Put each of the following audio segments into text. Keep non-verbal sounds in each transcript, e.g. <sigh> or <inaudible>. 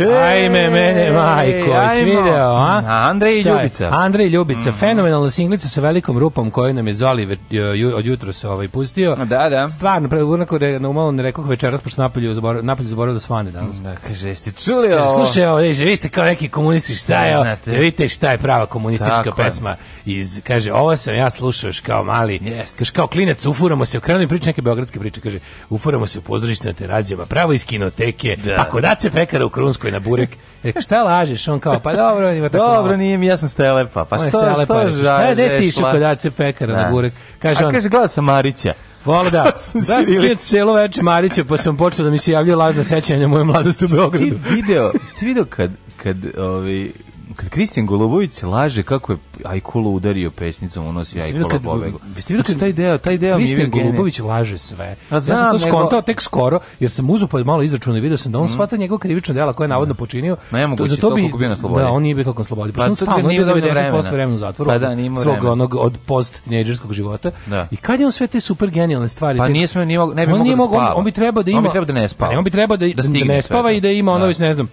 Ajme, mene, majko, jesi video, a? Andrej i Ljubica. Andrej i Ljubica, mm -hmm. fenomenalna singlica sa velikom rupom koju nam je Zoli e, od jutra se ovaj pustio. Da, da. Stvarno, pre onako da na malo ne rekao večeras pošto napolju zaborav, napolju zaborav da svane danas. Da, kaže, jeste čuli ovo? Slušaj, ovo, vi ste kao neki komunisti, šta je? Da vidite šta je prava komunistička Tako pesma. Iz, kaže, ovo sam ja slušao još kao mali, yes. kaže, kao klinec, ufuramo se, krenuo mi priče, neke beogradske priče, kaže, ufuramo se u pozorište na terazijama, pravo iz kinoteke, da. pa kod pekara u Krunsku je na burek. E, šta lažeš? On kao, pa dobro, ima tako Dobro, malo. nije mi, ja sam stelepa. Pa što, stelepa, što žališ? Šta je, gde si kod AC pekara na da. burek? Kaže on, A kaže, gledao sam Marića. Vola da. Da <laughs> si celo veče Marića, pa sam počeo da mi se javljaju lažna sećanja moje mladosti u Beogradu. Ti video, ste video kad, kad ovi, ovaj, kad Kristijan Golubović laže kako je Ajkulu udario pesnicom, unosi Ajkulu pobegu. Jeste videli znači, taj deo, taj deo Kristijan Golubović laže sve. A znam, ja sam to skontao tek skoro, jer sam uzeo pa malo izračunao i video sam da on mm. shvata njegov krivično delo koje je navodno da. počinio. Ne no, mogu to bi bio na slobodi. Da, on nije bio toliko na slobodi. Pa, pa on stalno nije bio vremena. vremena u zatvoru. Pa da, nije svog onog od post tinejdžerskog života. Da. I kad je on sve te super genijalne stvari? Pa nije smeo, ne bi mogao da spava. On bi trebao da ima. On bi trebao da ne spava. On bi trebao da ne spava i da ima ono da. već ne znam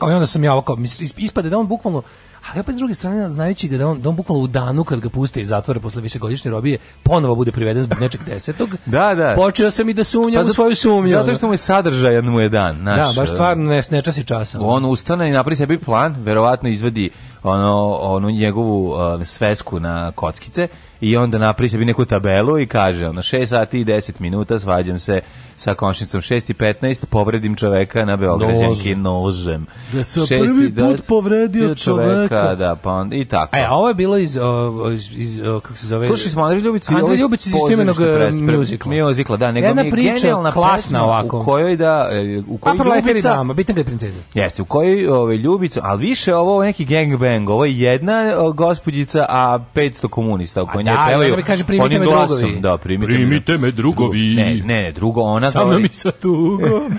kao i onda sam ja ovako, ispade da on bukvalno ali opet s druge strane, znajući ga da on, da on bukvalno u danu kad ga puste iz zatvora posle višegodišnje robije, ponovo bude priveden zbog nečeg desetog. <laughs> da, da. Počeo sam i da sumnjam pa u svoju sumnju. Zato što mu je sadržaj mu je dan. Naš, da, baš stvarno ne, ne čas i časa. On ustane i napravi sebi plan, verovatno izvedi ono, onu njegovu uh, svesku na kockice i onda napravi bi neku tabelu i kaže ono 6 sati i 10 minuta svađam se sa konšnicom 6 i 15 povredim čoveka na Beograđanki nožem. Da se prvi put povredio čoveka. čoveka. Da, pa onda, i tako. E, a ovo je bilo iz, o, iz, iz o, kako se zove? Slušali smo Andrej Ljubic. Andrej ovaj Ljubic iz istimenog e, mjuzikla. Mjuzikla, da, nego Jedna mi je priča, klasna ovako. Da, e, u kojoj da, u kojoj Ljubica... Paprlekar i dama, bitna ga je princeza. Jeste, u kojoj ove, ovaj, Ljubica, ali više ovo neki gangbang gang. Ovo je jedna gospođica, a 500 komunista oko nje pevaju. Da, da, da kaže, primite me glasom. drugovi. Da, primite, primite me drugovi. Ne, ne, drugo ona Samo govori. mi sa tugom.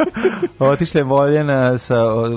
<laughs> Otišla je voljena sa,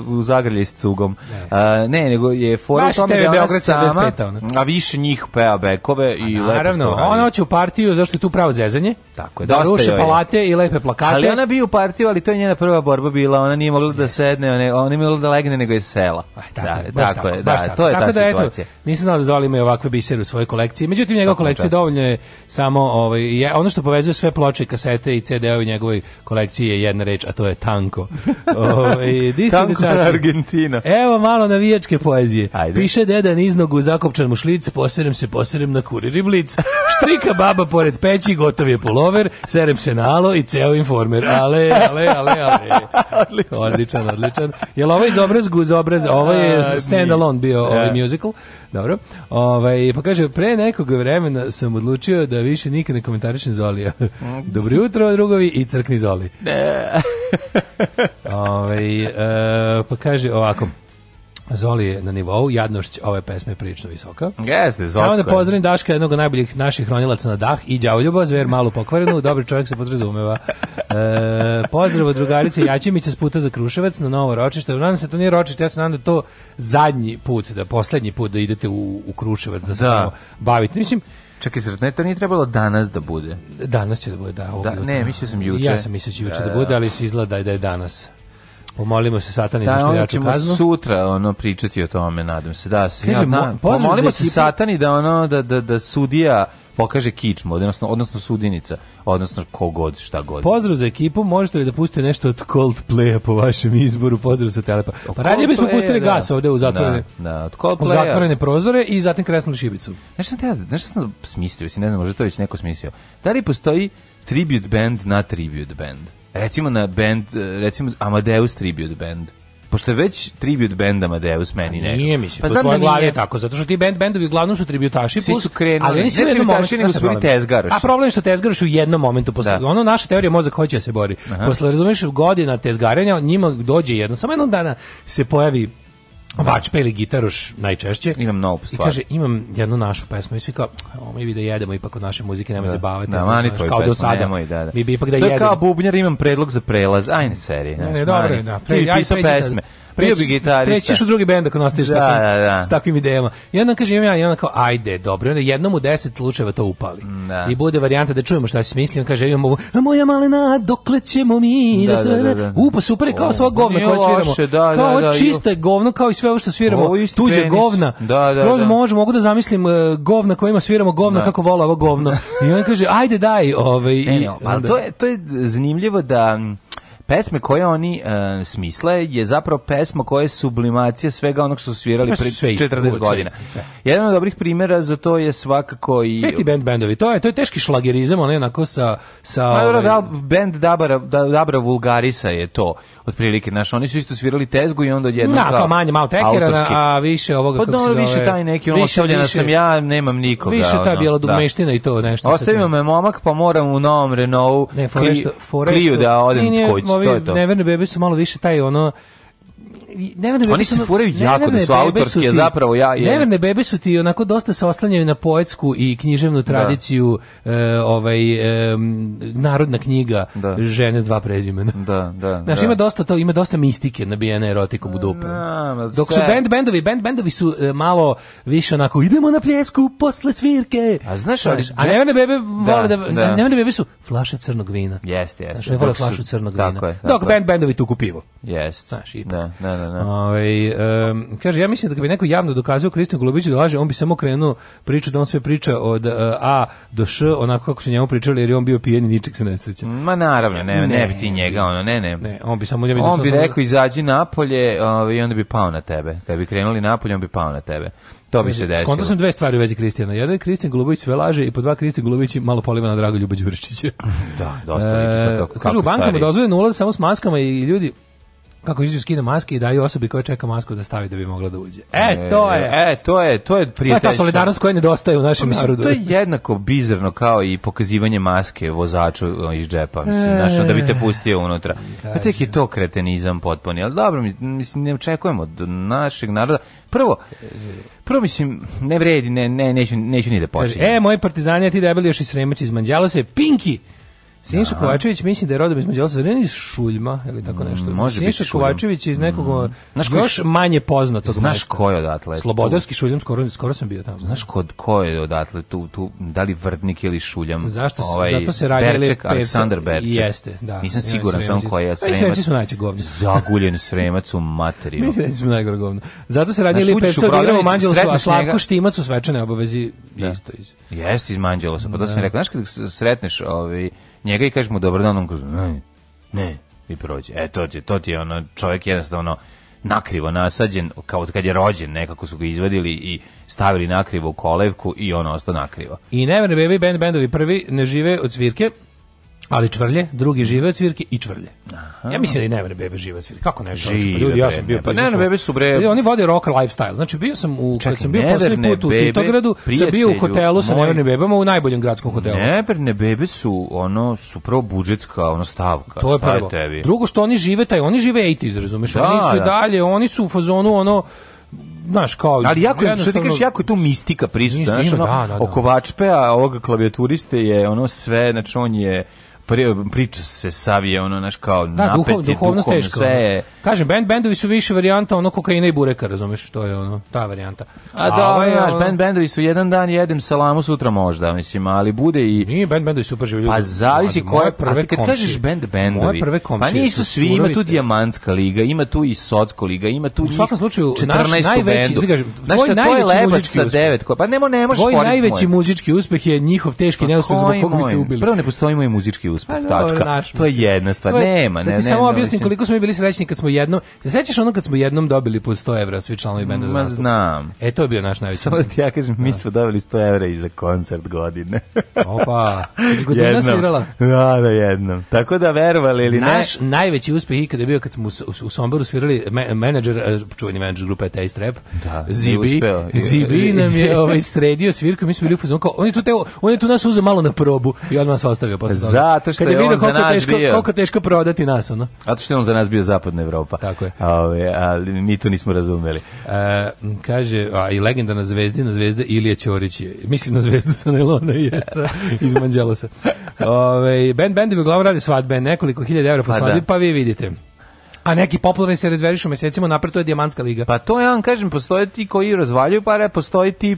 u zagrlje s cugom. Ne, a, ne nego je fora tome da ona sama, a više njih peva bekove pa i lepo Naravno, ona hoće u partiju, zašto je tu pravo zezanje. Tako je, da ruše joj. palate i lepe plakate. Ali ona bi u partiju, ali to je njena prva borba bila, ona nije mogla da sedne, ona, ona nije mogla da legne, nego je sela. Aj, pa, tako, da, tako, tako, je, da, tako. to je tako ta da, situacija. Eto, nisam znao da Zoli imaju ovakve bisere u svojoj kolekciji. Međutim njegova kolekcija dovoljno je samo ovaj je, ono što povezuje sve ploče, kasete i CD-ovi njegovoj kolekciji je jedna reč, a to je tanko. <laughs> ovaj tanko Argentina. Evo malo navijačke poezije. Ajde. Piše deda niznogu zakopčan mu šlic, poserem se, poserem na kuriri blic. <laughs> Štrika baba pored peći, gotov je pulover, serem se nalo i ceo informer. Ale, ale, ale, ale. <laughs> odličan. odličan, odličan. Jel ovo iz obraz, guz obraz, ovo je stand alone bio yeah. ovaj da. musical. Dobro. Ovaj pa kaže pre nekog vremena sam odlučio da više nikad ne komentarišem Zolija. Mm. Dobro jutro drugovi i crkni Zoli. Da. Ovaj e, pa kaže ovako. Zoli je na nivou, jadnošć ove pesme je prilično visoka. Jeste, Samo da pozdravim Daška, jednog od najboljih naših hronilaca na dah i đavoljuba, zver malo pokvarenu, <laughs> dobri čovjek se podrazumeva. E, pozdrav od drugarice Jačimića s puta za Kruševac na novo ročište. Nadam se da to nije ročište, ja se nadam da to zadnji put, da poslednji put da idete u, u Kruševac, da se da. bavite. Mislim, Čekaj, zar ne, to nije trebalo danas da bude? Danas će da bude, da. da ne, mislio sam juče. Ja sam mislio da juče da, da, da bude, e. ali se izgleda da je danas. Pomolimo se satani da, za što ćemo kaznu. sutra ono pričati o tome, nadam se. Da, da se ja, mo, pomolimo se satani da ono da da da sudija pokaže kičmu, odnosno, odnosno sudinica, odnosno kogod, šta god. Pozdrav za ekipu, možete li da pustite nešto od Coldplaya po vašem izboru, pozdrav sa Telepa. Pa radije bismo pustili da. gas ovde u da, zatvorene, da, da, u zatvorene prozore i zatim kresnuli šibicu. Nešto sam, te, nešto sam smislio, si ne znam, možda to već neko smislio. Da li postoji tribute band na tribute band? recimo na band, recimo Amadeus Tribute Band pošto je već tribute band Amadeus pa meni ne. Nije mislim, pa znam da glavi je tako, zato što ti band bendovi uglavnom su tributaši plus, su krenuli, ali oni su ne tributaši nego su bili tezgaroši. A problem je što tezgaroš u jednom momentu posle da. ono naša teorija mozak hoće da se bori. Aha. Posle razumeš godina tezgarenja njima dođe jedno, samo jednog dana se pojavi vačpe ili gitaroš najčešće. Imam mnogo stvar. I kaže, imam jednu našu pesmu i svi kao, ovo mi bi da jedemo ipak od naše muzike, nema da. zabavati. Da, mani tvoju kao pesmu, do nemoj, da, da. Mi bi ipak da jedemo. To je jedemo. kao bubnjar, imam predlog za prelaz, ajne serije. Ne, ne, dobro, da, pre, aj, pesme. Bio bi gitarista. Prećiš u drugi bend ako nastaviš da, s, takvim, da, da. s takvim idejama. I onda kažem ja, i onda kao, ajde, dobro. I onda jednom u deset slučajeva to upali. Mm, da. I bude varijanta da čujemo šta se misli. On kaže, imamo ovo, a moja malena, dokle ćemo mi? Da, da, da, da, da. Upa, super, kao sva govna koja sviramo. Loše, da, da kao da, da, čista govno, kao i sve ovo što sviramo. Tuđe govna. Da, da, Skroz da. Možu, mogu da zamislim e, govna kojima sviramo govna da. kako vola ovo govno. I on kaže, ajde daj. Ovaj, i, to, je, to je zanimljivo da pesme koje oni e, smisle je zapravo pesma koja je sublimacija svega onog što su svirali pre 40 godina. Jedan od dobrih primjera za to je svakako i Sveti band bendovi. To je to je teški šlagerizam, onaj onako sa sa Ma, ovaj... da, band Dabra Dabra Vulgarisa je to. Otprilike, naš, oni su isto svirali tezgu i onda jedno da, kao manje malo tekirana, a više ovoga pa, kako no, se više taj neki ono ostavljena sam ja, nemam nikoga. Više ta bila da. dugmeština i to nešto. Ostavio me momak, pa moram u novom Renault Clio da odem kod ovi neverne bebe su malo više taj ono neverne Oni se furaju jako da su autorske, ti, zapravo ja je. Neverne bebe su ti onako dosta se oslanjaju na poetsku i književnu da. tradiciju, da. uh, ovaj um, narodna knjiga da. žene s dva prezimena. Da, da. <laughs> Znaš, da. ima dosta to, ima dosta mistike nabijene erotikom u dupe. Da, Dok su band bendovi, band bendovi su uh, malo više onako idemo na pljesku posle svirke. A znaš, ali, a neverne bebe da, vole da, da, neverne bebe su flaše crnog vina. Jeste, jeste. Znaš, vole flašu crnog vina. Dok band bendovi tu kupivo. Jeste. znači da, da, da da, da. Ove, ovaj, um, kaže, ja mislim da bi neko javno dokazao Kristijan Golubiću da laže, on bi samo krenuo priču da on sve priča od uh, A do Š, onako kako su njemu pričali, jer je on bio pijen i ničeg se ne sjeća. Ma naravno, ne, ne, ne bi ti njega, ono, ne, ne. ne on bi samo, ja mislim, on bi rekao, izađi napolje ove, ovaj, i onda bi pao na tebe. Kad bi krenuli napolje, on bi pao na tebe. To bi se desilo. Skonto sam dve stvari u vezi Kristijana. Jedan je Kristijan Golubović sve laže i po dva Kristijan Golubović malo poliva na Drago Ljuba Đuričića. <laughs> da, dosta liči e, kako, Kažu, u bankama dozvoljeno ulaz samo s maskama i ljudi, kako izađu skinu maske i daju osobi koja čeka masku da stavi da bi mogla da uđe. E, e to je. E, to je, to je prijateljstvo. To je ta solidarnost koja nedostaje u našem mislim, pa, narodu. To je jednako bizarno kao i pokazivanje maske vozaču iz džepa, mislim, e, znaš, da bi te pustio unutra. Pa tek je to kretenizam potpuni, ali dobro, mislim, ne očekujemo od našeg naroda. Prvo, prvo mislim, ne vredi, ne, ne, neću, neću ni da počinjem. E, moji partizani, ti debeli još i sremac iz Manđala se, Pinki! Siniša da. Kovačević misli da je rodom između Jelsa Zorina i Šuljma ili tako mm, nešto. Može Siniša Kovačević iz mm. nekog uh, Znaš koji još manje poznatog Znaš ko je odatle? Slobodarski Šuljam, skoro, skoro sam bio tamo. Znaš kod ko je odatle tu, tu da li Vrdnik ili Šuljam? Zašto se, ovaj, zato se radi Berček, Aleksandar Berček. Jeste, da. Nisam siguran sam da ko je Sremac. Mislim da smo najče govno. <laughs> Zaguljen Sremac u materiju. Mislim da smo najgore govno. Zato se radi ili Pevca odigramo Manđelosa, a Slavko Štimac u svečane obavezi da. isto iz. Jeste iz Manđelosa, pa to sam rekao. Znaš kad sretneš ovaj njega i kažeš mu dobar dan, on kaže, ne, ne, i prođe. E, to ti, to ti je ono, čovjek jednostavno nakrivo nasađen, kao kad je rođen, nekako su ga izvadili i stavili nakrivo u kolevku i ono ostao nakrivo. I Never Baby Band bendovi prvi ne žive od svirke, Ali čvrlje, drugi žive cvirke i čvrlje. Aha. Ja mislim da i ne vre bebe žive cvirke. Kako ne pa žive? Pa ljudi, ja sam bio pa ne, ne, bebe su bre. Ljudi, oni vode rock lifestyle. Znači bio sam u Čekaj, kad sam bio poslednji put u Titogradu, sam bio u hotelu sa neverne bebama u najboljem gradskom hotelu. Neverne bebe su ono su pro budžetska ono stavka. To je prvo. Tebi? Drugo što oni žive taj, oni žive 80 razumeš? Da, oni su da. dalje, oni su u fazonu ono znaš kao ali jako je što ti kažeš jako je tu mistika prisutna znači ono, da, da, da. oko Vačpea ovog klavijaturiste je ono sve znači on je pri, priča se savije, ono, naš kao da, napet duho, duhovnost teško, sve je... Kažem, band, bendovi su više varijanta, ono, kokaina i bureka, razumeš, to je ono, ta varijanta. A, da, ovaj, naš, band, bendovi su jedan dan jedem salamu, sutra možda, mislim, ali bude i... Nije, bend bendovi super živi ljudi. Pa zavisi koje... Moje prve kad komšije, kažeš bend bendovi, prve pa nisu svi, ima tu Dijamantska liga, ima tu i Socko liga, ima tu... U svakom slučaju, naš najveći, izgažem, tvoj šta, muzički pa nemo, ne možeš tvoj najveći muzički uspeh je njihov teški pa neuspeh zbog kog bi se ubili. Prvo ne postoji moj muzički uspeh, pa, tačka. to je jedna stvar. Je, nema, ne, da ne. samo ne, objasnim koliko smo mi bili srećni kad smo jednom, se sećaš ono kad smo jednom dobili po 100 evra svi članovi benda za znam. E, to je bio naš najveći. Samo da ti ja kažem, mi da. smo dobili 100 evra i za koncert godine. <laughs> Opa, godina svirala. Da, da, jednom. Tako da verovali ili ne. Naš najveći uspeh ikada je bio kad smo u, u Somboru svirali me, menadžer, e, čuveni menadžer grupe Taste Rap, da, Zibi, Zibi nam je <laughs> ovaj, sredio svirku mi smo bili u fazonu kao, on je tu, teo, on je tu nas uzeo malo na probu i odmah se ostavio posle toga zato što kad je, je on za nas teško, bio... Koliko teško prodati nas, ono. Zato što je on za nas bio zapadna Evropa. Tako je. Ove, ali mi to nismo razumeli. E, kaže, a i legenda legendarna zvezdina zvezde Ilija Ćorić je. Mislim na zvezdu sa Nelona i Jesa iz Manđelosa. <laughs> Ove, band bendovi uglavnom radi svadbe, nekoliko hiljada evra po pa svadbi, pa, da. pa vi vidite a neki popularni se rezverišu mesecima napred, to je Dijamantska liga. Pa to ja vam kažem, postoje ti koji razvaljuju pare, postoji ti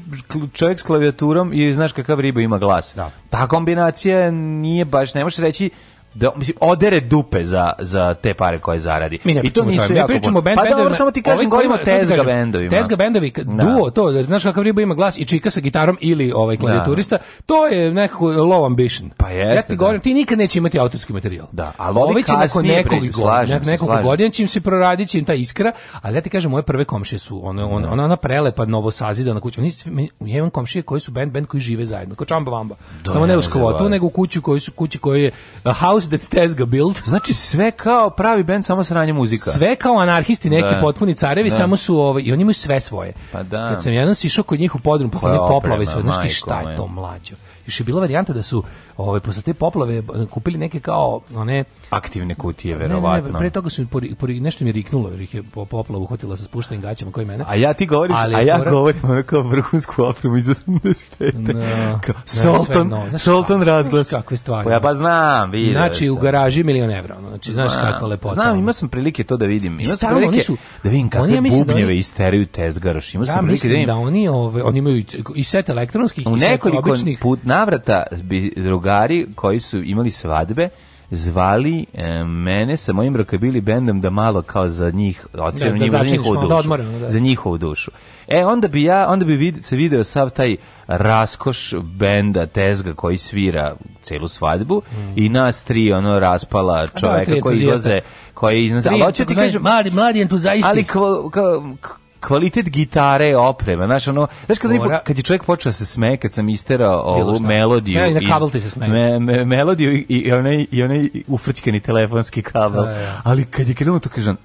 čovjek s klavijaturom i znaš kakav riba ima glas. Da. Ta kombinacija nije baš, ne možeš reći da mislim odere dupe za za te pare koje zaradi. Mi ne I to ne pričamo bend pa da, dobro samo ti kažem ovaj govorimo tezga bendovi. Tezga da. bendovi duo to znaš kakav riba ima glas i čika sa gitarom ili ovaj da. klavijaturista to je nekako low ambition. Pa jeste, ja ti govorim ti nikad neće imati autorski materijal. Da, ali ovi će nakon nekoliko godina, nekoliko godina čim se proradić im ta iskra, ali ja ti kažem moje prve komšije su one one ona ona prelepa na kuću. Oni ja imam komšije koji su bend bend koji žive zajedno, kao čamba vamba. Samo ne u skvotu, nego u kući koji su kući koji je house house that Tezga built. Znači sve kao pravi bend samo sranje muzika. Sve kao anarhisti neki da. potpuni carevi, da. samo su ovaj i oni imaju sve svoje. Pa da. Kad sam jednom sišao kod njih u podrum posle pa, poplave sve, znači šta je to mlađo. Još je bila varijanta da su ovaj posle te poplave eh, kupili neke kao one aktivne kutije verovatno. Ne, ne, pre toga su pori, pori, nešto mi riknulo, jer ih je po, poplavu uhvatila sa spuštenim gaćama koji mene. A ja ti govoriš, ali, a ja govorim ono kao vrhunsku opremu iz 85. No, da. kao, da, Solton, no. Znaš, Solton razglas. Kakve stvari. Pa ja pa znam, vidiš. Znači u garaži milion evra, znači znaš znam, kakva lepota. Znam, imao sam prilike to da vidim. Imao sam prilike oni su, da vidim kakve ja da bubnjeve da oni, isteraju tezgaroš. Imao ja sam prilike da vidim. da oni, ove, oni imaju i set elektronskih i set običnih. U nekoliko put navrata bi druga drugari koji su imali svadbe zvali e, mene sa mojim rockabili bendom da malo kao za njih odsviram da, da, za njihovu da dušu. Da odmorimo, da. Za njihovu dušu. E, onda bi ja, onda bi vid, se video sav taj raskoš benda Tezga koji svira celu svadbu mm. i nas tri, ono, raspala da, čoveka da, koji izlaze, koji izlaze, ali hoću ti kažem... Mali, mladi entuzaisti. Ali kva, kva, kvalitet gitare, oprema, znaš, ono, znaš kad, Mora... kad je čovjek počeo da se smeje, kad sam isterao ovu melodiju, i ne, kabel ti se sme. Me, me, melodiju i, i onaj, i onaj ufrčkani telefonski kabel, A, da, ja. Da, ali kad je krenuo to kažem,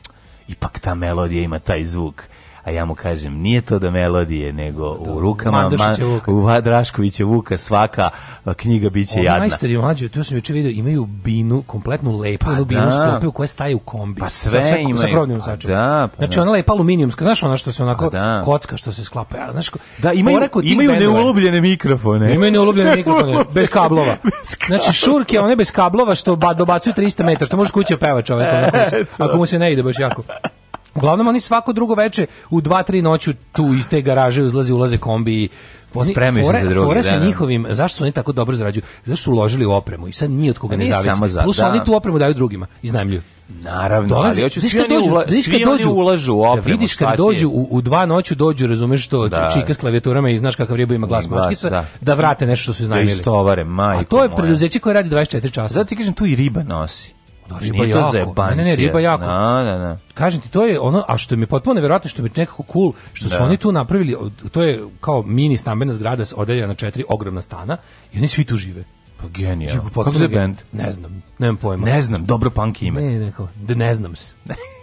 ipak ta melodija ima taj zvuk a ja mu kažem, nije to da melodije, nego do, u rukama Vuka. u Vadraškovića Vuka svaka knjiga biće Oni jadna. Oni majstori mlađi, tu sam juče video, imaju binu, kompletnu lepalu pa, binu da. sklope u koje staje u kombi. Pa sve sa, sa, imaju. Sa krovnim začem. Da, pa, znači da. ona lepa aluminijumska, znaš ona što se onako pa, da. kocka što se sklapa. Ja, znaš, da, imaju, imaju neulubljene mikrofone. Imaju neulubljene <laughs> mikrofone, bez kablova. <laughs> bez kablova. Znači šurke, one bez kablova što ba, dobacuju 300 metara, što može kuće da peva čovjek. Onako, ako mu se ne ide baš jako. Uglavnom oni svako drugo veče u 2-3 noću tu iz te garaže uzlaze ulaze kombi i oni, fore, se drugi, fore sa da. njihovim, zašto su oni tako dobro zarađuju? Zašto su uložili u opremu i sad ni od koga pa ne zavisi. Plus da. oni tu opremu daju drugima, iznajmljuju. Naravno, Dolazi, ali hoću svi, oni, dođu, ula, svi dođu, ulažu u da opremu. Da vidiš kad dođu, u, u dva noću dođu, razumeš što, da. čika s klavijaturama i znaš kakav riba ima glas mačkica, da. da. vrate nešto što su da iznajmili. Da istovare, majko A to je preduzeće koje radi 24 časa. Zato ti kažem, tu i riba nosi riba jako. Zebancija. Ne, ne, riba jako. Na, na, na. Kažem ti, to je ono, a što mi je potpuno neverovatno što mi je nekako cool, što da. su oni tu napravili, to je kao mini stambena zgrada odeljena na četiri ogromna stana i oni svi tu žive. Pa genijalno. Kako se bend? Ne znam, nemam pojma. Ne znam, dobro punk ime. Ne, neko, ne znam se. <laughs>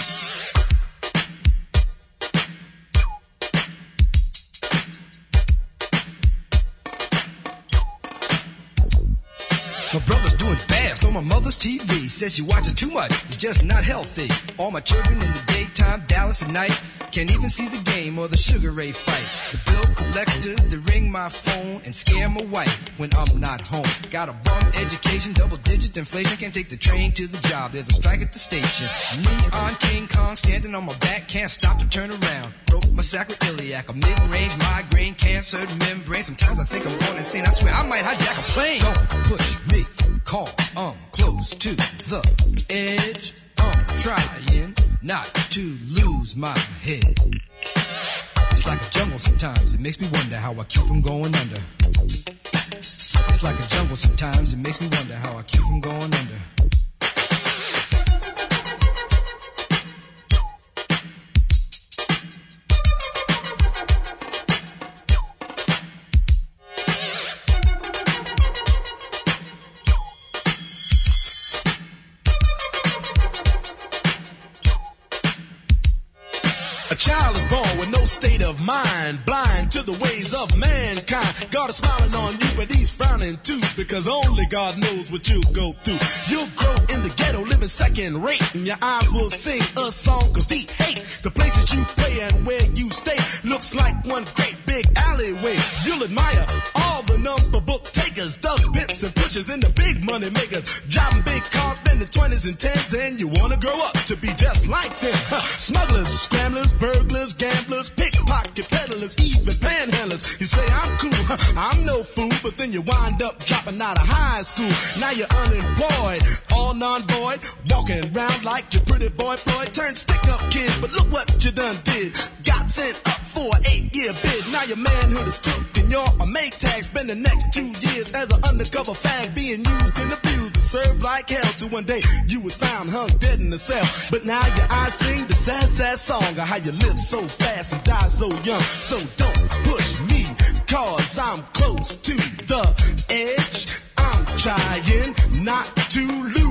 for my mother's TV. Says she watches too much, it's just not healthy. All my children in the daytime, Dallas at night. Can't even see the game or the Sugar Ray fight. The bill collectors, they ring my phone and scare my wife when I'm not home. Got a bum education, double digit inflation. Can't take the train to the job, there's a strike at the station. Neon King standing on my back, can't stop to turn around. Broke my sacroiliac, a mid-range migraine, cancer membrane. Sometimes I think I'm going insane. I swear I might hijack a plane. Don't push me, call, I'm close to the edge. I'm trying not to lose my head. It's like a jungle sometimes. It makes me wonder how I keep from going under. It's like a jungle sometimes. It makes me wonder how I keep from going under. mind, blind to the ways of mankind. God is smiling on you, but he's frowning too, because only God knows what you'll go through. You'll grow in the ghetto, living second rate, and your eyes will sing a song of deep hate. The places you play and where you stay looks like one great big alleyway. You'll admire all number book takers, thugs, pimps, and pushers, and the big money makers. Driving big cars, spending 20s and 10s, and you wanna grow up to be just like them. Huh. Smugglers, scramblers, burglars, gamblers, pickpocket peddlers, even panhandlers. You say I'm cool, huh. I'm no fool, but then you wind up dropping out of high school. Now you're unemployed, all non-void, walking around like your pretty boy Floyd. Turned stick-up kid, but look what you done did. Got sent up for an eight-year bid. Now your manhood is took, and you're a make tag spending the next two years as an undercover fag being used and abused to serve like hell. To one day you was found hung dead in a cell. But now your eyes sing the sad, sad song of how you live so fast and die so young. So don't push me, cause I'm close to the edge. I'm trying not to lose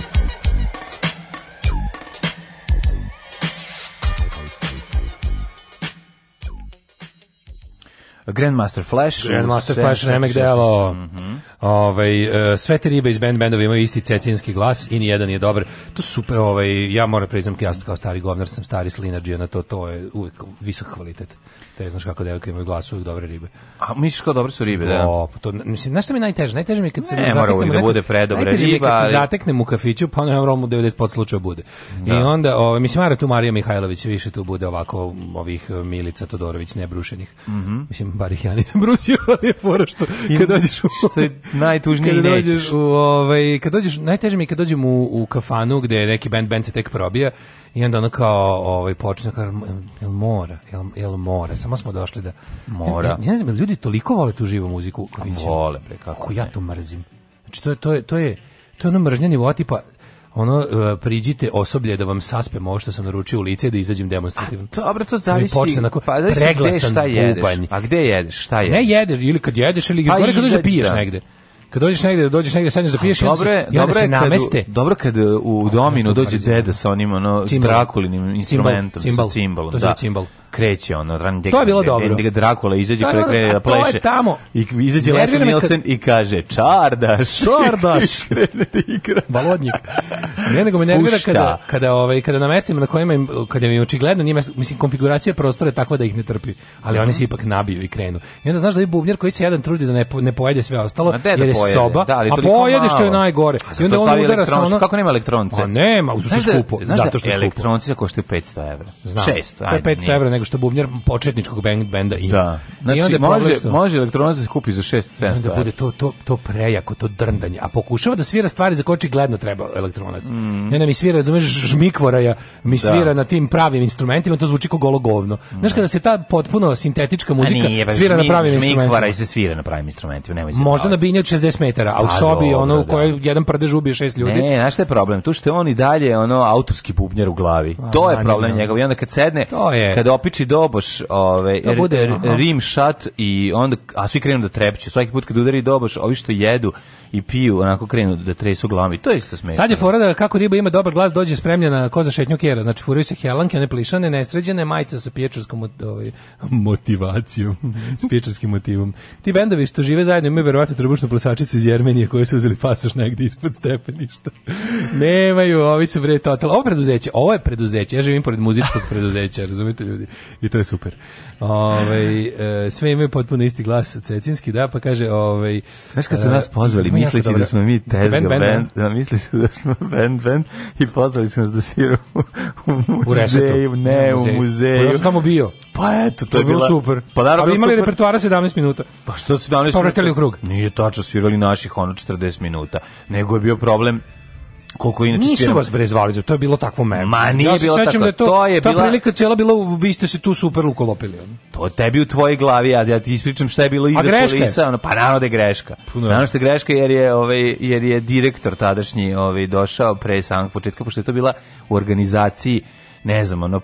<laughs> Grandmaster Flash. Grandmaster Flash, na Delo. Mm ovaj, uh, sve te ribe iz band bendova imaju isti cecinski glas i ni jedan je dobar. To super, ovaj, ja moram priznam, ja kao stari govnar sam stari slinađija na to, to je uvek visok kvalitet te, znaš kako devojke imaju glas uvijek dobre ribe. A misliš kao dobre su ribe, da? O, pa to, mislim, znaš što mi je najteže? Najteže mi je kad se ne, zateknem... Ne, da bude predobra najteže riba. Najteže mi je kad se zateknem u kafiću, pa ono je romu 90% slučaja bude. Da. I onda, o, mislim, Mara tu Marija Mihajlović više tu bude ovako ovih e, Milica Todorović nebrušenih. Mm -hmm. Mislim, bar ih ja nisam brusio, <laughs> ali je fora što kad dođeš u... Što je najtužnije i nećeš. U, ovaj, kad dođeš, najteže mi je kad dođem u, u kafanu gde neki band, band se tek probija i onda ono kao ovaj počinje da kao jel mora, jel, jel mora. Samo smo došli da mora. Ja, ja ne znam, ljudi toliko vole tu živu muziku, pa vole pre kako. ja to mrzim. Znači to je to je to je to je ono mržnja nivoa tipa ono e, priđite osoblje da vam saspem ovo što sam naručio u lice da izađem demonstrativno. A dobro, to zavisi. Mi počne pa zavisi gde šta jedeš. Bubanj. A gde jedeš, šta jedeš? Ne jedeš ili kad jedeš ili pa gore kad dođeš piješ da. negde kad dođeš negde, dođeš negde, sedneš da piješ, dobro je, dobro nameste. Kad, dobro kad u dominu dođe deda sa onim ono trakulinim instrumentom, cimbal, sa cimbalom, to da. cimbal kreće ono ran to je bilo dobro gde Drakula izađe pre krene da pleše tamo i izađe Leslie Nielsen i kaže čardaš <laughs> čardaš <laughs> da balodnik ne nego me nervira kada kada ovaj kada na mestima na kojima im, kada mi očigledno nije mislim konfiguracija prostora je takva da ih ne trpi ali oni se ipak nabiju i krenu i onda znaš da je bubnjar koji se jedan trudi da ne ne pojede sve ostalo da jer je soba da, a pojede što je najgore i onda on udara sa ono kako nema elektronce a pa nema da zato što je skupo zato što elektronci koštaju 500 €. evra 600 500 € nego što bubnjar početničkog band benda ima. Da. Znači, I onda može, što, može elektronac da se kupi za 6 700. Da bude to, to, to prejako, to drndanje. A pokušava da svira stvari za koje gledno treba elektronac. Mm. I onda mi svira, razumeš, žmikvoraja, mi da. svira na tim pravim instrumentima, to zvuči kao golo govno. Mm. Znaš, kada se ta potpuno sintetička muzika nije, ba, pa svira žmi, na pravim instrumentima. Žmikvora se svira na pravim instrumentima, nemoj se. Možda na binje od 60 metara, a u pa sobi ono u da. kojoj jedan prdež ubije šest ljudi. Ne, znaš šta je problem? Tu što je on i dalje ono autorski bubnjar u glavi. to je problem njegov. I onda kad sedne, kada opet okači doboš, ovaj rim Shot i onda a svi krenu da trepću. Svaki put kad udari doboš, ovi što jedu i piju, onako krenu da tresu glavom i to je isto smešno. Sad je fora da kako riba ima dobar glas dođe spremljena koza za šetnju kjera, znači furaju se helanke, one plišane, nesređene, majice sa pijačarskom ovaj, motivacijom, <laughs> s pijačarskim motivom. Ti bendovi što žive zajedno imaju verovatno trbušnu plesačicu iz Jermenije koje su uzeli pasoš negdje ispod stepeništa. <laughs> Nemaju, ovi su bre total. Ovo preduzeće, ovo je preduzeće, ja živim pored muzičkog preduzeća, razumete ljudi, i to je super. Ovaj e, sve imaju potpuno isti glas cecinski, da, pa kaže, ovaj Znaš kad su nas e, pozvali, misleći da smo mi tezga band, band, band, da misli se da smo band band i pozvali smo nas da sviramo u muzeju, u ne u muzeju. Pa ja sam tamo bio. Pa eto, to, to je bilo super. Pa da, Ali imali repertoara 17 minuta. Pa što 17 pa minuta? Pa u krug. Nije tačno, svirali naših ono 40 minuta, nego je bio problem koliko inače nisu vas bre zvali za to je bilo takvo meme. Ma nije ja bilo tako. Da je to, to je ta bila prilika cela bila vi ste se tu super lukolopili. To tebi u tvojoj glavi a ja ti ispričam šta je bilo iza kulisa, ono, pa naravno da je greška. Puno. Naravno što je greška jer je ovaj jer je direktor tadašnji ovaj došao pre samog početka pošto je to bila u organizaciji ne znam, ono,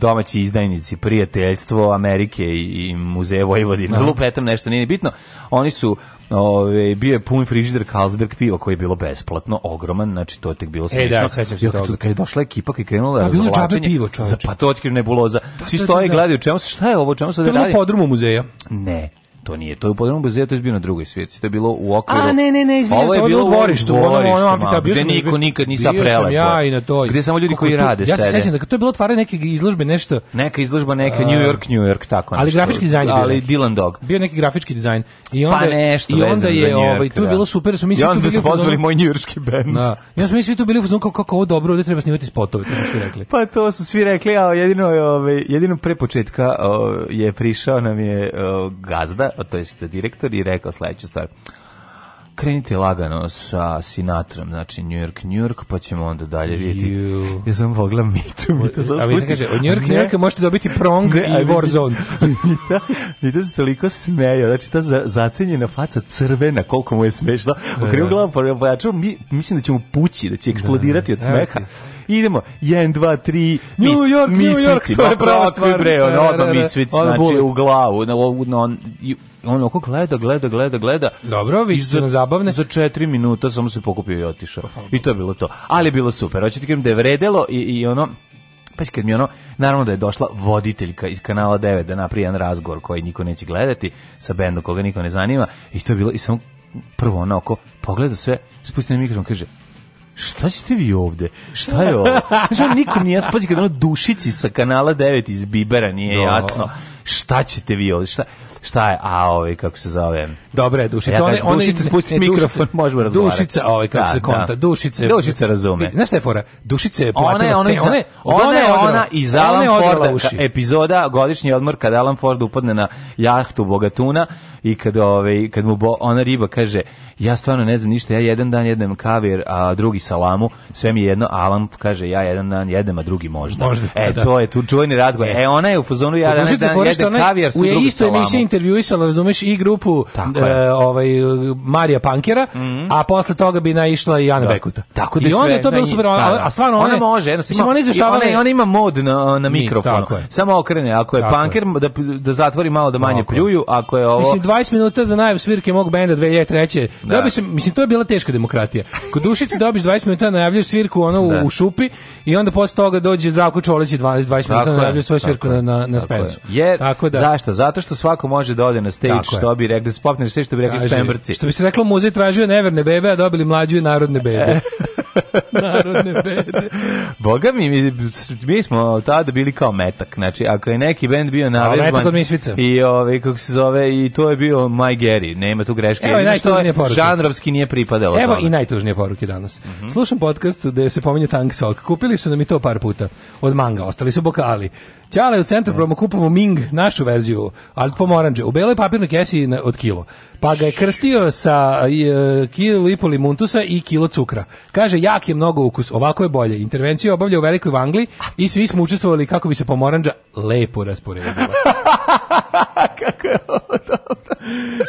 domaći izdajnici, prijateljstvo Amerike i, i muzeje Vojvodine, da. lupetam nešto, nije bitno, oni su Ove, bio je pun frižider Carlsberg piva koje je bilo besplatno, ogroman, znači to je tek bilo smiješno. E, da, sećam se toga. Kad je došla ekipa kad je krenula da, razvlačenje, za, pa to otkrio nebuloza. Da, Svi da, stoje da, i gledaju, čemu se, šta je ovo, čemu se ovde radi? To je podrumu muzeja. Ne, To nije, to je u Podromom muzeju, to je bilo na drugoj svijetci, to je bilo u okviru... A, ne, ne, ne, izvinite ovo je bilo u dvorištu, u dvorištu, ono, ono, ono, gde niko nikad nisa prelepo. ja i na toj. Gde samo ljudi koji tu, rade ja Ja se sećam da to je bilo otvaranje neke izložbe, nešto... Neka izložba, neka New York, New York, tako nešto. Ali grafički dizajn Ali Dylan Dog. Bio neki grafički dizajn. I pa onda, pa nešto I onda je, ovaj, tu da. bilo super, da smo mi tu bili... Da. I onda su pozvali moj njujorski band. Da. I onda smo mi svi tu bili u kako, kako dobro, ovde treba snimati spotove, to smo rekli. Pa to su svi rekli, a jedino, ovaj, jedino pre početka je prišao nam je gazda Pa to jest direktor, i rekao sledeću stvar krenite lagano sa Sinatrom, znači New York, New York, pa ćemo onda dalje vidjeti. Ja sam pogledam Mitu, Mita sam Ali kaže, od New York, New York možete dobiti Prong ne, i Warzone. <laughs> Mita, Mita se toliko smeja, znači ta za, zacenjena faca crvena, koliko mu je smešno. Da, Okrenu da. glavu, pa-, pa ja mi, mislim da ćemo pući, da će eksplodirati da, od smeha. Okay idemo, 1, 2, 3, New York, New York, to je prava stvar. Bre, ono, da, da, da, odmah misvic, znači, u glavu, na, na, on oko gleda, gleda, gleda, gleda. Dobro, vi ste na zabavne. Za 4 minuta samo se pokupio i otišao. Pa, I to je bilo to. Ali bilo super. Hoćete ti kažem da je vredelo i, i ono, pa kad mi ono, naravno da je došla voditeljka iz kanala 9 da napravi jedan razgovor koji niko neće gledati sa bendom koga niko ne zanima i to je bilo i samo prvo ona oko pogleda sve, spusti na mikrofon kaže šta ćete vi ovde? Šta je <laughs> ovo? Znači, nikom nije jasno, pazi, kad ono dušici sa kanala 9 iz Bibera nije Do. Da. jasno, šta ćete vi ovde? Šta? šta je, a ovi, ovaj, kako se zove. Dobro je dušica. E, ja, one, one, dušica, spusti ne, mikrofon, možemo razgovarati. Dušica, ovaj, kako da, se konta, da. dušice. Dušica razume. Znaš šta je fora? Dušice je platila ona je, ona, scenu, ona, ona, ona iz Alan Forda, epizoda godišnji odmor kad Alan Ford upadne na jahtu Bogatuna i kad, ovaj, kad mu bo, ona riba kaže, ja stvarno ne znam ništa, ja jedan dan jedem kavir, a drugi salamu, sve mi jedno, Alan kaže, ja jedan dan jedem, a drugi možda. možda e, da. da. to je tu čuveni razgovor. E, e ona je u fazonu, ja jedan dan jedem kavijar, su drugi salamu. U istoj emisiji intervjuisala, razumeš, i grupu e, ovaj, Marija Pankera, mm -hmm. a posle toga bi naišla i Ana da. Bekuta. Tako da I onda je to bilo super, a, da, da. a stvarno ona, može, jednostavno, ona, izveštavala... ona, ona ima mod na, na mikrofon, samo okrene, ako je tako Panker, da, da zatvori malo da manje tako. pljuju, ako je ovo... Mislim, 20 minuta za najav svirke mog benda 2003. Da. Dobi se, mislim, to je bila teška demokratija. Kod Dušice dobiš 20 minuta, najavljaju svirku ono u, da. u šupi i onda posle toga dođe Zdravko Čolić i 12 20 minuta najavljuje svoju svirku na na, na Specu. Je. zašto? Zato što svako može može da ode na stage, Tako što je. bi rekli, spopne sve što bi rekli da Spembrci. Što bi se reklo, muzej tražio neverne bebe, a dobili mlađu narodne bebe. <laughs> narodne bede. Boga mi, mi, mi smo tada bili kao metak, znači ako je neki bend bio navežban. Metak od Misvica. I ovaj kako se zove i to je bio My Gary, nema tu greške. Evo, i što poruke. žanrovski nije pripadalo Evo tome. i najtužnije poruke danas. Mm -hmm. Slušam podcast gde se pominje Tank Sok. Kupili su nam i to par puta od manga, ostali su bokali. Ćale u centru promo kupamo Ming, našu verziju, ali pomoranđe, u beloj papirnoj kesi na, od kilo. Pa ga je krstio sa e, kilo i pol limuntusa i kilo cukra. Kaže, jak je mnogo ukus, ovako je bolje. Intervenciju obavlja u Velikoj Vangli i svi smo učestvovali kako bi se pomoranđa lepo rasporedila. <laughs> kako je ovo dobro.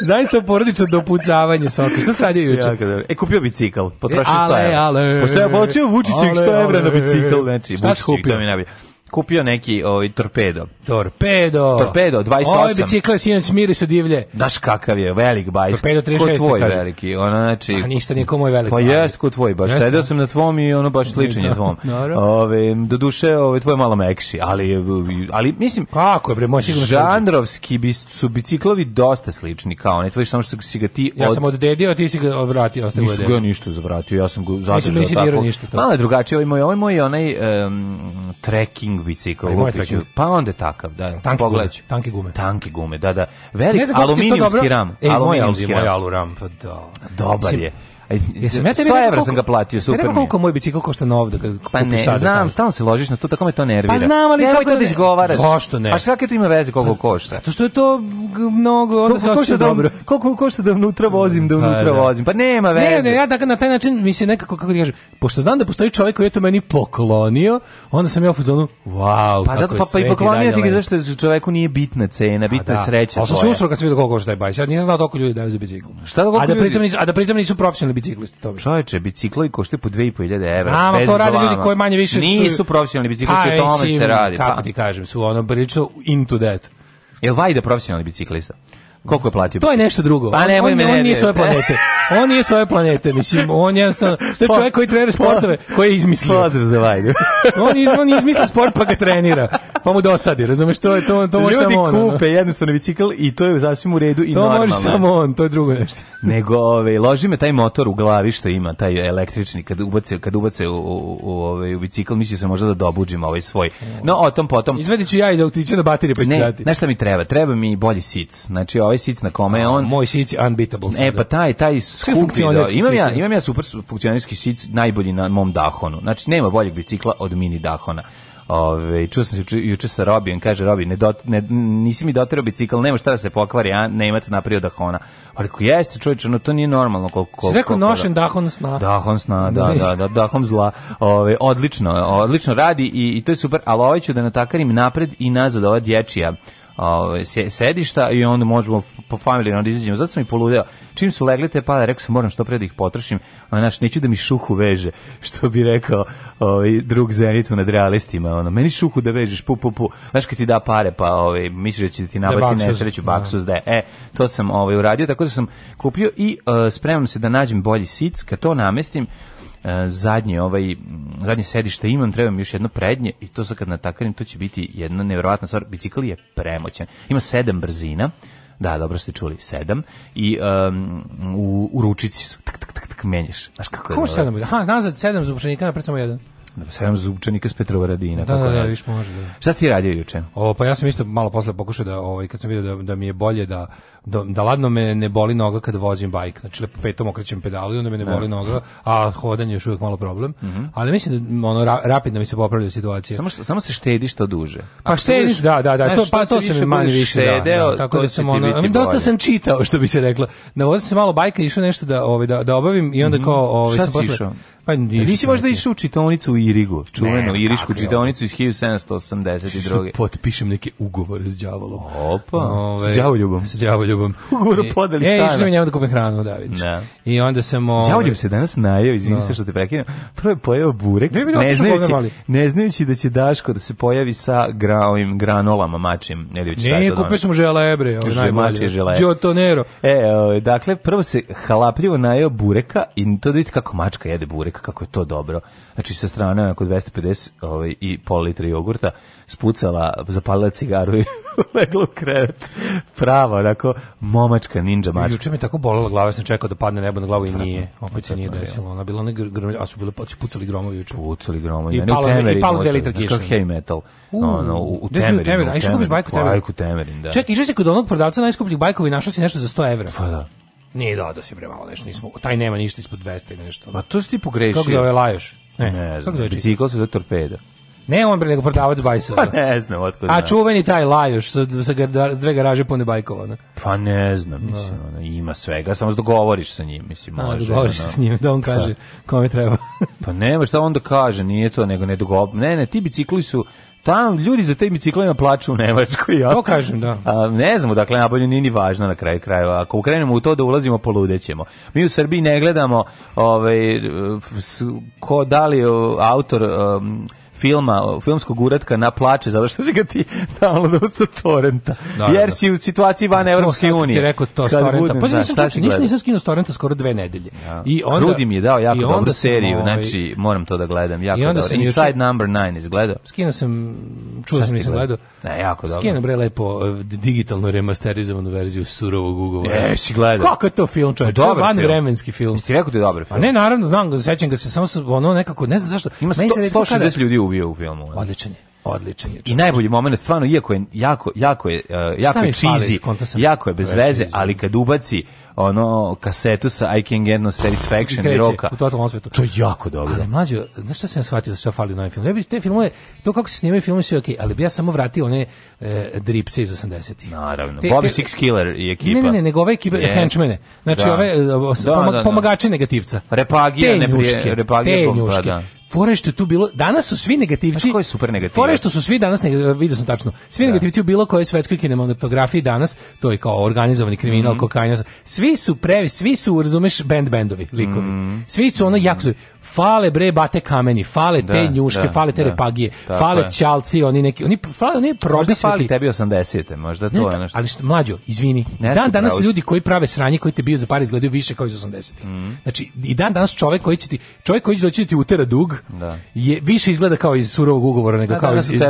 Zaista porodično dopucavanje soka. Šta se radio juče? E, kupio bicikl, potrošio e, 100 evra. Ale, ale. Pošto je Vučićeg 100 evra na bicikl, znači, Vučićeg, to mi najbolje kupio neki ovaj torpedo. Torpedo. Torpedo 28. Ovaj bicikl je sinoć miris od divlje. Daš kakav je, velik bajs. Torpedo 36. Ko tvoj kaže. veliki, ono znači. A ništa nije komu je velik. Pa jest ko tvoj baš. Sedeo sam na tvom i ono baš da, sličan je tvom. Ove do duše, ove tvoj malo mekši, ali ali mislim kako je bre moj sigurno žanrovski bi, su biciklovi dosta slični kao ne tvoj samo što si ga ti od... Ja sam oddedio, dedio, ti si ga vratio, Nisu ga ništa zavratio, ja sam ga zadržao tako. Malo drugačije, ovaj moj, ovaj moj onaj um, trekking ring bicikl. Pa, pa onda takav, da. Tanki gume, tanki gume. Tanki gume, da, da. Velik aluminijumski ram. Ej, moj aluram. Pa da. Dobar je. Jesam ja tebi 100 evra sam ga platio, super. Ne koliko moj bicikl košta nov da pa ne, sada, znam, stalno se ložiš na to, tako me to nervira. Pa znam, ali Nemoj kako to da izgovaraš. Zašto ne? A šta kakve to ima veze koliko pa košta? To što je to mnogo, onda se osjeća da dobro. Koliko košta da unutra vozim, da pa unutra da. vozim? Pa nema veze. Ne, ne, ja tako na taj način mi se nekako kako ti kažem, pošto znam da postoji čovek koji je to meni poklonio, onda sam ja u fazonu, wow, pa zato pa pa i poklonio ti zašto čovjeku nije bitna cena, pa bitna je da. sreća. A sa susro kad se vidi koliko košta taj bajs. Ja nisam znao da oko ljudi daju za bicikl. Šta da oko ljudi? A da pritom nisu profesionalni biciklisti to. Čoveče, biciklovi koštaju po 2.500 evra. Znamo, to rade ljudi koji manje više nisu profesionalni biciklisti, pa, o tome se radi. Pa. Kako ti kažem, su ono prilično into that. Jel Vajda profesionalni biciklista? Koliko je platio? To je nešto drugo. Pa nemoj on, on, on, nije svoje planete. on nije svoje planete, mislim, on jednostavno... Što <laughs> je čovjek koji trenira sportove, koji je izmislio. Pozdrav za Vajdu. <laughs> on, iz, on izmislio sport pa ga trenira pa mu dosadi, razumeš, to to, to može samo on. Ljudi kupe ono. jednostavno bicikl i to je sasvim u redu i to normalno. To može samo on, to je drugo nešto. <laughs> Nego, ove, ovaj, loži me taj motor u glavi što ima, taj električni, kad ubace, kad ubace u, u, u, ovaj, u bicikl, mislim da se možda da dobuđim ovaj svoj. No, o tom potom. Izvadit ću ja iz autića na baterije pa ću ne, dati. Ne, šta mi treba? Treba mi bolji sic. Znači, ovaj sic na kome je on... Moj sic je unbeatable. E, pa taj, taj skupi, da, imam, ja, imam ja super funkcionerski sic najbolji na mom dahonu. Znači, nema boljeg bicikla od mini dahona. Ove, čuo sam se juče sa Robijem, kaže Robi, ne, dot, ne nisi mi doterao bicikl, nema šta da se pokvari, a Nemac napravio dahona. Pa rekao, jeste čovječ, no to nije normalno. Koliko, koliko, si rekao da- nošen dahon sna. Dahon sna, da, da, da, dahon zla. Ove, odlično, odlično radi i, i to je super, ali ovaj ću da natakarim napred i nazad, ova dječija ovaj sedišta i onda možemo po family da izađemo. Zato sam i poludeo. Čim su legle te pare, rekao sam moram što pre da ih potrošim, a naš neću da mi šuhu veže, što bi rekao ovaj drug Zenitu nad realistima, ono. Meni šuhu da vežeš pu pu pu. Znaš kad ti da pare, pa ovaj misliš da će ti da, nabaci da, nesreću baksuz da. E, to sam ovaj uradio, tako da sam kupio i uh, eh, spremam se da nađem bolji sit, kad to namestim, E, zadnje ovaj zadnje sedište imam, trebam još jedno prednje i to sad kad natakarim, to će biti jedna nevjerovatna stvar. Bicikl je premoćan. Ima sedam brzina. Da, dobro ste čuli, sedam. I um, u, u ručici su, tak, tak, tak, tak, menjaš. Znaš kako je? Kako sedam? Ha, nazad sedam zubčanika, napred samo jedan. Sedam zupčanika s Petrova Petrovaradina. Da, da, da, da, viš može. Da. Šta si ti radio juče? O, pa ja sam isto malo posle pokušao da, ovaj, kad sam vidio da, da mi je bolje da da, da ladno me ne boli noga kad vozim bajk. Znači lepo petom okrećem pedalu i onda me ne da. boli noga, a hodanje je još uvijek malo problem. Mm -hmm. Ali mislim da ono ra, rapidno mi se popravlja situacija. Samo što, samo se štediš to duže. Pa štediš, da, da, da, to pa to se mi manje više da, štedeo, da, tako da sam ono, dosta sam čitao što bi se reklo. vozim se malo bajka i išao nešto da ovaj da, da obavim i onda mhm. kao ovaj sam posle Pa ništa. Nisi možda išao u čitaonicu u Irigu, čuvenu ne, irišku čitaonicu iz 1782. Da potpišem neke ugovore s đavolom. Opa, ovaj, s đavoljubom. S đavoljubom poljubom. Ugovor <laughs> o podeli stana. E, išao njemu da kupim hranu, da Da. I onda sam... Ove... Ovaj, Đavoljub da se danas najeo, izvini no. Da. se što te prekidam. Prvo je pojeo burek, ne, ne, znajući, ne znajući da će Daško da se pojavi sa graovim granolama mačim. Ili već ne, kupio sam želebre, ovo je ovaj, najbolje. Giotonero. E, o, ovaj, dakle, prvo se halapljivo najeo bureka i to da vidite kako mačka jede bureka, kako je to dobro. Znači, sa strane, onako 250 ovaj, i pol litra jogurta, spucala, zapalila cigaru i <laughs> legla u krevet. Pravo, onako, momačka ninja mačka. Juče mi tako bolela glava, sam čekao da padne nebo na glavu i nije. Opet se nije desilo. Ona bila neka grmlja, a su bile pa pucali gromovi juče. Pucali gromovi. I palo, temerin, i palo 2 litre kiše. Kako heavy metal. No, no, u temerin. U temerin. A išao kupiš bajku temerin. Bajku temerin, da. Ček, išao si kod onog prodavca najskupljih bajkova i našao si nešto za 100 €. Pa da. Nije dodao si bre malo znači nismo, taj nema ništa ispod 200 i nešto. Pa to si ti pogrešio. Kako da je lajoš? Ne, ne znam, bicikl se za torpeda. Ne on bre, nego prodavac bajsova. Pa ne znam otkud. A čuveni taj Lajoš sa, sa dve garaže pune bajkova. Ne? Pa ne znam, mislim, no. Da. ono, ima svega, samo se da dogovoriš sa njim, mislim, da može. A, dogovoriš ono. s njim, da on kaže pa. kome treba. <laughs> pa nema šta on da kaže, nije to, nego ne dogovor. Ne, ne, ti bicikli su tamo ljudi za te biciklima plaću u Nemačkoj. Ja. To kažem, da. A, ne znamo, dakle, nabolje nije ni važno na kraju krajeva. Ako krenemo u to da ulazimo, poludećemo. Mi u Srbiji ne gledamo ovaj, ko da li e, autor um, filma, filmskog uratka na plače zato što si ga ti downloadao sa torrenta. Da, jer da. si u situaciji van pa Evropske unije. Si rekao to s torrenta. Pa nisam, da, nisam, nisam skinuo s torrenta skoro dve nedelje. Ja. I onda, Krudi mi je dao jako dobru seriju, ovaj, znači moram to da gledam. Jako I onda dobro. sam Inside juče, number 9 izgledao. Skinuo sam, čuo sam nisam gledao. Ne, jako dobro. Skinuo bre lepo eh, digitalno remasterizovanu verziju surovog ugovora. E, si gledao. Kako je to film, čovjek? Dobar je van vremenski film. Jesi rekao da je dobar film? A ne, naravno, znam ga, sećam ga se, samo ono nekako, ne znam zašto. Ima 160 ljudi ubio u filmu. Odličan je. Odličan je. I najbolji moment stvarno iako je jako jako je uh, jako je cheesy, fali, jako je bez veze, cheesy. ali kad ubaci ono kasetu sa I Can Get No Satisfaction kreće, i roka. U totalnom osvetu. To je jako dobro. Ali mlađo, znaš šta sam shvatio da se fali u novim filmu? Ja bih te filmove, to kako se snimaju filmove sve okej, okay, ali bi ja samo vratio one e, dripce iz 80-ih. Naravno. Te, Bobby te, Six Killer i ekipa. Ne, ne, ne, nego ove ekipe, yes. henchmene. Znači da. ove e, da, da, da, pomagači da, da. negativca. Repagija, te njuške, ne prije, repagija, te njuške. Da, da fore što tu bilo, danas su svi negativci. Koji super negativac? Fore što su svi danas, video sam tačno, svi da. negativci u bilo kojoj svetskoj kinematografiji danas, to je kao organizovani kriminal, mm -hmm. kokain, svi su previ, svi su, razumeš, bend bendovi, likovi. Mm -hmm. Svi su ono mm -hmm. jako su, fale bre bate kameni, fale da, te njuške, da, fale te da, repagije, fale je. ćalci, oni neki, oni fale oni probisveti. Možda fali tebi 80 možda to ne, je da, nešto. Ali što, mlađo, izvini. Ne dan danas praviš. ljudi koji prave sranje koji te bio za par izgledaju više kao iz 80-ih. Mm. Znači, i dan danas čovjek koji će ti, čovjek koji će doći da ti utera dug, da. je više izgleda kao iz surovog ugovora nego da, kao iz, iz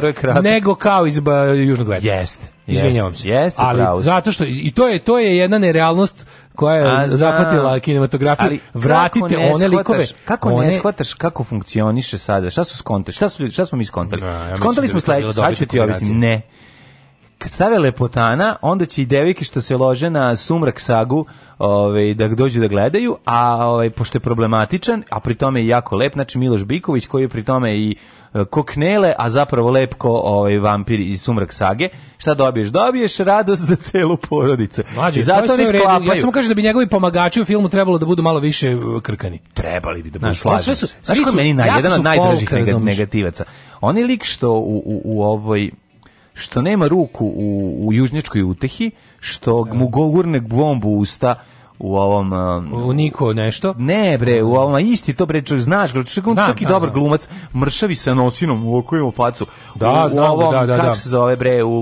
nego kao iz ba, južnog vetra. Jeste. Izvinjavam se. Jeste, ali pravo. zato što i to je to je jedna nerealnost koja je zapatila kinematografiju. Ali vratite one shvataš, likove. Kako one... ne shvataš kako funkcioniše sada? Šta su skontali? Šta su ljudi, šta smo mi skontali? Da, ja skontali da smo sledeće, sad ću ti objasniti. Ne. Kad stave lepotana, onda će i devike što se lože na sumrak sagu ovaj, da dođu da gledaju, a ovaj, pošto je problematičan, a pri tome je jako lep, znači Miloš Biković koji je pri tome i E, koknele, a zapravo lepko ovaj vampir iz Sumrak sage. Šta dobiješ? Dobiješ radost za celu porodicu. Mlađe, I zato ne sklapaju. Ja samo kažem da bi njegovi pomagači u filmu trebalo da budu malo više e, krkani. Trebali bi da budu slaženi. Sve su, Znaš, su meni naj, jedan od najdražih neg negativaca. Oni lik što u, u, u ovoj što nema ruku u, u južnjačkoj utehi, što mu gurne bombu usta, u ovom um, u Niko nešto. Ne bre, u ovom isti to bre, znaš, čak on da, i dobar da. glumac, mršavi sa nosinom u okojemu facu. Da, u, znam, u ovom, da, da, kako da. se zove bre u,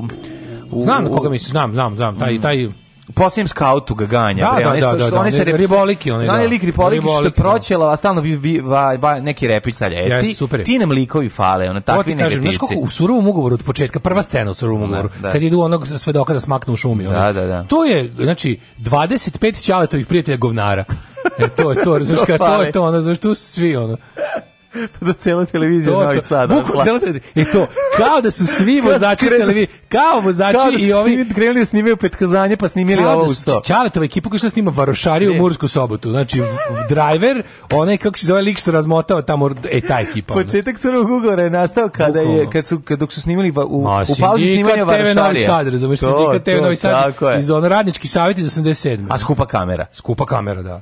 u Znam koga misliš, znam, znam, znam, taj mm. taj poslijem skautu ga ganja. Da, bre, da, one da, su, da, da, da one se rep... riboliki, one, da. One da. lik riboliki, riboliki što je da. proćela, a stalno vi, vi, va, va, neki repić sa E, ti, super. ti nam likovi fale, ono, takvi ti negativci. Kažem, znaš u surovom ugovoru od početka, prva scena u surovom ugovoru, da, da. kad idu onog svedoka da smaknu u šumi. Ona. da, da, da. To je, znači, 25 ćaletovih prijatelja govnara. E, to je to, razumiješ, <laughs> to, to je to, ono, znaš, tu su svi, ono. <laughs> da cela televizija to, Novi Sad. Bukvalno cela televizija. I e to, kao da su svi <laughs> da vozači televizije, kao vozači kao da i ovi... Krenuli da snimaju petkazanje, pa snimili kao da ovo da uz to. Čaletova ekipa koja što snima Varošariju u Mursku sobotu. Znači, driver, onaj, kako se zove lik što razmotao tamo, e, ta ekipa. Početak Crnog ugovora je nastao kada Bukalo. je, kad su, kad dok su snimali va, u, Ma, u pauzi snimanja Varošarija. TV Novi Sad, razumiješ, sindikat TV Novi Sad, iz ono radnički savjet iz 87. A skupa kamera. Skupa kamera, da.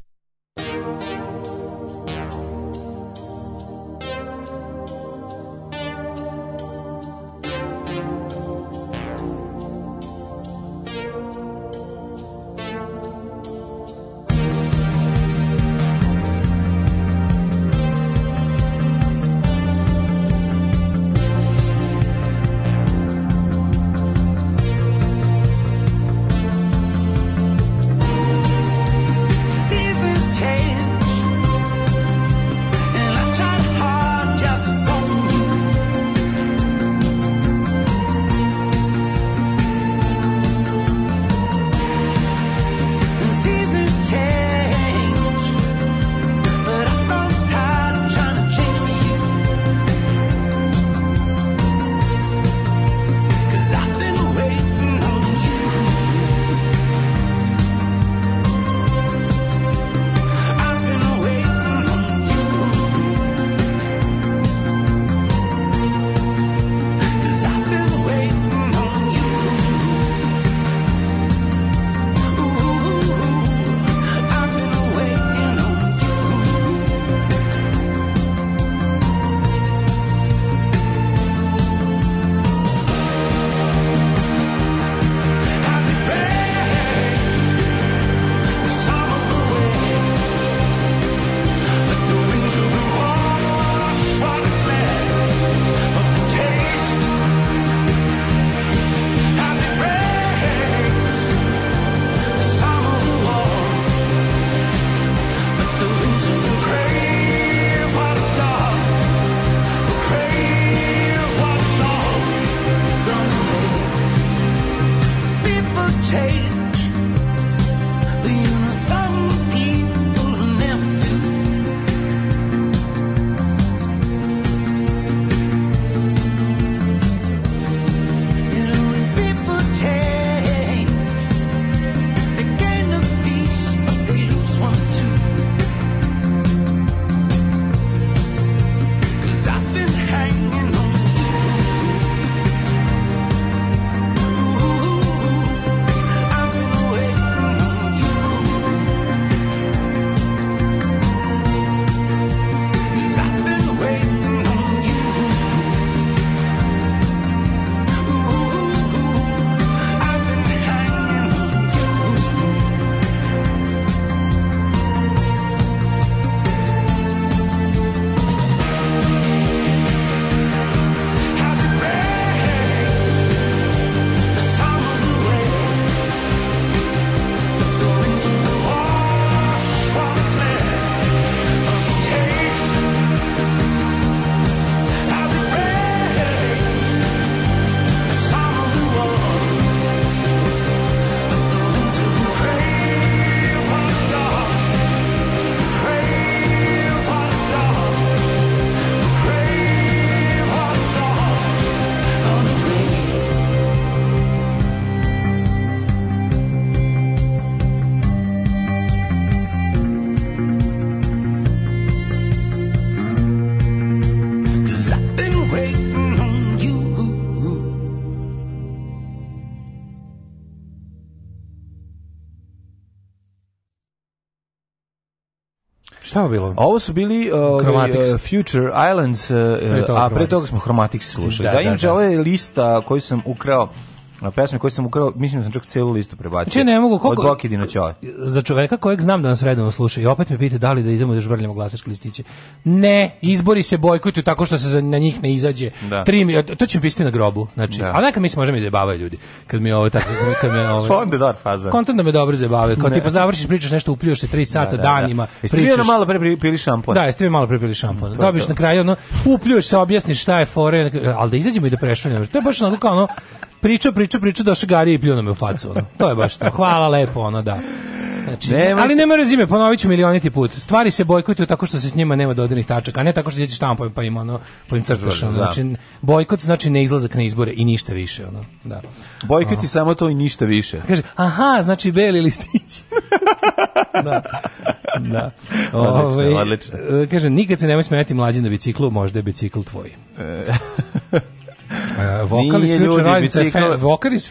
Šta je bilo? Ovo su bili uh, ovaj, uh, Future Islands, uh, a pre toga smo Chromatics slušali. Da, da, da, da. ovo je lista koju sam ukrao na pesme koje sam ukrao, mislim da sam čak celu listu prebacio. Znači, ne mogu, koliko... Od Bokidina Ćoje za čoveka kojeg znam da nas redovno sluša i opet me pita da li da idemo da žvrljamo glasačke listiće. Ne, izbori se bojkotuju tako što se za, na njih ne izađe. Da. Tri, to će mi pisati na grobu. Znači, da. A neka mi se možemo izjebavaju ljudi. Kad mi ovo tako... Kad me <laughs> ovo, Onda dobar faza. Kontent da me dobro izjebavaju. Kao tipa završiš, pričaš nešto, upljuš se tri sata da, da, da. danima. Da. Jeste pričaš... malo pre pili šampon? Da, jeste malo pre pili šampon. Dobiš na kraju, ono, upljuješ se, objasniš šta je fore, ali da izađemo i da prešvaljamo. To je baš onako kao ono, Priča, priča, pričao, došao Gari i pljuno me u facu. Ono. To je baš to. Hvala lepo, ono, da. Znači, Nema ali se... nema rezime, ponovit ću milioniti put. Stvari se bojkotuju tako što se s njima nema dodirnih tačaka, a ne tako što ideš tamo pa im ono, pa im crtaš. Ono. Da. Znači, bojkot znači ne izlazak na izbore i ništa više. Ono. Da. Bojkot je samo to i ništa više. Kaže, aha, znači beli listić. <laughs> da. da. Ove, odlično, ovaj, odlično. E, kaže, nikad se nemoj smijeti mlađi na biciklu, možda je bicikl tvoj. E... <laughs> Uh, vokal e, mhm. iz Future Islands je fe, vokal iz,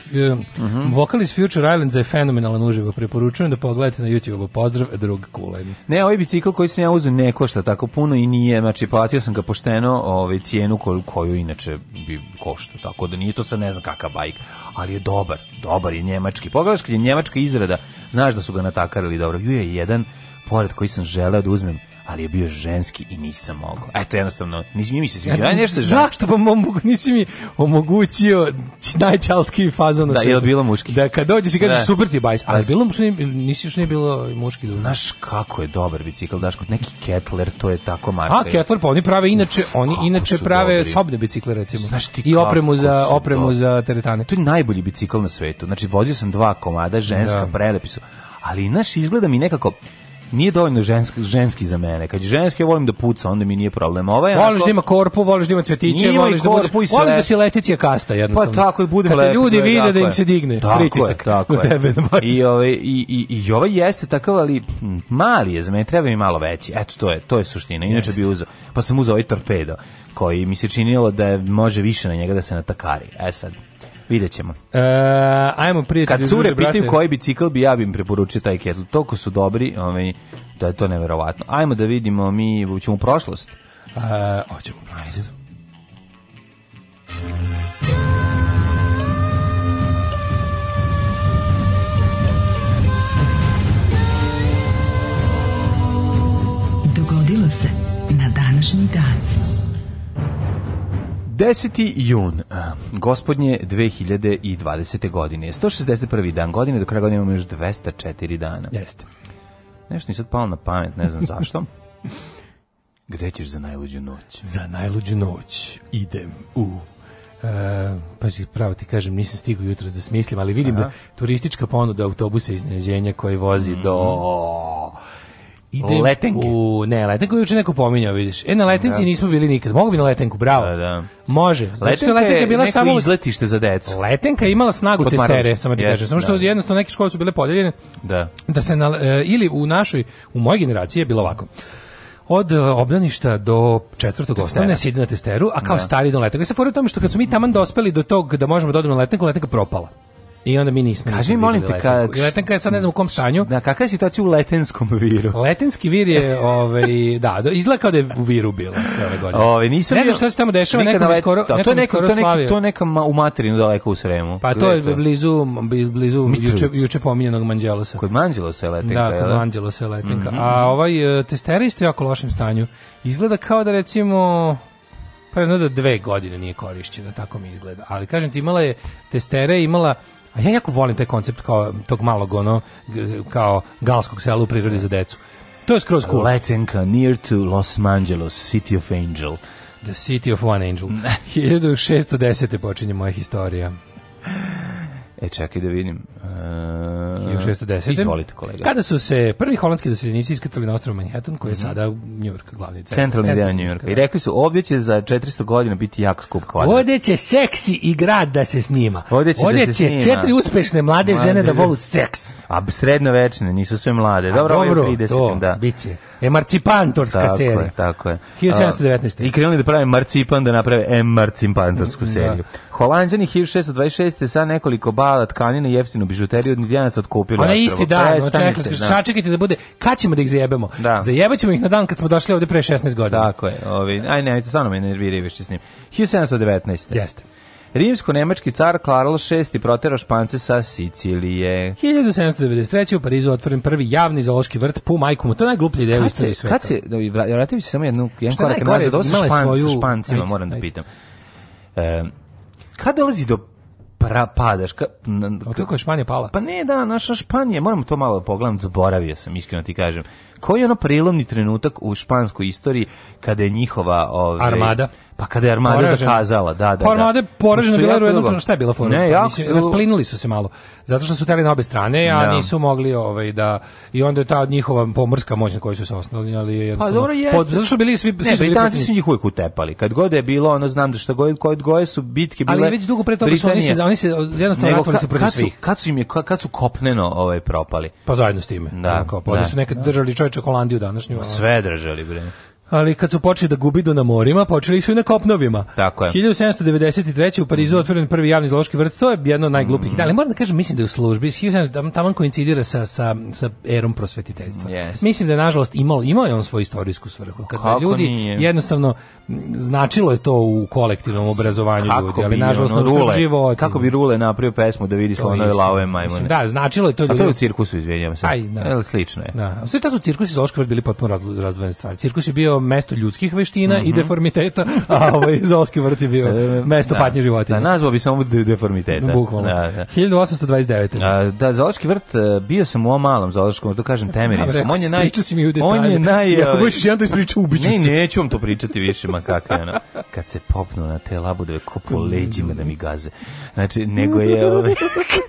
vokal iz Future Islands je fenomenalan uživo. Preporučujem da pogledate na YouTubeu. Pozdrav drug Kulen. Ne, ovaj bicikl koji sam ja uzeo ne košta tako puno i nije, znači platio sam ga pošteno, ovaj cijenu koju, koju inače bi košta. Tako da nije to sa ne znam kakav bajk, ali je dobar, dobar je njemački. Pogledaš kad je njemačka izrada, znaš da su ga natakarili dobro. Ju je jedan pored koji sam želeo da uzmem ali je bio ženski i nisam mogao. Eto, jednostavno, nisi mi se sviđa. Ja, nešto zašto pa mogu, nisi mi omogućio najčalski fazon na da, svetu. Da, je bilo muški? Da, kad dođeš i kažeš da. super ti bajs, ali pa bilo muški, nisi još nije bilo muški. Da. Znaš kako je dobar bicikl, daš kod neki Kettler, to je tako marka. A, Kettler, pa oni prave inače, Uf, oni inače prave dobri. sobne bicikle, recimo. Znaš ti I opremu za, opremu dobri. za teretane. To je najbolji bicikl na svetu. Znači, vozio sam dva komada, ženska, da. prelepi su ali naš izgleda mi nekako nije dovoljno ženski, ženski za mene. Kad ženski ja volim da puca, onda mi nije problem. Ovaj voliš onako, da ima korpu, voliš da ima cvetiće, ima voliš, da korpu, da budeš, voliš da si leticija kasta jednostavno. Pa tako bude Kad te ljudi vide tako da im se digne tako pritisak je, tako na tebe. I ovaj i i i ovaj jeste takav ali mali je za mene, treba mi malo veći. Eto to je, to je suština. Inače bi uzeo. Pa sam uzeo ovaj torpedo koji mi se činilo da je, može više na njega da se natakari. E sad, Vidjet ćemo. E, ajmo prijatelji. Kad da cure pitaju koji bicikl bi, ja bi im preporučio taj kettle. Toliko su dobri, ovaj, da je to neverovatno. Ajmo da vidimo, mi ćemo u prošlost. E, hoćemo u prošlost. Dogodilo se na današnji dan. 10. jun, gospodnje 2020. godine, 161. dan godine, do kraja godine imamo još 204 dana. Jeste. Nešto mi sad palo na pamet, ne znam zašto. <laughs> Gde ćeš za najluđu noć? Za najluđu noć idem u... Uh, e, pa si pravo ti kažem, nisam stigao jutro da smislim, ali vidim da Aha. da turistička ponuda autobusa iznenađenja koji vozi mm -hmm. do Idem letenke. U, ne, letenku juče neko pominjao, vidiš. E, na letenci da. nismo bili nikad. Mogu bi na letenku, bravo. Da, da. Može. letenka, je letenka je bila neko samo... izletište za decu. Letenka je imala snagu Kod testere, samo ti kažem. Samo što da, da. jednostavno neke škole su bile podeljene. Da. Da se na, e, ili u našoj, u mojoj generaciji je bilo ovako od e, obdaništa do četvrtog osnovne se ide na testeru, a kao da. stari do letenka. I se fora u tome što kad smo mi taman dospeli do tog da možemo da odemo na letenku, letenka propala. I onda mi nismo. Kaži mi molim te ka Letenka je sad ne znam u kom stanju. Da, kakva je situacija u Letenskom viru? Letenski vir je <laughs> ovaj da, izgleda da je u viru bilo sve ove godine. Ovaj nisam ne znam šta se tamo dešava, neka let... skoro, da, to je neka to neki to neka u materinu daleko u Sremu. Pa to je blizu blizu juče juče pominjanog Manđelosa. Kod Manđelosa je Letenka. Da, kod Manđelosa je Letenka. Mm -hmm. A ovaj e, testerist je u jako lošem stanju. Izgleda kao da recimo pa jedno da dve godine nije korišćena, tako mi izgleda. Ali kažem ti, imala je testere, imala A ja jako volim taj koncept kao tog malog ono kao galskog sela u prirodi za decu. To je skroz cool. Letenka near to Los Angeles, City of Angel. The City of One Angel. 1610. <laughs> počinje moja historija. E, čekaj da vidim. E, 1610. Izvolite, kolega. Kada su se prvi holandski doseljenici iskacali na ostrovu Manhattan, koji je mm -hmm. sada Njujork, glavni centar. Centralni deo Njujorka. I rekli su, ovdje će za 400 godina biti jako skup kvadrat. Ovdje će seksi i grad da se snima. Ovdje će, ovdje da će da četiri uspešne mlade, mlade žene da volu seks. A srednovečne, nisu sve mlade. Dobro, dobro, ovo je 30. To, da. biće. Emarcipantorska tako Je, tako je. 1719. I krenuli da prave marcipan, da naprave emarcipantorsku da. seriju. Da. Holanđani 1626. sa nekoliko bala tkanine i jeftinu bižuteriju od Indijanaca otkupili. Ona isti dan, očekali, da. sačekajte da bude, kad ćemo da ih zajebemo? Da. Zajebaćemo ih na dan kad smo došli ovde pre 16 godina. Tako je, ovi, aj nemojte, stvarno me nerviraju više s njim. 1719. Jeste. Rimsko-nemački car Karl VI protera Špance sa Sicilije. 1793. u Parizu otvoren prvi javni zoološki vrt po majkom. To je najgluplja ideja u istoriji sveta. Kad se, da bi da se samo jednu, jedan korak nazad, ovo sa španci, svoju... špancima, ajde, moram da ajde. da pitam. E, kad dolazi do pra, padaš. Ka, kako je Španija pala? Pa ne, da, naša Španija, moram to malo pogledam, zaboravio sam, iskreno ti kažem. Koji je ono prelomni trenutak u španskoj istoriji kada je njihova... Ove, ovaj, Armada Pa kada je armada poražen. zakazala, da, da. Pa da. je poražena bila u jednom šta je bila forma? Ne, pa jako su... Rasplinuli su se malo, zato što su teli na obe strane, a ja. Da. nisu mogli ovaj, da... I onda je ta njihova pomorska moć na kojoj su se osnovali, ali je pa jednostavno... Pa dobro jeste. Pod, zato što bili svi... ne, svi Britanci su njih uvijek utepali. Kad god je bilo, ono, znam da šta god, god goje su bitke bile... Ali već dugo pre toga su oni se, oni se jednostavno Nego, ka, su protiv kad svih. kad su, im je, kad su kopneno ovaj, propali? Pa zajedno s time. Da. Tako, pa da. su nekad da. držali čovječa Holandiju današnju. Sve držali, bre ali kad su počeli da gubidu na morima, počeli su i na kopnovima. Tako je. 1793. u Parizu mhm. otvoren prvi javni zoološki vrt, to je jedno od najglupih. Mm Ali moram da kažem, mislim da je u službi, da, tamo koincidira sa, sa, sa erom prosvetiteljstva. Yes. Mislim da je, nažalost, imao, imao je on svoju istorijsku svrhu. Kad Kako ljudi nije? jednostavno značilo je to u kolektivnom obrazovanju Kako ljudi, ali nažalost na rule, život. Kako bi Rule napravio pesmu da vidi slonove lave majmune? da, značilo je to ljudi. A to je u cirkusu, izvinjavam se. Aj, da. Slično je. Da. Sve tada su cirkus i zoološki vrt bili potpuno razdvojene stvari. Cirkus je bio bio mesto ljudskih veština mm -hmm. i mhm. deformiteta, a ovaj zoološki vrt je bio <laughs> e, mesto da, patnje životinja. Da, nazvao bi samo deformiteta. Bukvalno. Da, da. 1829. A, da, zoološki vrt, e, bio sam u ovom malom zoološkom, da kažem, temerinskom. on je naj... Si mi u detalje. On je naj... I ako budeš ovaj- jedan to da ispričao, ubiću ne, se. Ne, neću vam to pričati više, ma kakve, ono. Kad se popnu na te labudove, ko po mm. leđima da mi gaze. Znači, nego je... Ove, ovaj-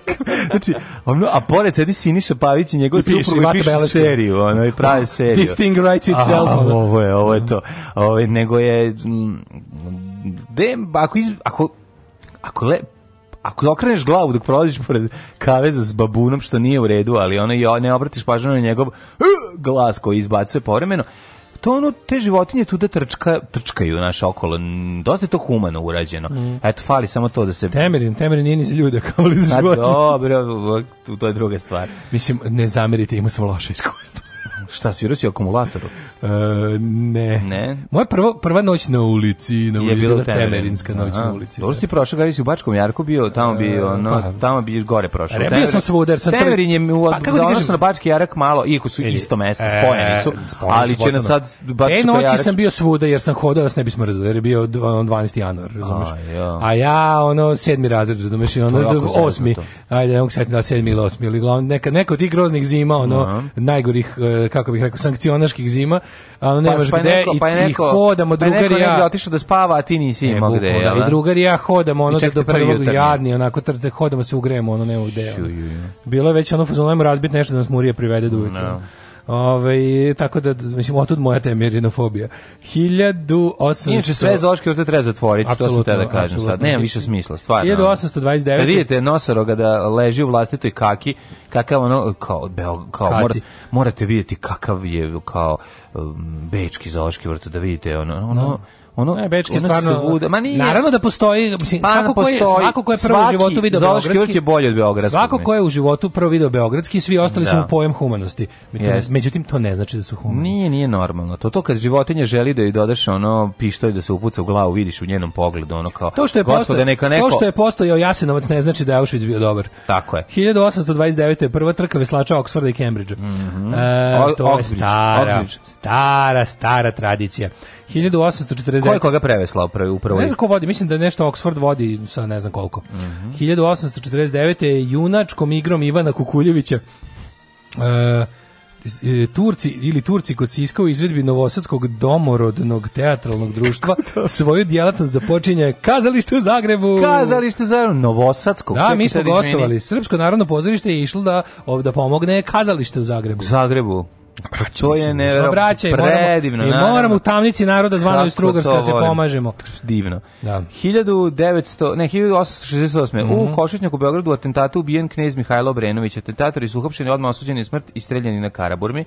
<laughs> znači, ono, a pored sedi Siniša Pavić i njegov supruga i pišu seriju, ono, i prave <laughs> seriju. This thing writes itself. A, ovo je, ovo je to. Ove, nego je... Mm, De, ako, iz, ako, ako le, ako okreneš glavu dok prolaziš pored kaveza s babunom, što nije u redu, ali ona je ne obratiš pažnju na njegov uh, glas koji izbacuje povremeno, to ono, te životinje tu da trčka, trčkaju naš okolo. Dosta je to humano urađeno. Mm. Eto, fali samo to da se... Temerin, temerin nije ni za ljude, kao li za pa životinje. Dobro, to je druga stvar. Mislim, ne zamerite, imao sam loše iskustvo. Šta, svirao si akumulatoru? E, ne. Ne? Moja prvo, prva noć na ulici, na ulici, je bila Temerinska noć Aha. na ulici. Dobro ti prošao, kada si u Bačkom Jarku bio, tamo bi, e, ono, pa, tamo bi gore prošao. Re, bio sam se jer sam... Temerin je u, pa, kako da za odnosu na Bački Jarak malo, iako su isto mesto, e, spojeni su, ali će nas sad Bačko Jarak... E, noći sam bio svuda, jer sam hodao, da se ne bismo smrzao, jer je bio 12. januar, razumeš? A ja, ono, sedmi razred, razumeš, ono, osmi, ajde, ne mogu setiti da sedmi ili osmi, ili glavno, neka, neka od tih groznih zima, ono, najgorih, e, kako kako bih rekao, sankcionaških zima, a nemaš pa, pa gde neko, pa i, neko, i hodamo, pa drugar ja... Pa otišao da spava, a ti nisi imao gde, da. jel? Da, I drugar ja hodamo, ono, do prvog jadni, onako, da hodamo se ugrejemo, ono, nema gde. Bilo je već ono, fazon, razbit nešto da nas murije privede do ujutru. No. Da. Ove, ovaj, tako da, mislim, otud moja temerinofobija. 1800... Inače, sve zoške ovde treba zatvoriti, absolutno, to sam te da kažem sad. Nema više smisla, stvarno. 1829. Kad vidite nosoroga da leži u vlastitoj kaki, kakav ono, kao, beo, kao mora, morate vidjeti kakav je, kao, um, bečki zoški vrt, da vidite, ono, ono, no da ono ne, Bečki ono stvarno svuda, ma nije. Naravno da postoji, mislim, pa, svako da ko je svako ko je prvo u životu video beogradski. je bolje od beogradskog. Svako ko je u životu prvo video beogradski, svi ostali da. su mu da. pojem humanosti. Međutim, međutim to ne znači da su humani. Nije, nije normalno. To to kad životinja želi da joj dodaš ono pištolj da se upuca u glavu, vidiš u njenom pogledu ono kao to što je posto, neka neko... To što je posto postojao Jasenovac ne znači da je Auschwitz bio dobar. Tako je. 1829 je prva trka veslača Oxforda i Cambridgea. Mm -hmm. e, to Oxbridge. je stara, stara stara, stara tradicija. 1849. Ko je koga preveslao upravo? Ne znam ko vodi, mislim da nešto Oxford vodi sa ne znam koliko. Mm -hmm. 1849. je junačkom igrom Ivana Kukuljevića e, e, Turci ili Turci kod Siska u izvedbi Novosadskog domorodnog teatralnog društva <laughs> svoju djelatnost da počinje kazalište u Zagrebu. Kazalište u Zagrebu, Novosadskog. Da, Čekaj, mi smo gostovali. Srpsko narodno pozorište je išlo da, da pomogne kazalište u Zagrebu. Zagrebu. Pa to je nevjerojatno. Pa Predivno. I moramo, moramo u tamnici naroda zvanoj Strugarska da se pomažemo. Divno. Da. 1900, ne, 1868. Mm -hmm. U mhm. Košutnjaku u Beogradu u atentatu ubijen knjez Mihajlo Obrenović. Atentatori su uhapšeni, odmah osuđeni smrt i streljani na Karaburmi.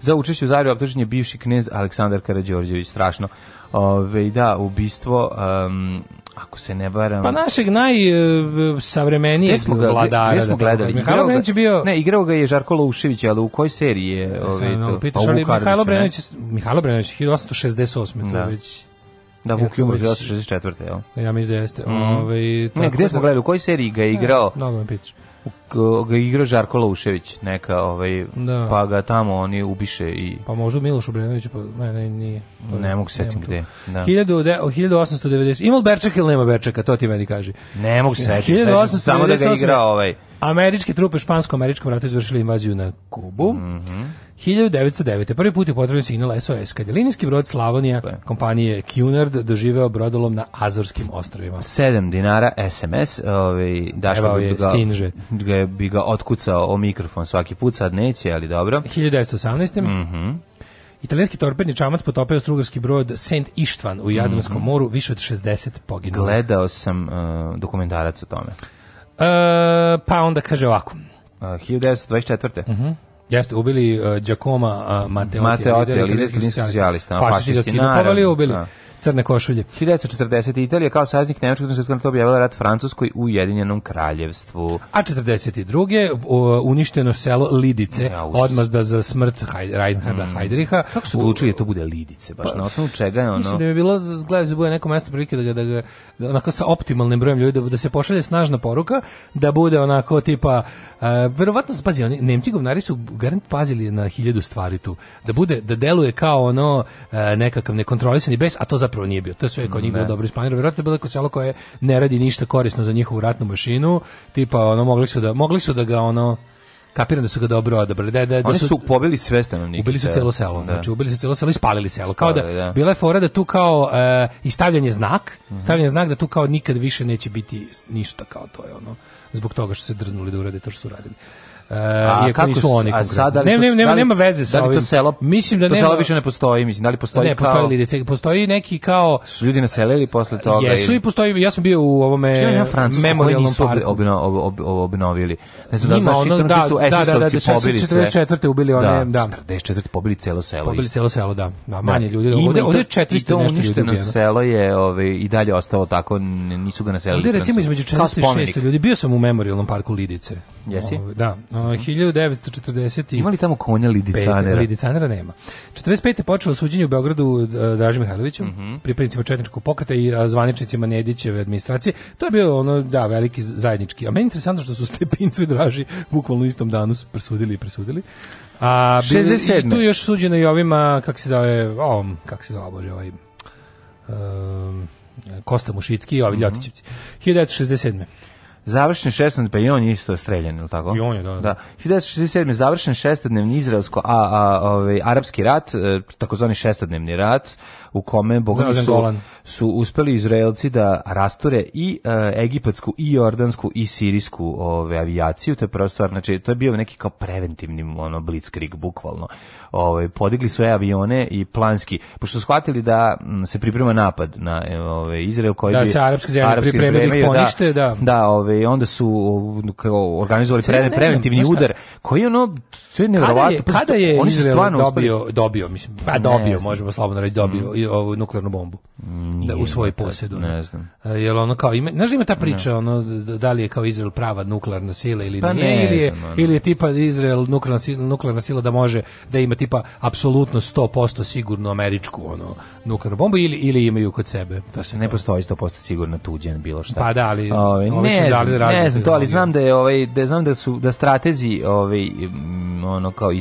Za učešće u Zariju optužen bivši knjez Aleksandar Karađorđević. Strašno. Ove, da, ubistvo... Um, Ako se ne varam. Pa našeg najsavremenijeg e, vladara. Da smo gledali. Mihajlo Brenović je bio... Ne, igrao ga je Žarko Lušević, ali u kojoj seriji je... Ovaj, no, pitaš, pa ali Mihajlo Brenović, Mihajlo Brenović, 1868. Da. To već... Da, Vuk Jumović je 864. Jel? Ja mislim da jeste. Mm. Ove, ovaj, ne, gde smo da- gledali, u kojoj seriji ga je igrao? Ne, mnogo me pitaš ga igra Žarko Laušević neka ovaj da. pa ga tamo oni ubiše i pa možda Miloš Obrenović pa ne ne nije to ne mogu setim gde da 1890 Imao Berček ili nema Berčeka to ti meni kaži ne mogu setim samo da ga igra ovaj Američke trupe špansko-američkom ratu izvršili invaziju na Kubu. Mm -hmm. 1909. Prvi put je potrebno signal SOS kad je linijski brod Slavonija kompanije Cunard doživeo brodolom na Azorskim ostrovima. 7 dinara SMS, ovaj Daško je ga, stinže. ga je bi ga otkucao o mikrofon svaki put, sad neće, ali dobro. 1918. Mhm. Mm Italijanski torpedni čamac potopio strugarski brod Saint Ištvan u Jadranskom mm -hmm. moru, više od 60 poginulih. Gledao sam uh, dokumentarac o tome. Uh, pa onda kaže ovako. E, uh, 1924. Mhm. Mm Jeste, ubili uh, Giacomo uh, Matteotti, Matteotti, liderski socijalista, fašisti, fašisti, fašisti, fašisti, fašisti, crne košulje. 1940. Italija kao saveznik Nemačkog svjetskog rata objavila rat Francuskoj u Ujedinjenom kraljevstvu. A 42. uništeno selo Lidice, ja, odmazda za smrt Haj, Reinharda mm. Heidricha. Kako su odlučili da to bude Lidice? Baš pa, na osnovu čega je ono? Mislim da je bilo, gledaj, za da bude neko mesto prilike da ga, da ga da onako sa optimalnim brojem ljudi, da, da se pošalje snažna poruka, da bude onako tipa Uh, verovatno pazi oni Nemci govnari su garant pazili na hiljadu stvari tu da bude da deluje kao ono uh, nekakav nekontrolisani bes a to zapravo nije bio to je sve kod njih da. bilo dobro ispanjero verovatno je bilo neko selo koje ne radi ništa korisno za njihovu ratnu mašinu tipa ono mogli su da mogli su da ga ono kapiram da su ga dobro odabrali. Da, da, da Oni su, su pobili sve stanovnike. Ubili su celo selo. Da. Znači, ubili su celo selo i spalili selo. Kao da, da. bila je fora da tu kao e, i stavljanje znak, mm -hmm. stavljanje znak da tu kao nikad više neće biti ništa kao to je ono zbog toga što se drznuli da urade to što su radili. Uh, a kako nisu oni a sada da ne, ne, nema, da nema veze sa da ovim. to selo mislim da to nema, selo više ne postoji mislim da li postoji ne, kao postoji lidice postoji neki kao da su ljudi naselili posle toga jesu i postoji ja sam bio u ovome ja memorijalnom parku obno, ob, ob, obnovili ne znam Nima, da znaš ono, da, su da, da, da, da, pobili 44. ubili one da, da. 44. pobili celo selo pobili celo selo da, da manje ljudi ovde ovde 400 nešto ljudi selo je ovaj i dalje ostalo tako nisu ga naselili ovde recimo između 400 i 600 ljudi bio sam u memorialnom parku lidice jesi ovaj, da 1940 Imali tamo konja Lidicanera? Pet, Lidicanera nema. 45. je počelo suđenje u Beogradu e, Draži Mihajloviću, mm -hmm. pripadnicima Četničkog pokreta i zvaničnicima Nedićeve administracije. To je bio ono, da, veliki zajednički. A meni je interesantno što su <laughs> Stepincu i Draži bukvalno u istom danu presudili i presudili. A, 67. I tu još suđeno i ovima, kak se zove, ovom, kak se zove, bože, ovaj... Um, Kosta Mušicki i ovi mm -hmm. Ljotićevci. 1967 završen šestodnevni, pa i on je isto streljan, ili tako? I on je, da. da. da. 1967. završen šestodnevni izraelsko-arapski ovaj, rat, e, takozvani šestodnevni rat, u kome bogovi su, su uspeli Izraelci da rasture i e, egipatsku i jordansku i sirijsku ove avijaciju, to je prva stvar, znači to je bio neki kao preventivni ono blitzkrieg bukvalno. Ove podigli sve avione i planski, pošto su shvatili da m, se priprema napad na ove Izrael koji da, bi se arapske zemlje pripremili da. ponište, da. Da, ove, onda su kao organizovali pre, ne, preventivni ne, udar koji je ono sve neverovatno. Kada je, kada je Izrael dobio, uspali... dobio, mislim, pa dobio, možemo slobodno reći, dobio, mm nosi ovu nuklearnu bombu mm, da, Nije, u svoj posjedu. Ne znam. E, jel ono kao ima, znaš da ima ta priča ne. ono da li je kao Izrael prava nuklearna sila ili pa nije, ne, ili je, znam, ili je tipa Izrael nuklearna sila, nuklearna sila da može da ima tipa apsolutno 100% sigurnu američku ono nuklearnu bombu ili ili imaju kod sebe. To se ne postoji 100% sigurno tuđen bilo šta. Pa da, ali ove, ove ne, znam, ne znam to, ali znam da je ovaj da znam da su da stratezi ovaj ono kao i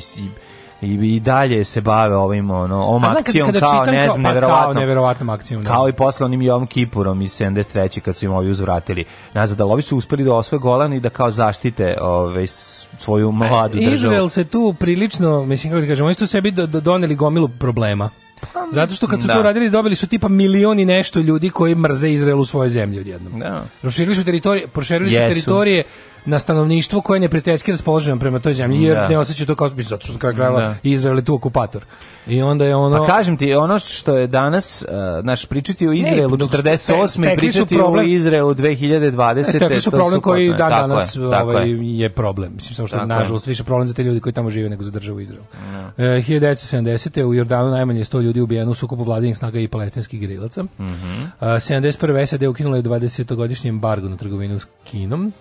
i, i dalje se bave ovim ono ovom A akcijom kada, kada kao ne znam pa, neverovatnom akcijom ne. Da. kao i posle onim Jom Kipurom iz 73 kad su im ovi uzvratili nazad ali ovi su uspeli da osvoje Golan i da kao zaštite ovaj svoju mladu državu Izrael se tu prilično mislim kako da kažem oni su sebi doneli gomilu problema pa, zato što kad su da. to radili dobili su tipa milioni nešto ljudi koji mrze Izrael u svojoj zemlji odjednom. Da. Proširili su teritorije, proširili su teritorije na stanovništvo koje ne prijateljski raspoloženo prema toj zemlji jer da. ne osećaju to kao mislim zato što kraj krajeva da. Izrael je tu okupator. I onda je ono A kažem ti ono što je danas uh, naš pričati o Izraelu 48 i pričati problem, o Izraelu 2020 to su problem koji dan danas je, ovaj je. je problem. Mislim samo što nažalost više problem za te ljudi koji tamo žive nego za državu Izrael. Ja. Da. E, 1970 u Jordanu najmanje 100 ljudi ubijeno u sukobu vladinih snaga i palestinskih grilaca. Mm -hmm. uh, 71 SAD ukinula je 20-godišnji embargo na trgovinu s Kinom.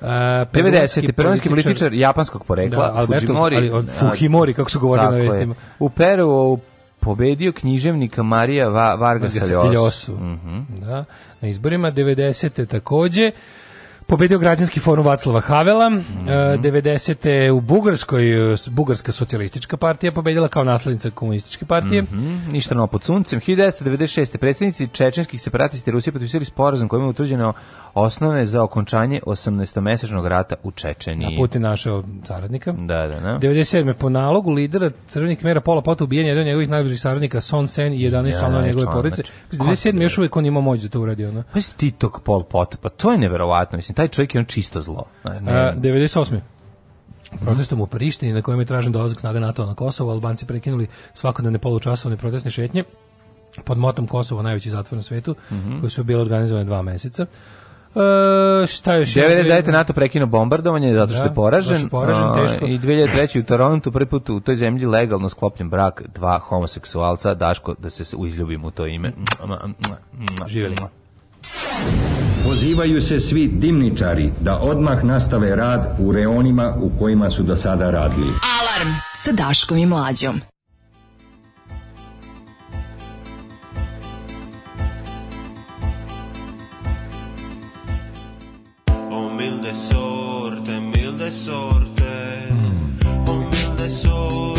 Uh, 90. peruanski političar japanskog porekla, da, Alberto, Fujimori, ali on, Fujimori, kako su govorili na vestima. U Peru pobedio književnika Marija Va Vargas Llosa. Mm -hmm. Da, na izborima 90. takođe. Pobedio građanski forum Vaclava Havela, mm -hmm. 90. u Bugarskoj, e, Bugarska socijalistička partija pobedila kao naslednica komunističke partije. Mm -hmm. Ništa novo pod suncem. 1996. predsjednici čečenskih separatista Rusije potpisali sporazum kojim je utvrđeno osnove za okončanje 18-mesečnog rata u Čečeniji. Na puti našao saradnika. Da, da, da. 97. po nalogu lidera crvenih mera Pola Pota ubijen jedan od njegovih najbližih saradnika Son Sen i 11 ja, članova njegove porodice. 97. još uvijek on ima moć da to uradi. Ono. Pa je ti tog Pol Pota, pa to je neverovatno. Mislim, taj čovjek je on čisto zlo. Ne, ne. A, 98. Protestom u Prištini na kojem je tražen dolazak snaga NATO na Kosovo, Albanci prekinuli svakodnevne polučasovne protestne šetnje pod motom Kosovo, najveći zatvor na svetu, mm -hmm. koji su bile organizovane dva meseca. Uh, šta je još? 99. NATO prekinuo bombardovanje zato što da, je poražen. poražen ovaj, teško. I 2003. u Torontu prvi put u toj zemlji legalno sklopljen brak dva homoseksualca. Daško, da se izljubim u to ime. Živjeli. Pozivaju se svi dimničari da odmah nastave rad u reonima u kojima su do sada radili. Alarm sa Daškom i Mlađom. O de sorte, milde sorte, o de sorte.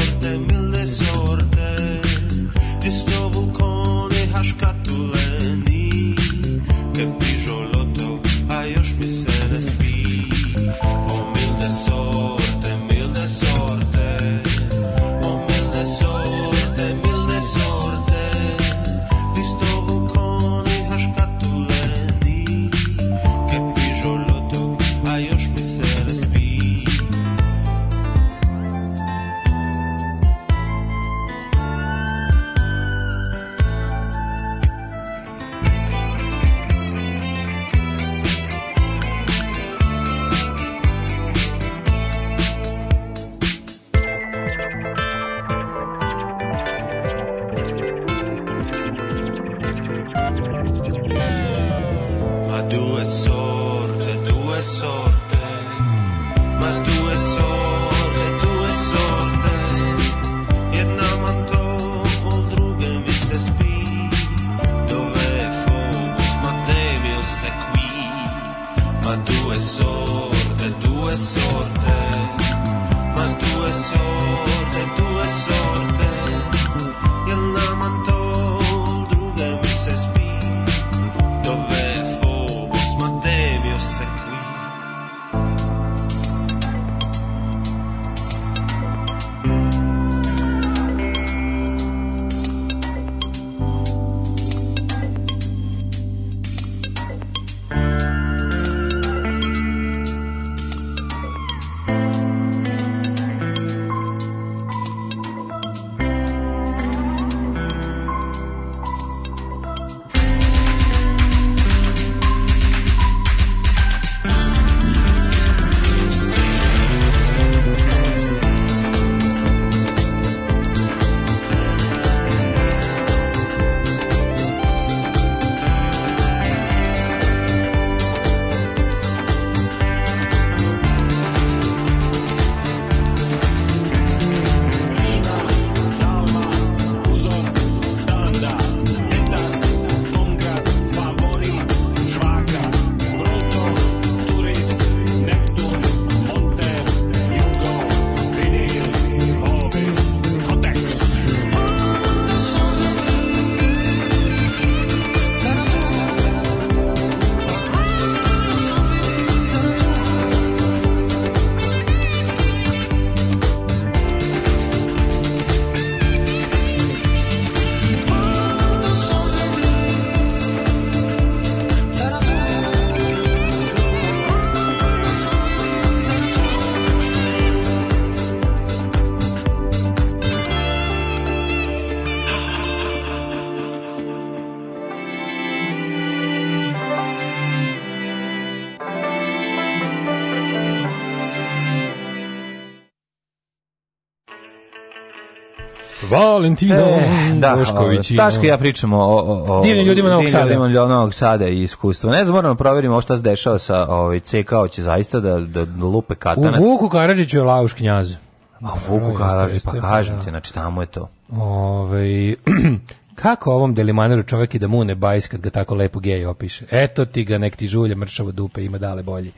Valentina e, eh, da, Bošković. Da. Taško ja pričamo o, o, o divnim ljudima Novog Sada. Divnim ljudima Novog Sada i iskustva. Ne znam, moramo da proverimo šta se dešava sa ovaj, CK, hoće zaista da, da, lupe katanac. U Vuku Karadžiću je Lauš knjaz. A Vuku Karadžić, pa kažem da. ti, znači tamo je to. Ove, ovaj, <clears throat> Kako ovom delimaneru čovjek i da mu ne bajs kad ga tako lepo gej opiše? Eto ti ga, nek ti žulje mršavo dupe, ima dale bolji.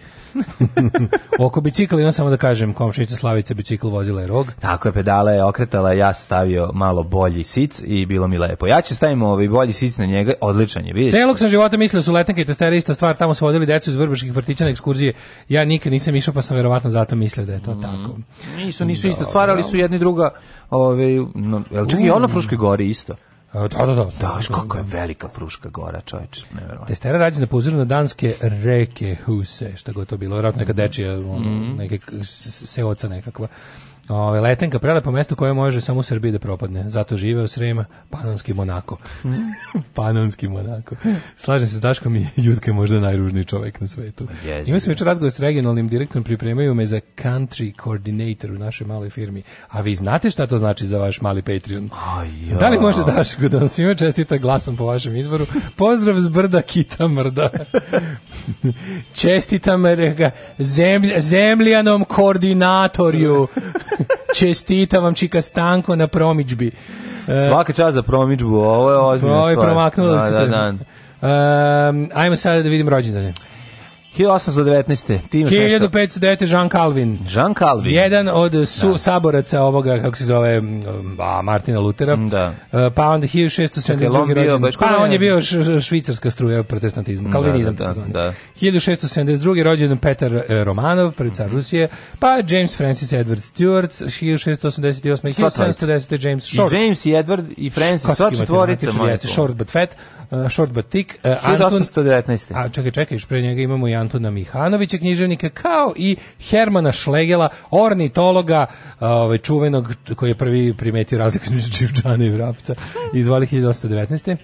<laughs> Oko bicikla imam samo da kažem, komšnica Slavica bicikl vozila je rog. Tako je, pedala je okretala, ja stavio malo bolji sic i bilo mi lepo. Ja ću stavim ovaj bolji sic na njega, odličan je, vidiš. Celog sam života mislio da su letenke i testera ista stvar, tamo su vodili decu iz vrbaških vrtića na ekskurzije. Ja nikad nisam išao, pa sam verovatno zato mislio da je to mm. tako. Nisu, nisu isto stvarali su jedni druga, ovaj, no, jel čak i ono Fruškoj gori isto. Da, da, da. Daš, da, kako je velika Fruška gora, čovječ. Testera rađena po uzoru na danske reke Huse, što god to bilo, vjerojatno neka dečija, mm -hmm. neke seoca nekakva. Ove, letenka prelepo mesto koje može samo u Srbiji da propadne. Zato žive u Srema, panonski Monako. <laughs> panonski Monako. Slažem se s Daškom i Jutke možda najružniji čovjek na svetu. Pa Ima se sam razgovor s regionalnim direktorom, pripremaju me za country coordinator u našoj maloj firmi. A vi znate šta to znači za vaš mali Patreon? Aja. Da li može Daško da vam svima čestita glasom po vašem izboru? Pozdrav z brda kita mrda. <laughs> Čestitam zemlj, zemljanom koordinatorju. <laughs> <laughs> Čestita vam Čika Stanko na promičbi. E, Svaka čast za promičbu, ovo je ozbiljna stvar. Ovo je promaknulo da, da, se. Da, da. Um, ajmo sada da vidim rođendane. 1819. Tim 1509. Jean Calvin. Jean Calvin. Jedan od su da. saboraca ovoga, kako se zove, a, Martina Lutera. Da. E, pa onda 1672. rođen. Bio, pa on je bio švicarska struja protestantizma, da, kalvinizam. Da, da, da, 1672. rođen Petar e, Romanov, prvi car mhm. Rusije. Pa James Francis Edward Stewart, 1688. 1710. James Short. I James i Edward i Francis, sva četvorica. Jeste short but fat, uh, short but thick. Uh, 1819. A čekaj, čekaj, još pre njega imamo i Antuna Mihanovića, književnika, kao i Hermana Šlegela, ornitologa, ovaj, čuvenog, koji je prvi primetio razliku između Čivčana i Vrapca, izvali 1819.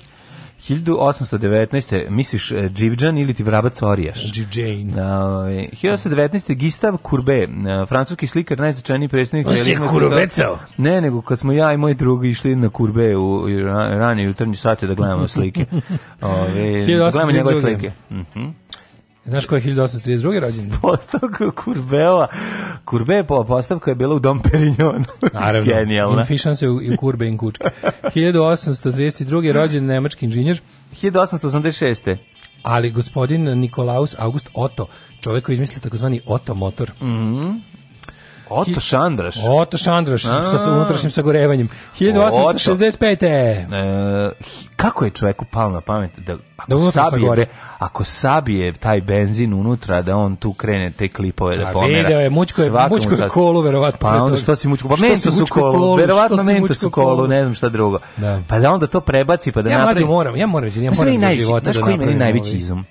1819. misliš Dživđan e, ili ti vrabac Orijaš? Dživđan. Uh, 1819. Gistav Kurbe, uh, francuski slikar, najznačajniji predstavnik... On si je kurubecao? Ne, nego kad smo ja i moji drug išli na Kurbe u, u rane sate da gledamo slike. <laughs> Ove, da gledamo njegove slike. Mhm. Uh -huh. Znaš ko je 1832. rođen? <laughs> Postavka Kurbeva. Kurbe je postavka je bila u Dom Perignonu. <laughs> Naravno. Genijalna. Infišan se u, u Kurbe in kučka. 1832. rođen nemački inženjer. 1886. Ali gospodin Nikolaus August Otto, čovjek koji izmislio takozvani Otto motor. Mm -hmm. Oto Šandraš. Oto Šandraš sa unutrašnjim sagorevanjem. 1865. E, kako je čoveku palo na pamet da ako da sabije, gore. ako sabije taj benzin unutra da on tu krene te klipove da pomera. A video je mučko je mučko je kolu verovatno. Pa onda što si mučko? Pa mento su kolu, kolu verovatno mento su kolu, ne znam šta drugo. Da. Pa da onda to prebaci pa da ja napravi. Ja moram, ja moram, ja moram za život da napravim. Znaš koji meni najveći izum?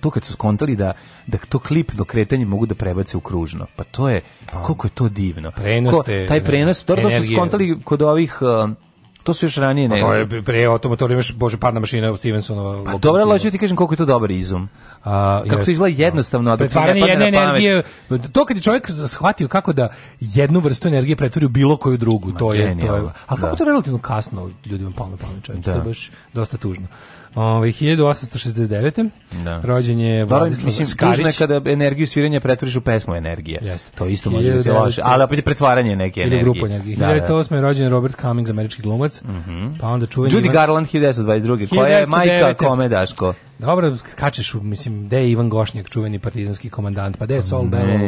to kad su skontali da da to klip do kretanja mogu da prebace u kružno. Pa to je pa. koliko je to divno. Prenos Ko, taj prenos, to, to su skontali kod ovih um, to su još ranije pa ne. Pa, je pre automotor imaš bože parna mašina Stevensonova. Pa dobro, ali hoću da ti kažem koliko je to dobar izum. A, kako to izgleda jednostavno, a da. pretvaranje jedne na energije, to kad je čovjek shvatio kako da jednu vrstu energije pretvori u bilo koju drugu, Ma, to je to je. Al kako da. to relativno kasno ljudima palme palme čovjek, da. to je da. baš dosta tužno. Ovaj 1869. Da. Rođen je Vladislav mislim, Skarić. Mislim, kada energiju sviranja pretvoriš u pesmu energije. Jeste. To isto može biti loše, ali opet je pretvaranje neke energije. Ili grupu energije. 1908. Da. da. je rođen Robert Cummings, američki glumac. Mm -hmm. Pa onda čuveni Judy Garland, 1922. Koja je majka kome, Daško? Dobro, skačeš u, mislim, gde je Ivan Gošnjak, čuveni partizanski komandant, pa gde je Sol Bello,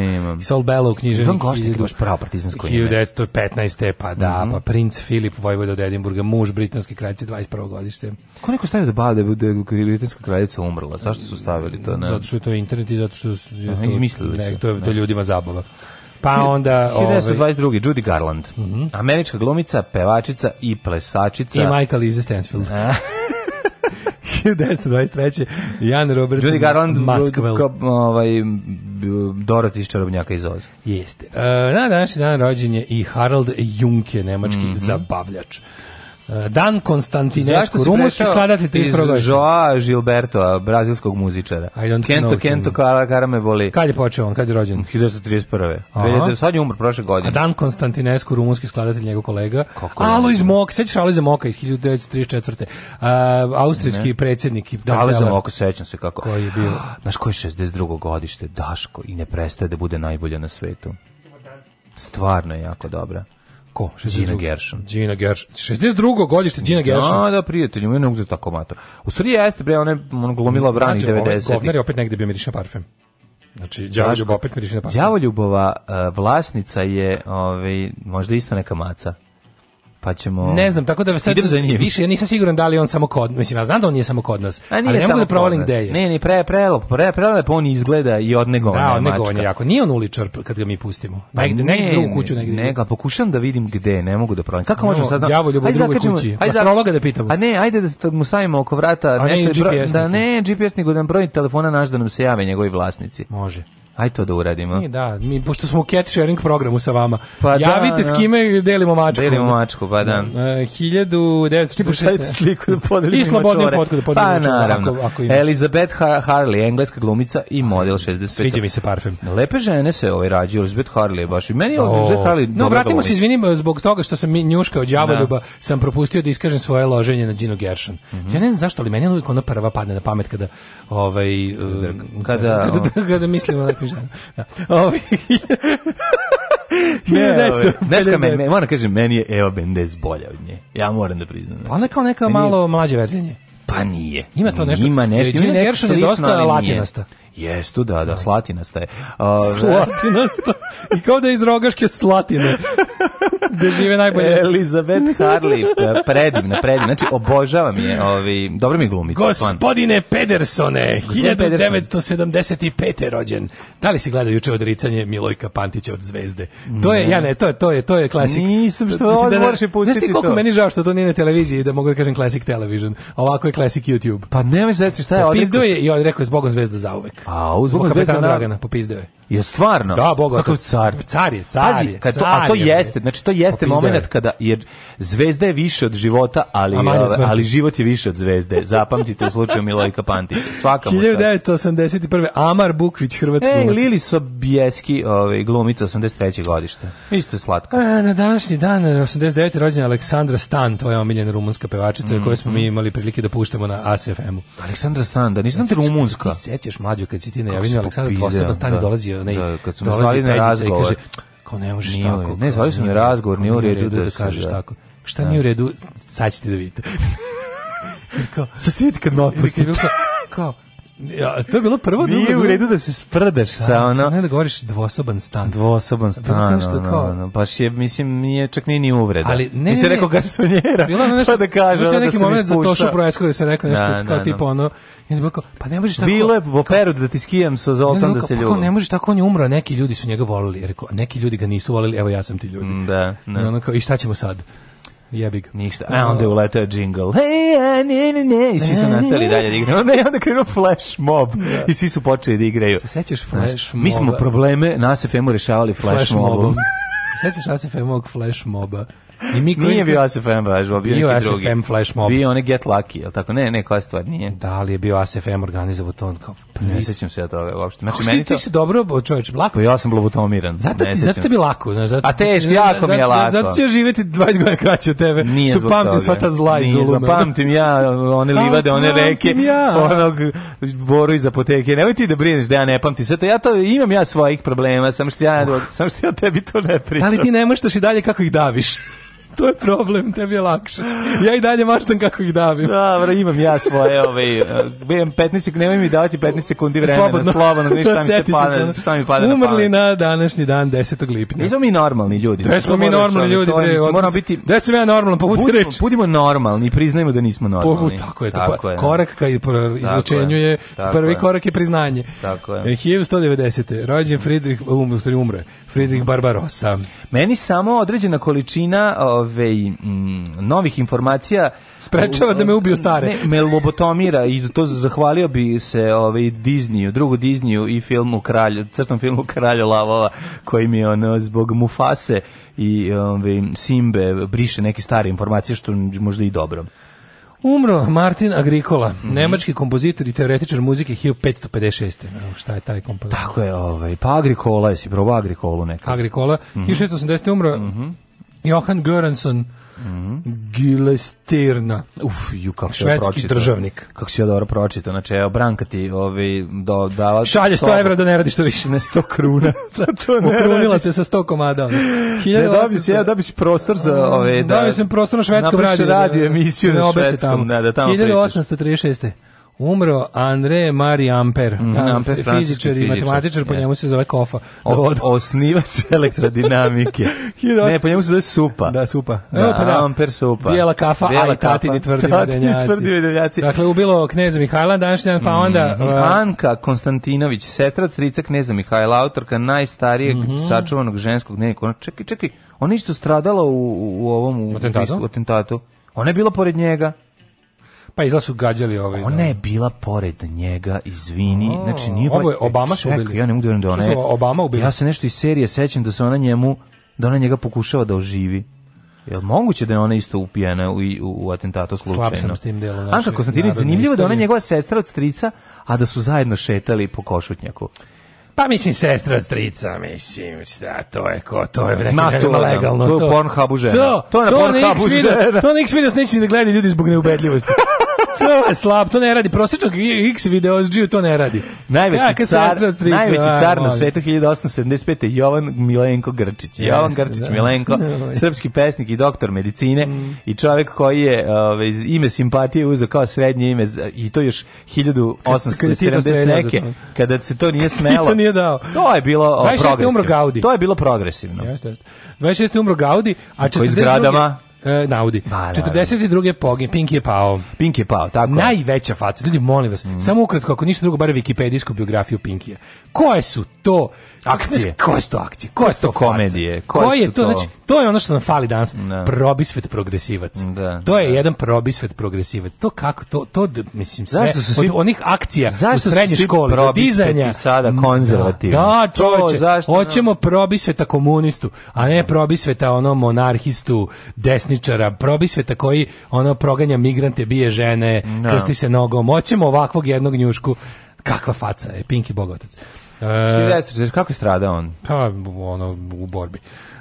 Sol Bello u književnik. Ivan Gošnjak je baš pravo partizansko ime. 1915. pa da, mm -hmm. pa princ Filip Vojvod od Edimburga, muž britanske kraljice 21. godište. Ko neko stavio da bade, da, da je britanska kraljica umrla? Zašto su stavili to? Ne? Zato što je to internet i zato što su... Aha, to, izmislili ne, to je to da. ljudima zabava. Pa onda... 1922. Ove... Ovaj- Judy Garland. Mm -hmm. Američka glumica, pevačica i plesačica. I Michael Lisa Stansfield. <laughs> 1923. Jan Robert Judy Garland, Maskwell. ovaj, Dorot iz Čarobnjaka iz Oza. Jeste. E, na današnji dan rođen je i Harald Junke, nemački mm -hmm. zabavljač. Dan Konstantinesku, rumunski skladatelj 31. godine. Joa Gilberto, brazilskog muzičara. Kento, Kento Karame boli. Kad je počeo on, kad je rođen? 1931. Aha. Da, sad je umr prošle godine. A Dan Konstantinesku, rumunski skladatelj, njegov kolega. Kako Alois Mok, sećaš Alois Moka iz 1934. Uh, austrijski ne. predsjednik. Da, Alois Mok, sećam se kako. Koji je bio? <gasps> Znaš, koji je 62. godište? Daško i ne prestaje da bude najbolja na svetu. Stvarno je jako dobra. Ko? Gina Gershon. Gina Gershon. 62. godište Gina da, Gershon. Da, da, prijatelji, moj ne uzeti tako mator. U stvari jeste, bre, ona je on glumila vrani znači, 90. Znači, govnar opet negde bio mirišan parfem. Znači, Đavoljub opet mirišan parfem. Đavoljubova uh, vlasnica je ovaj, možda isto neka maca pa ćemo Ne znam, tako da sad za njim. više ja nisam siguran da li on samo kod, mislim ja znam da on nije samo kod nas. A nije ali ne mogu da provalim gde je. Ne, ne, pre prelo pre prelo prelep on izgleda i odnegovan. Da, odnegovan je jako. Nije on uličar kad ga mi pustimo. Pa negde, ne, negde u kuću negde. Neka pokušam da vidim gde, ne mogu da provalim. Kako no, možemo sad? Đavo ljubav drugoj kući. Ajde astrologa da pitamo. A ne, ajde da mu stavimo oko vrata nešto da ne GPS nego da broj telefona naš da nam se jave njegovi vlasnici. Može. Aj to da uradimo. Mi, da, mi, pošto smo u cat sharing programu sa vama. Pa da, Javite da, s kime delimo mačku. Delimo mačku, pa da. da e, uh, 1946. sliku da podelimo I slobodnu fotku da podelimo Pa naravno. Ako, ako Elizabeth Harley, engleska glumica i model 60. Sviđa mi se parfem. Lepe žene se ovaj rađaju, Elizabeth Harley baš. I meni je Elizabeth Harley No, vratimo se, izvinim, zbog toga što sam njuška od džavoduba, da. sam propustio da iskažem svoje loženje na Gino Gershon. Mm -hmm. Ja ne znam zašto, ali meni uvijek ona prva padne na pamet kada ovaj, um, kada, kada, <laughs> kada, kada mislimo na i žena. Da. Ovi... ne, znaš kao meni, moram da kažem, meni je Eva Bendez bolja od nje. Ja moram da priznam. Pa ona znači. kao neka meni malo mlađa verzija verzenje. Pa nije. Ima to nešto. Ima nešto. Regina Gershon je dosta latinasta. Jestu, da, da, slatinasta je. Uh, slatinasta. I kao da je iz rogaške slatine. <laughs> <laughs> Gde žive najbolje. Elizabeth Harley, <laughs> e, predivna, predivna. Znači, obožavam je. Ovi, dobro mi glumica. Gospodine Pedersone, 1975. rođen. Da li si gledao juče odricanje Milojka Pantića od zvezde? To je, ja ne, to je, to je, to je klasik. Nisam što Mislim, da, moraš i pustiti to. znaš ti koliko to. meni žao što to nije na televiziji da mogu da kažem Classic Television. Ovako je Classic YouTube. Pa nemoj znači šta je. Pa, Popizdeo je i on je zbogom zvezdu zauvek. A, uzbog kapetana da. Dragana, popizdeo je. Je stvarno? Da, Bog, kakav car. Car je, car Pazi, je. Kad car to, a to je, jeste, znači to jeste moment kada jer zvezda je više od života, ali ali život je više od zvezde. Zapamtite u slučaju Milojka Pantića. Svaka 1981. Amar Bukvić, hrvatski Ej, Lili Sobjeski, ovaj glumica 83. godište. Isto slatko. A, e, na današnji dan 89. rođena Aleksandra Stan, to je omiljena rumunska pevačica mm -hmm. koju smo mi mhm. imali prilike da puštamo na ASFM-u. Aleksandra Stan, da nisam ti rumunska. Ti sećaš mlađu kad si ti najavio Aleksandra Stan da. dolazi onaj da, kad su zvali na razgovor kaže kao ne možeš nije, tako ne zvali su na razgovor ni u redu da, da kažeš da. tako šta da. nije u redu saćete da vidite <laughs> kao sa kad not <laughs> pusti kao Ja, to je bilo prvo drugo. u redu da se sprdeš sa, sa ono. Ne da, da govoriš dvosoban stan. Dvosoban stan. Pa ono, kao... ono, baš je mislim nije čak ni ni uvreda. Ali ne, mislim rekao garsonjera. Bilo je pa nešto pa da kaže ono, da neki moment za to što proesko da se rekao da, nešto da, kao da, tipa ono. Ja sam rekao, pa ne možeš tako. Bilo je u Peru da ti skijam sa Zoltan ne, da se ljubi. Pa kao ne možeš tako, on je umro, neki ljudi su njega volili, rekao, neki ljudi ga nisu volili, evo ja sam ti ljudi. Da, da. I, kao, i šta ćemo sad? Jebig. Ništa. A da. onda je uletao džingl. Hej, ne, ne, ne. I svi su nastali dalje da igraju. Onda je onda krenuo Flash Mob. Da. I svi su počeli da igraju. Se sećaš Flash moba? Mi smo probleme na sfm u rešavali Flash, flash Mobom. Se sećaš ASFM-ovog Flash Moba? I mi koji... Nije bio ASFM baš, bio bio neki drugi. ASFM Flash Mob. Bio onaj Get Lucky, al tako? Ne, ne, koja stvar nije. Da li je bio ASFM organizovao to on kao? Ne, ne sećam se ja toga uopšte. Znači meni to. Ti si dobro, čoveče, lako. Pa ja sam blobotomiran. Zato ti zato bi lako, znaš, zato. A teško, jako mi je lako. Zato će živeti 20 godina kraće od tebe. Nije što pamtim sva ta zla iz uluma. Pamtim ja one livade, one reke, onog boru iz apoteke. Nemoj ti da brineš da ja ne pamtim sve to. Ja to imam ja svojih problema, samo što ja samo što ja tebi to ne pričam. Da li ti ne možeš da i dalje kako ih daviš? to je problem, tebi je lakše. Ja i dalje maštam kako ih davim. Dobro, imam ja svoje, ovaj, eh, imam 15, nemoj mi davati 15 sekundi vremena, slobodno, slobodno ništa mi se pada, šta mi pada Umrli na, na današnji dan, 10. lipnja. Nismo mi normalni ljudi. Da smo mi normalni ljudi, bre. Moramo biti... Da sam ja normalan, povuci reč. Budimo normalni i priznajmo da nismo normalni. Povu, tako je, tako, pa tako je. Korak ka izlučenju je, prvi korak je priznanje. Tako je. 1190. E, Rođen Friedrich, um, umre, Friedrich Barbarossa. Meni samo određena količina ovaj, m, mm, novih informacija sprečava da me ubiju stare. Ne, me lobotomira i to zahvalio bi se ovaj Disneyu, drugu Disneyu i filmu Kralj, crtom filmu Kralja lavova koji mi je ono zbog Mufase i ovaj Simbe briše neke stare informacije što možda i dobro. Umro Martin Agricola, mm -hmm. nemački kompozitor i teoretičar muzike 1556. Evo šta je taj kompozitor? Tako je, ovaj, pa Agricola, jesi probao Agricolu nekako? Agricola, mm -hmm. 1680. umro, mm -hmm. Johan Göransson, Mm -hmm. Gilesterna. Uf, ju kako Švedski ja državnik. Kako si ja dobro pročitao. Znači, evo, Branka ti ovi, do, dala... Šalje 100 evra da ne radiš to više. Ne 100 kruna. <laughs> da to ne Ukrunila te sa 100 komada. Ne, bi si, ja da bi si prostor za mm, ove... Da, da bi sam prostor na švedskom radiju. Napraviš radio da, da, da. emisiju na švedskom. Da, da, tamo 1836. Umro Andre Mari Amper, mm, Amper fizičar, fizičar i matematičar, po njemu se zove kofa. O, osnivač <laughs> elektrodinamike. ne, po njemu se zove supa. Da, supa. Da, Evo, pa da, Amper supa. Bijela kafa, Bijela a i tatini tvrdi medenjaci. Dakle, ubilo kneza Mihajla današnja, pa mhm. onda... Mm Anka Konstantinović, sestra od strica kneza Mihajla, autorka najstarijeg mm -hmm. sačuvanog ženskog dnevnika. Čekaj, čekaj, ona isto stradala u, u ovom... U atentatu? U atentatu. Ona je bila pored njega. Pa izla su gađali ovaj. Ona da. je bila pored njega, izvini. Oh, znači nije ovo je Obama su ubili. Ja ne mogu da, da ona je. Obama ubili. Ja se nešto iz serije sećam da se ona njemu da ona njega pokušava da oživi. Jel moguće da je ona isto upijena u, u, u atentatu slučajno? Slab sam s tim delom. Anka znači, Konstantinović, zanimljivo da ona njegova sestra od strica, a da su zajedno šetali po košutnjaku. Pa mislim sestra strica, mislim, šta to je ko, to je neki Ma, to, ne, legalno. To je Pornhubu žena. To, to, to na Pornhubu žena. To na X-Videos neće da gledaju ljudi zbog neubedljivosti. <laughs> to je slab, to ne radi. Prosječnog X video s to ne radi. Najveći Kaka car, strica, najveći car aj, na svetu 1875. Jovan Milenko Grčić. Jeste, Jovan Grčić da. Milenko, srpski pesnik i doktor medicine mm. i čovek koji je ove, ime simpatije uzeo kao srednje ime i to još 1870 neke, kada se to nije <laughs> smelo. to nije dao. To je bilo progresivno. To je bilo progresivno. Jeste, jeste. 26. umro Gaudi, a 42. zgradama? e, Naudi. Ba, 42. pogin, Pink je pao. Pink je pao, tako. Najveća faca, ljudi, molim vas, mm. samo ukratko, ako ništa drugo, bar Wikipedijsku biografiju Pinkija. Koje su to akcije. Koje su to akcije? Koje su to komedije? Koje su je to? Znači, to je ono što nam fali danas. Da. Probisvet progresivac. Da, to je da. jedan probisvet progresivac. To kako to to mislim sve zašto su svi, od onih akcija u srednje škole, do dizanja sada mm, da. konzervativni. Da, čoveče, zašto, hoćemo probisveta komunistu, a ne probisveta ono monarhistu, desničara, probisveta koji ono proganja migrante, bije žene, da. krsti se nogom. Hoćemo ovakvog jednog njušku. Kakva faca je Pinki Bogotac. E, 1940, kako je stradao on? Pa, ono, u borbi.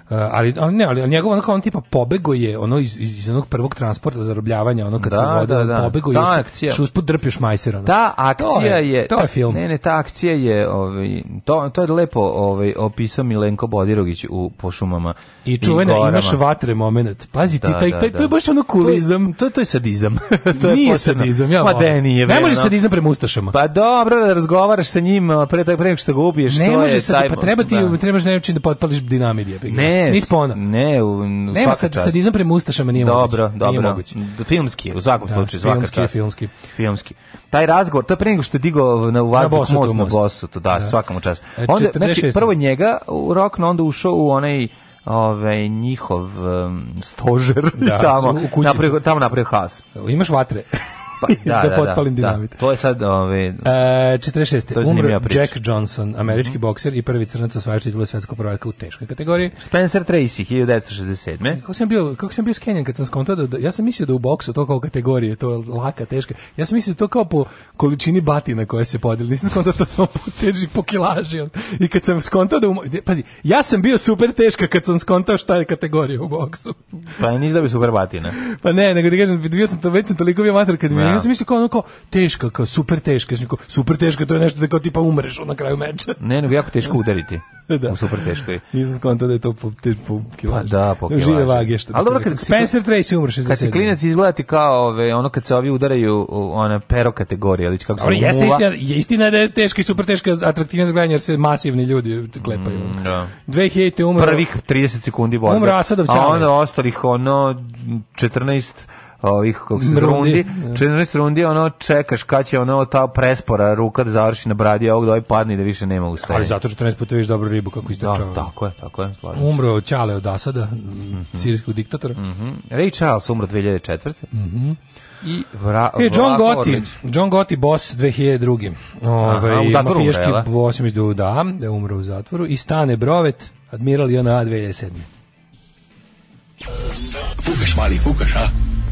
Eh, ali, ali ne, ali njegov onako on tipa pobego je ono iz, iz, onog prvog transporta zarobljavanja, ono kad da, se vode, da, da. pobego ta je akcija. što usput drpiš majser. Ono. Ta akcija to je, je, to je film. Ne, ne, ta akcija je, ovaj, to, to je lepo ovaj, opisao Milenko Bodirogić u, po šumama i čuvena i imaš vatre moment. Pazi ti, da, taj, da, taj, to je da. baš ono kulizam. To, to, to je sadizam. <laughs> to je nije potrebno. sadizam, ja Ma da nije. Ne veno. može sadizam prema ustašama. Pa dobro, da razgovaraš sa njim pre, pre nego što ga ubiješ. Ne može sad, pa treba ti, trebaš način da potpališ dinamit. Ne, ne, ni Ne, u, u Nema sad, čast. sadizam prema ustašama nije dobro, moguće. Dobro, dobro. Da, filmski, u svakom da, slučaju, svaka filmski, čast. Filmski, filmski. Taj razgovor, to pre nego što je digao na vazduh most, most na Bosutu, da, da. svakom čast. E, onda, znači, prvo njega u Rokno, onda ušao u onaj ovaj njihov um, stožer da, <laughs> tamo, u napravio, tamo napravio has. Imaš vatre pa, <laughs> da, da, da, da potpalim da, dinamit. Da, to je sad... Ove, e, 46. Umro Jack Johnson, američki mm. bokser i prvi crnac osvajač titula svetskog prvaka u teškoj kategoriji. Spencer Tracy, 1967. Kako sam bio, kako sam bio s skenjan kad sam skontao da, da, ja sam mislio da u boksu to kao kategorije, to je laka, teška. Ja sam mislio da to kao po količini batina koje se podeli. Nisam skontao da to samo po teži, po kilaži. I kad sam skontao da... Um... Pazi, ja sam bio super teška kad sam skontao šta je kategorija u boksu. Pa nisi da bi super batina. Pa ne, nego ti kažem, bio sam to, već sam toliko bio mater kad mi Ja. Da. ja sam mislio kao ono kao teška, kao super teška. Ja kao, super teška, to je nešto da kao tipa umreš na kraju meča. Ne, nego jako teško udariti. <laughs> da. U super teškoj. Nisam skonto da je to po, te, po Pa da, po da, kilaži. Žive vage što bi Ali dobro, Spencer Tracy umreš. Kad se klinac izgledati kao ove, ono kad se ovi udaraju ona pero kategorija, ali kako se muva. Jeste istina, je istina da je teška i super teška atraktivna zgledanja jer se masivni ljudi klepaju. Mm, da. hejte umre. Prvih 30 sekundi borbe. Umro Asadov A onda ostalih ono 14 ovih kako se rundi, 14 da. rundi, ono čekaš kad će ono ta prespora ruka da završi na bradi, a ovog da ovaj padne da više nema ustajanja. Ali zato 14 puta vidiš dobru ribu kako da, istrčava. Da, tako je, tako je, slažem Umro Ćale od Asada, mm -hmm. sirijskog diktatora. Mm -hmm. E, Ray Charles umro 2004. Mhm. Mm i vra, e, John Gotti, John Gotti boss 2002. Ovaj Aha, u zatvoru umre, boss između da, da, da umre u zatvoru i Stane Brovet, admiral Jona 2007. Fukaš mali, fukaš, a?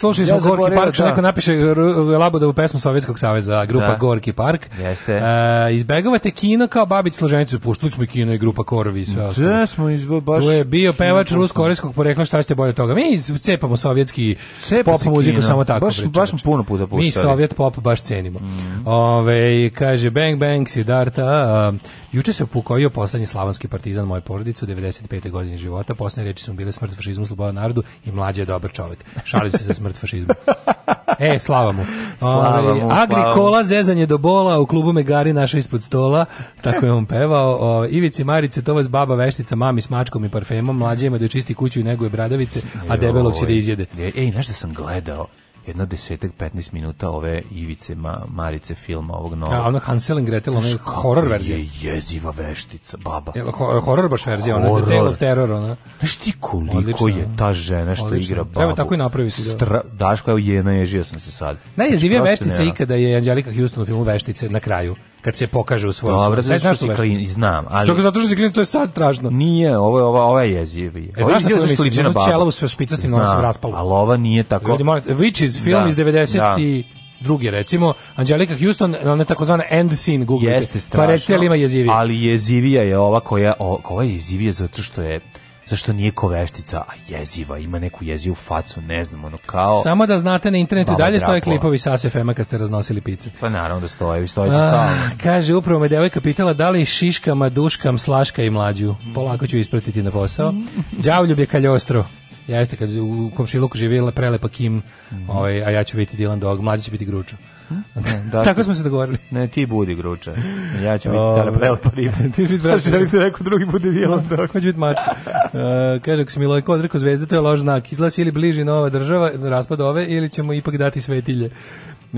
Slušali smo ja Gorki Park, što da. neko napiše Labodovu pesmu Sovjetskog saveza, grupa da. Gorki Park. Jeste. Uh, izbegavate kino kao babić složenicu, puštili smo i kino i grupa Korovi i sve ostalo. Da smo izbo, baš. Tu je bio pevač rusko-korejskog porekla, šta ste bolje toga? Mi cepamo sovjetski Cepa pop muziku samo tako. Baš, priču. baš puno puta puštali. Mi sovjet pop baš cenimo. Mm. Ove, kaže Bang Bang Sidarta, uh, Juče se upokojio poslednji slavanski partizan moje porodice u 95. godini života. Poslednje reči su bile smrt fašizmu, sloboda narodu i mlađe je dobar čovek. Šalim se za smrt fašizmu. E, slava mu. Slava ovaj, mu Agrikola, zezanje do bola, u klubu Megari našao ispod stola, tako je on pevao. O, Ivici Marice, to vas baba veštica, mami s mačkom i parfemom, mlađe ima da čisti kuću i neguje bradavice, a debelog će da izjede. Ej, nešto da sam gledao jedna desetak, 15 minuta ove Ivice Ma, Marice filma ovog novog. Ja, da, ona Hansel and Gretel, ona je horror verzija. Je jeziva veštica, baba. Je, ho, horror baš verzija, ona je Tale of Terror, ona. Znaš ti koliko Odlično, je ta žena što Odlično. igra babu. Treba tako i napraviti. Da. Stra, daško, evo, je, naježio sam se sad. Najjezivija znači, veštica nema. ikada je Anđelika Houston u filmu Veštice na kraju kad se pokaže u svojoj Dobro, znači znaš što si klin, znam, ali Što zato što si klin, to je sad tražno. Nije, ovo je ova ova je jezivi. E, je što što da liči na babu. Čela u sve špicastim nosom Al ova nije tako. vidi molim, Which is film da, iz 90 da. i drugi recimo Angelika Houston ona je takozvana end scene Google. Jeste strašno, pa recite ima jezivija. Ali jezivija je ova koja ova je jezivija zato što je zašto nije ko veštica, a jeziva, ima neku jezivu facu, ne znam, ono kao... Samo da znate na internetu dalje drapo. stoje klipovi sa SFM-a kad ste raznosili pice. Pa naravno da stoje, stoje stalno. Kaže, upravo me devojka pitala da li šiškama, duškam, slaška i mlađu. Polako ću ispratiti na posao. Đavljub je kaljostro. Jeste, kad u komšiluku živjela prelepa Kim, mm -hmm. ovaj, a ja ću biti Dylan Dog, mlađi će biti Gručo. Da, Tako dakle, smo se dogovorili. Ne, ti budi gruča. Ja ću biti tale prelepa riba. <laughs> ti biti braća. Želim da neko drugi bude dijelom dok. Hoće biti mačka. Uh, kaže, ako si Milojko odrekao zvezde, to je loš znak. Izlaz ili bliži nova država, raspad ove, ili ćemo ipak dati svetilje.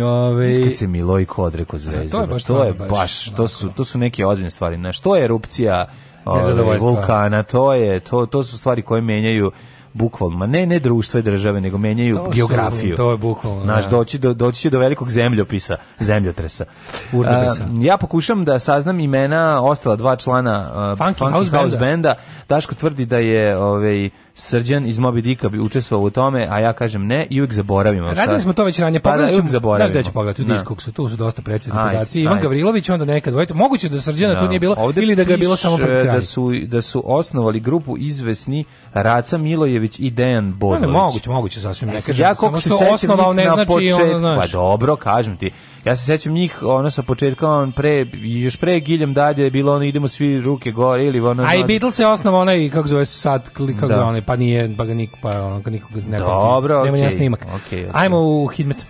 Ove... Kad se Milojko odrekao zvezde. To je baš, to, je baš, baš to, su, to su neke ozbiljne stvari. Na što je erupcija Ove, vulkana, to je to to su stvari koje menjaju bukvalno, ma ne, ne društvo i države, nego menjaju to geografiju. Su, to je bukvalno. Naš, da. doći, do, doći će do velikog zemljopisa, zemljotresa. Urnopisa. Uh, ja pokušam da saznam imena ostala dva člana uh, Funky, Funky House, House Benda. Benda. Daško tvrdi da je ovaj, Srđan iz Moby Dicka bi učestvovao u tome, a ja kažem ne i uvek zaboravimo. Radili smo to već ranije, pa da, uvek zaboravimo. Znaš da ću pogledati, u da. Diskoksu, tu su dosta precizni podaci. Ivan ajde. Gavrilović, onda neka dvojica. Moguće da Srđana no. tu da. nije bilo, Ovde ili da ga je bilo samo pred Da su, da su osnovali grupu izvesni Raca Milojević i Dejan Bodović. Ne, ne, moguće, moguće, sasvim ne kažem. Ja samo što osnovao ne znači, počet... ono, znaš. Pa dobro, kažem ti. Ja se sećam njih, ono sa početka, on pre, još pre Giljem Dalje je bilo ono idemo svi ruke gore ili ono... A i Beatles je osnova onaj, kako zove sad, kako da. zove onaj ali pa nije, pa ga nik, pa ono, nikog ne Dobro, nema okay. snimak. Okay, okay. Ajmo u Hitmet.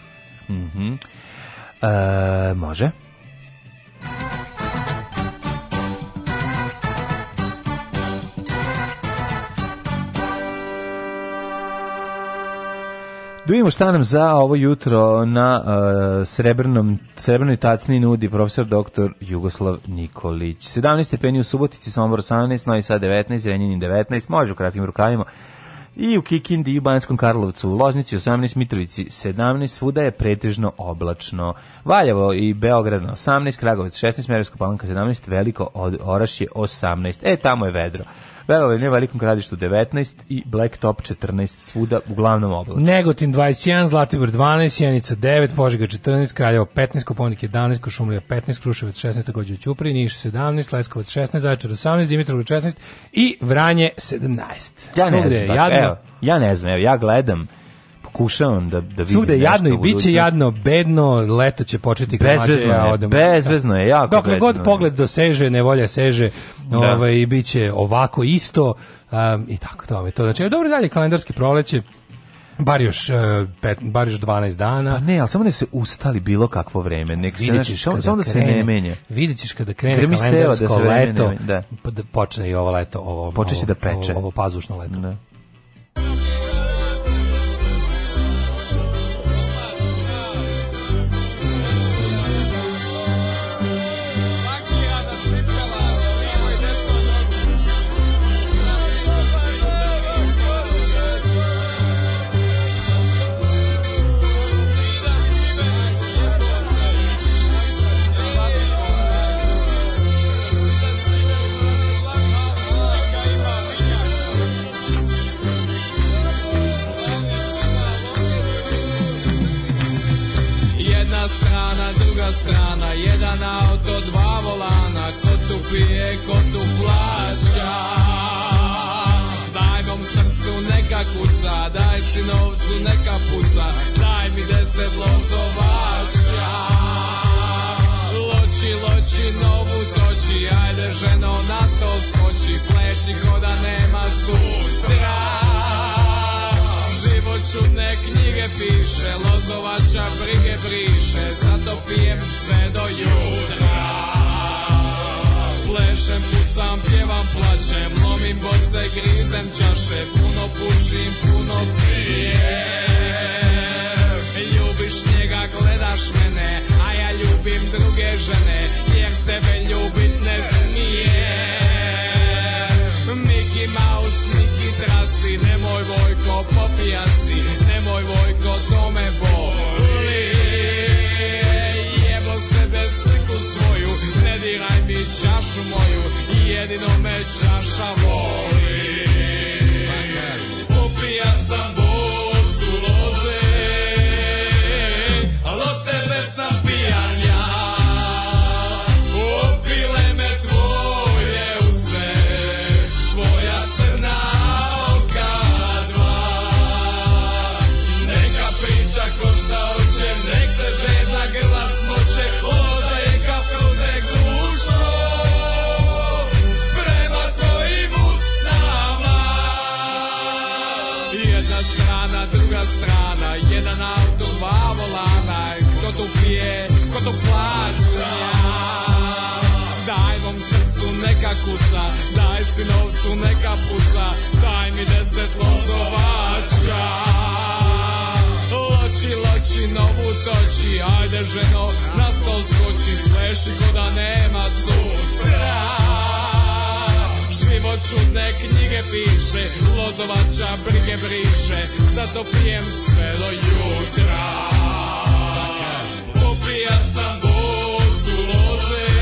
Mhm. Mm e, Može. Da vidimo šta nam za ovo jutro na uh, srebrnom, srebrnoj tacni nudi profesor doktor Jugoslav Nikolić. 17 stepeni u Subotici, Sombor 18, Novi Sad 19, Renjanin 19, može u kratkim rukavima. I u Kikindi i u Banskom Karlovcu, u Loznici 18, Mitrovici 17, svuda je pretežno oblačno. Valjevo i Beograd 18, Kragovic 16, Merovsko Palanka 17, Veliko Orašje 18. E, tamo je vedro. Verovali ne velikom gradištu 19 i Black Top 14 svuda u glavnom oblačno. Negotin 21, Zlatibor 12, Sjenica 9, Požega 14, Kraljevo 15, Koponik 11, Košumlija 15, Kruševac 16, takođe Ćupri, Niš 17, Leskovac 16, Zaječar 18, Dimitrov 16 i Vranje 17. Ja ne znam, ja ne znam, ja gledam pokušavam da, da vidim Svugde jadno i biće jadno, bedno, leto će početi bezvezno ja odem. Bezvezno je, jako Dokle bedno, god pogled doseže, nevolja seže, da. ovaj, bit će ovako isto um, i tako tome. To znači, dobro dalje, kalendarski proleće, bar još, e, pet, bar još 12 dana. Pa ne, ali samo da se ustali bilo kakvo vreme. Nek se, znači, samo, samo da se ne menja. Vidjet ćeš kada krene Gremi kalendarsko da se leto, ne menja, da. Pa da. počne i ovo leto, ovo, Počeće ovo, da peče. Ovo, ovo pazušno leto. Da. neka puca Daj mi deset lozovača Loči, loči, novu toči Ajde ženo, na sto skoči Pleši ko da nema sutra Život čudne knjige piše Lozovača brige briše Zato pijem sve do jutra plačem, pucam, pjevam, plačem Lomim boce, grizem čaše Puno pušim, puno pijem Ljubiš njega, gledaš mene A ja ljubim druge žene Jer tebe ljubit ne znam doći Ajde ženo, na stol skoči Pleši ko da nema sutra Život čudne knjige piše Lozovača brige briše Zato pijem sve do jutra Popija sam bocu loze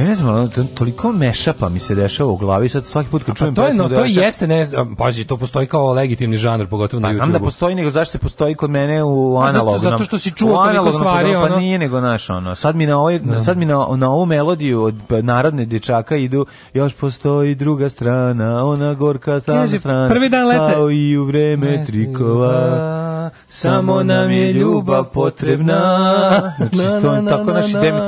Ja ne znam, toliko mešapa mi se dešava u glavi, sad svaki put kad čujem pa to je, no, da to dešava... jeste, ne znam, pazi, to postoji kao legitimni žanr, pogotovo na pa, YouTube. Znam da postoji, nego zašto se postoji kod mene u analognom? Zato, zato što si čuo toliko stvari, pa ono... Pa nije nego naš, ono, sad mi na, ovaj, no. Da. sad mi na, na ovu melodiju od pa, narodne dječaka idu, još postoji druga strana, ona gorka tam Ježi, strana, prvi dan lete. kao i u vreme ne, trikova, samo nam je ljubav potrebna. Znači, to, tako naši demi,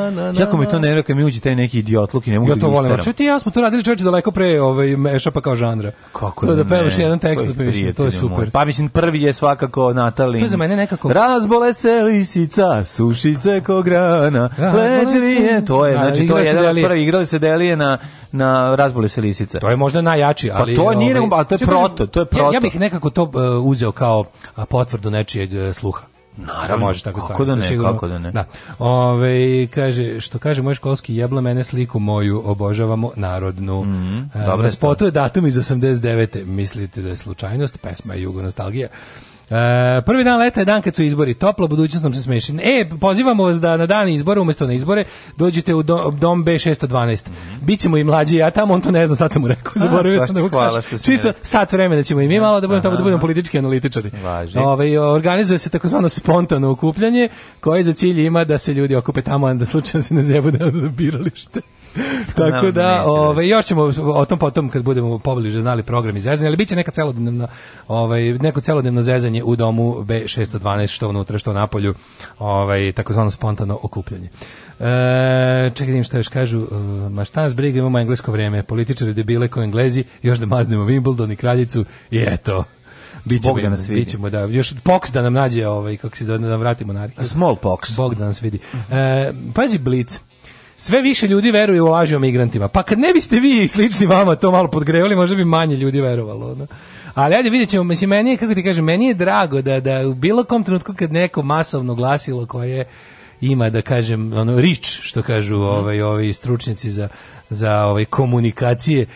jako mi to ne rekao, mi uđe taj neki idiotluk i ne mogu da ja to volim. Čuti, ja smo to radili čoveče daleko pre ovaj meša kao žanra. Kako to da, da pevaš jedan tekst, pa mislim, to je super. Moj. Pa mislim prvi je svakako Natalin. To je za mene nekako Razbole se lisica, suši se ko grana. <laughs> Leđe to je, znači to je jedan prvi igrali se delije na na razbole se lisica. To je možda najjači, pa ali Pa to nije, ovaj, a to je proto, to je proto. Ja, ja bih nekako to uh, uzeo kao potvrdu nečijeg uh, sluha. Naravno, može tako kako da ne, sigurno, kako da ne. Da. Ove, kaže, što kaže moj školski jebla, mene sliku moju obožavamo narodnu. Mm -hmm. e, na spotu je datum iz 89. Mislite da je slučajnost, pesma je Jugo Nostalgija. E, prvi dan leta je dan kad su izbori. Toplo, budućnost nam se smeši. E, pozivamo vas da na dan izbora, umesto na izbore, dođete u dom, dom B612. Mhm. Bićemo i mlađi, ja tamo, on to ne zna, sad sam mu rekao. Zaboravio sam da mu kažem. Čisto sat vremena ćemo i mi malo da budemo, tamo, da budemo politički analitičari. Važi. Ove, ovaj, organizuje se takozvano spontano okupljanje, koje za cilj ima da se ljudi okupe tamo, a da slučajno se ne zebu da-, da biralište. Pa Tako da, ovaj još ćemo o tom potom kad budemo pobliže znali program izvezanja, ali biće neka celodnevna ovaj neko celodnevno zezanje u domu B612 što unutra što na polju, ovaj takozvano spontano okupljanje. E, čekaj da im što još kažu, e, ma šta nas briga, imamo englesko vreme političari debile ko englezi, još da maznemo Wimbledon i kraljicu i eto. Biće Bog da nas vidi. Bićemo, da, još Pox da nam nađe, ovaj, kako se da, da nam vratimo na Small Pox. Bog da nas vidi. E, pazi Blitz, sve više ljudi veruje u laži o migrantima. Pa kad ne biste vi i slični vama to malo podgrevali, možda bi manje ljudi verovalo. No? Ali ajde vidjet ćemo, mislim, meni je, kako ti kažem, meni je drago da, da u bilo kom trenutku kad neko masovno glasilo koje ima, da kažem, ono, rič, što kažu mhm. ovaj, ovi stručnjaci za, za ovaj, komunikacije,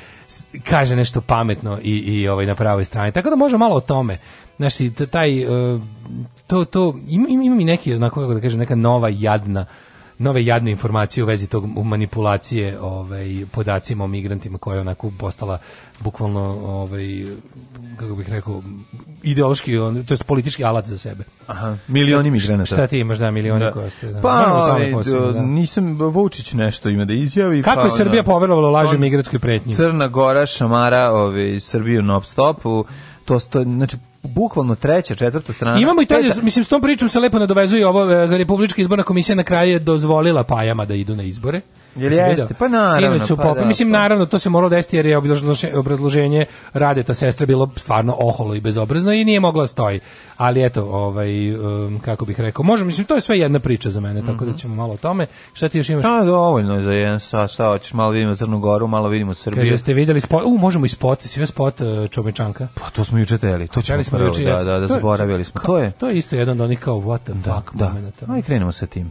kaže nešto pametno i, i ovaj, na pravoj strani. Tako da možemo malo o tome. Znaš, taj, eh, to, to, ima, ima mi neki, onako, kako da kažem, neka nova jadna nove jadne informacije u vezi tog manipulacije ovaj, podacima o migrantima koja je onako postala bukvalno ovaj, kako bih rekao ideološki, to je politički alat za sebe. Aha, milioni migranata. Šta ti imaš, da, milioni da. koje ste. Da. Pa, ovaj, posebno, da. nisam, Vučić nešto ima da izjavi. Kako pa, je Srbija da, poverovala laži migratskoj pretnji? Crna Gora, Šamara, ovaj, Srbiju non stopu to sto, znači bukvalno treća, četvrta strana. Imamo i to, mislim, s tom pričom se lepo nadovezuje ovo, e, Republička izborna komisija na kraju je dozvolila pajama da idu na izbore. Jel jeste? Pa naravno. Sinoć su pa Da, Mislim, pa. naravno, to se moralo desiti jer je obrazloženje rade ta sestra bilo stvarno oholo i bezobrazno i nije mogla da stoji. Ali eto, ovaj, um, kako bih rekao, može, mislim, to je sve jedna priča za mene, tako da mhm. ćemo malo o tome. Šta ti još imaš? Pa dovoljno je za jedan sat, šta hoćeš, malo vidimo Crnu Goru, malo vidimo Srbiju. Kaže, ste videli spot, u, možemo i spot, si spot e, Čobičanka? Pa to smo juče teli, to ćemo smo juče, da, da, da, zaboravili smo. Ka, to je, to je isto jedan od onih kao what the da, fuck da. momenta. Ajde krenemo sa tim.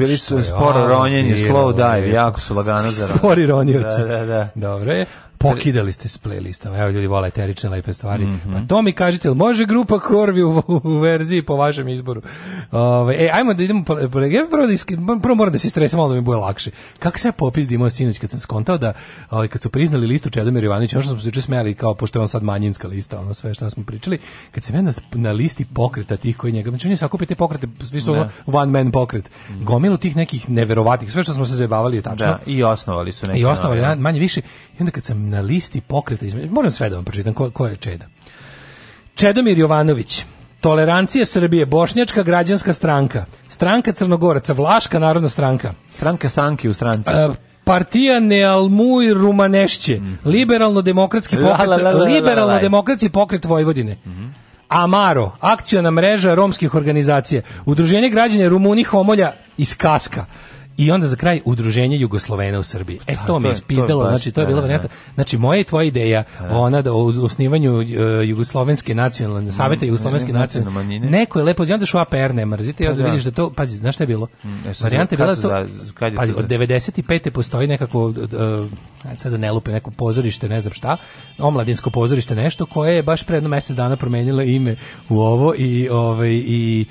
bili su sporo ronjenje, slow dive, jako su lagano za Spori ronioci. Da, da, da. Dobro je. Pokidali ste s playlistama, evo ljudi vole eterične lepe stvari. Mm -hmm. Pa to mi kažete, može grupa Korvi u, u verziji po vašem izboru? Ove, e, ajmo da idemo, po, po, ja prvo, da iske, prvo moram da se stresam, malo da mi bude lakše. Kako se ja popizdi da imao sinoć kad sam skontao da, ovaj, kad su priznali listu Čedomir Jovanović, ono što smo se juče smijali, kao pošto je on sad manjinska lista, ono sve što smo pričali, kad se ja na, na, listi pokreta tih koji njega, znači oni sakupi te pokrete, svi su ono da. one man pokret, mm. gomilu tih nekih neverovatnih, sve što smo se zajebavali je tačno. Da, i osnovali su neke. I osnovali, na, da, manje više, i onda kad sam na listi pokreta, izme, moram sve da vam pročitam ko, ko je Čeda. Čedomir Jovanović, Tolerancija Srbije, Bošnjačka građanska stranka, stranka Crnogoraca, Vlaška narodna stranka. Stranka stranke u stranci. A, e, Partija Nealmuj Rumanešće, mm. liberalno-demokratski pokret, liberalno-demokratski pokret Vojvodine. Mm Amaro, akciona mreža romskih organizacija, udruženje građana Rumunih Homolja iz Kaska, I onda za kraj udruženje Jugoslovena u Srbiji. E da, to, mi je spizdalo, znači to je bilo da, vjerojatno. Da. Znači moja i tvoja ideja, ona da o osnivanju e, Jugoslovenske nacionalne saveta mm, Jugoslovenske nacionalne manjine. Neko je lepo, onda što APR ne mrzite, pa onda vidiš da to, pazi, znaš šta je bilo? Mm, e, varijanta je bila to, pazi, od 95. postoji nekako, e, sad da ne lupe, neko pozorište, ne znam šta, omladinsko pozorište, nešto, koje je baš pre jedno mesec dana promenilo ime u ovo i, ovaj, i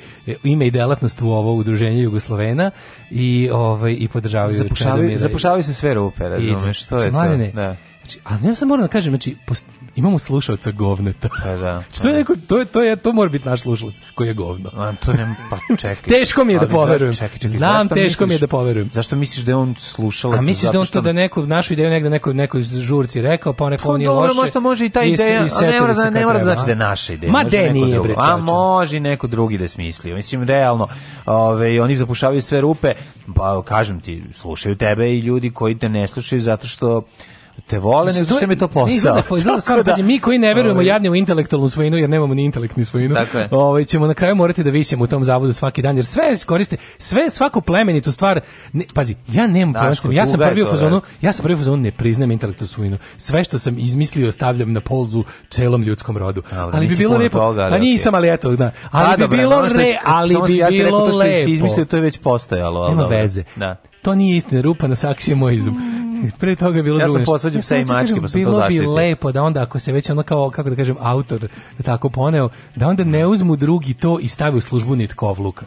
ime i delatnost u ovo udruženje Jugoslovena i ovaj, ovaj, i podržavaju zapušavaju, Čedomira. Zapušavaju se sve rupe, razumeš, što je znači, to? Da. Znači, ali ja sam moram da kažem, znači, post, imamo slušalca govneta. Pa da. Što znači, pa je da. neko, to je to je to mora biti naš slušalac koji je govno. A to ne pa <laughs> čekaj. teško mi je da poverujem. Čekaj, čekaj, Znam, teško misliš, mi je da poverujem. Zašto misliš da je on slušalac? A misliš da on to da neko našu ideju negde neko neko iz žurci rekao, pa neko pa on je loše. Dobro, možda može i ta ideja, i, da- ne mora da ne mora znači da je naša ideja. Ma de nije bre. A može neko drugi da smislio. Mislim realno, ovaj oni zapušavaju sve rupe, pa kažem ti, slušaju tebe i ljudi koji te ne slušaju zato što te vole, nego što mi to posao. Izgleda, izgleda stvarno, da. mi koji ne verujemo ovaj. jadni u intelektualnu svojinu, jer nemamo ni intelektni ni svojinu, dakle. ovaj, ćemo na kraju morati da visimo u tom zavodu svaki dan, jer sve koriste, sve svako plemenitu stvar, ne, pazi, ja nemam Daško, ja sam prvi u fazonu, ja sam prvi u fazonu ne priznajem intelektualnu svojinu. Sve što sam izmislio stavljam na polzu celom ljudskom rodu. Dobre, ali bi bilo lepo. Toga, ali a pa nisam, ali eto, da. Ali pa bi bilo da re, ali bi ja bilo lepo. To što je izmislio, to je već postojalo. Nema veze. Da. To nije istina, rupa na saksije moj izum. Pre toga je bilo ja drugo. Ja sam posvađao sa i pa sam to zaštitio. Bilo bi lepo da onda ako se već ono kao kako da kažem autor tako poneo, da onda ne uzmu drugi to i stavi u službu nitkovluka.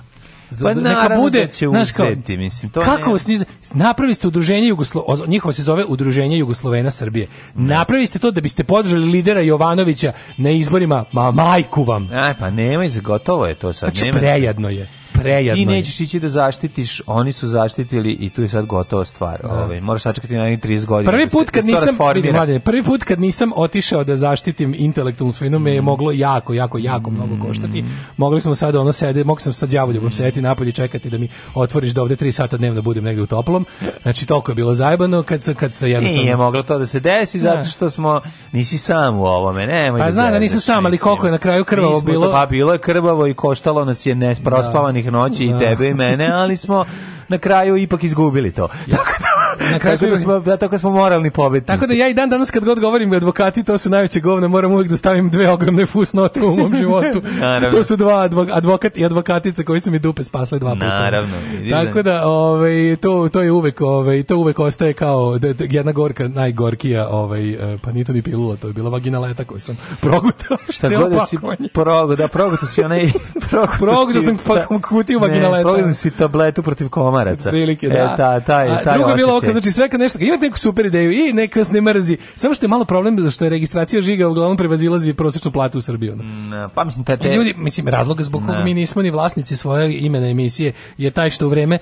Pa neka bude, da će znaš, kao, mislim, to kako ne... napravili ste udruženje Jugoslo, njihovo se zove udruženje Jugoslovena Srbije. Ne. Napravili ste to da biste podržali lidera Jovanovića na izborima, ma majku vam. Aj, pa nemoj, gotovo je to sad. Znači, prejedno je prejadno. Ti nećeš ići da zaštitiš, oni su zaštitili i tu je sad gotova stvar. Da. Ovaj moraš sačekati na 30 godina. Prvi da put kad da nisam vidi, prvi put kad nisam otišao da zaštitim intelektualnu svojinu mm. me je mm. moglo jako jako jako mm. mnogo koštati. Mogli smo sad ono sede, mogli sam sad đavoljubom mm. sedeti napolje čekati da mi otvoriš do da ovde 3 sata dnevno budem negde u toplom. Znači toliko je bilo zajebano kad se kad se jednostavno Nije moglo to da se desi ne. zato što smo nisi sam u ovome, nemoj. Pa da znam da nisam sam, ali koliko je na kraju krvavo bilo. To, pa bilo je krvavo i koštalo nas je nesprospavanih noći i da. tebe i mene, ali smo na kraju ipak izgubili to. Tako da na kraju tako, da smo, da, tako da smo moralni pobednici. Tako da ja i dan danas kad god govorim advokati, to su najveće govne, moram uvijek da stavim dve ogromne fusnote u mom životu. <laughs> to su dva advokat i advokatica koji su mi dupe spasle dva puta. Naravno. Da. Tako da, ovaj, to, to je uvek, ovaj, to uvek ostaje kao jedna gorka, najgorkija, ovaj, e, pa nije to ni pilula, to je bila vaginaleta koju sam <laughs> progutao. <laughs> Šta god da si progutao, da progutao si onaj... Progutao sam pa, kutiju vaginaleta. Ne, progutao si tabletu protiv komaraca. Prilike, e, da. E, ta, taj, ta, a, taj drugo je bilo kad znači sve kad nešto, kad imate neku super ideju i nek vas ne mrzi. Samo što je malo problem što je registracija žiga uglavnom prevazilazi prosječnu platu u Srbiji. No, mm, pa mislim te, te... Ljudi, mislim razlog zbog kog mi nismo ni vlasnici svoje imena emisije je taj što u vreme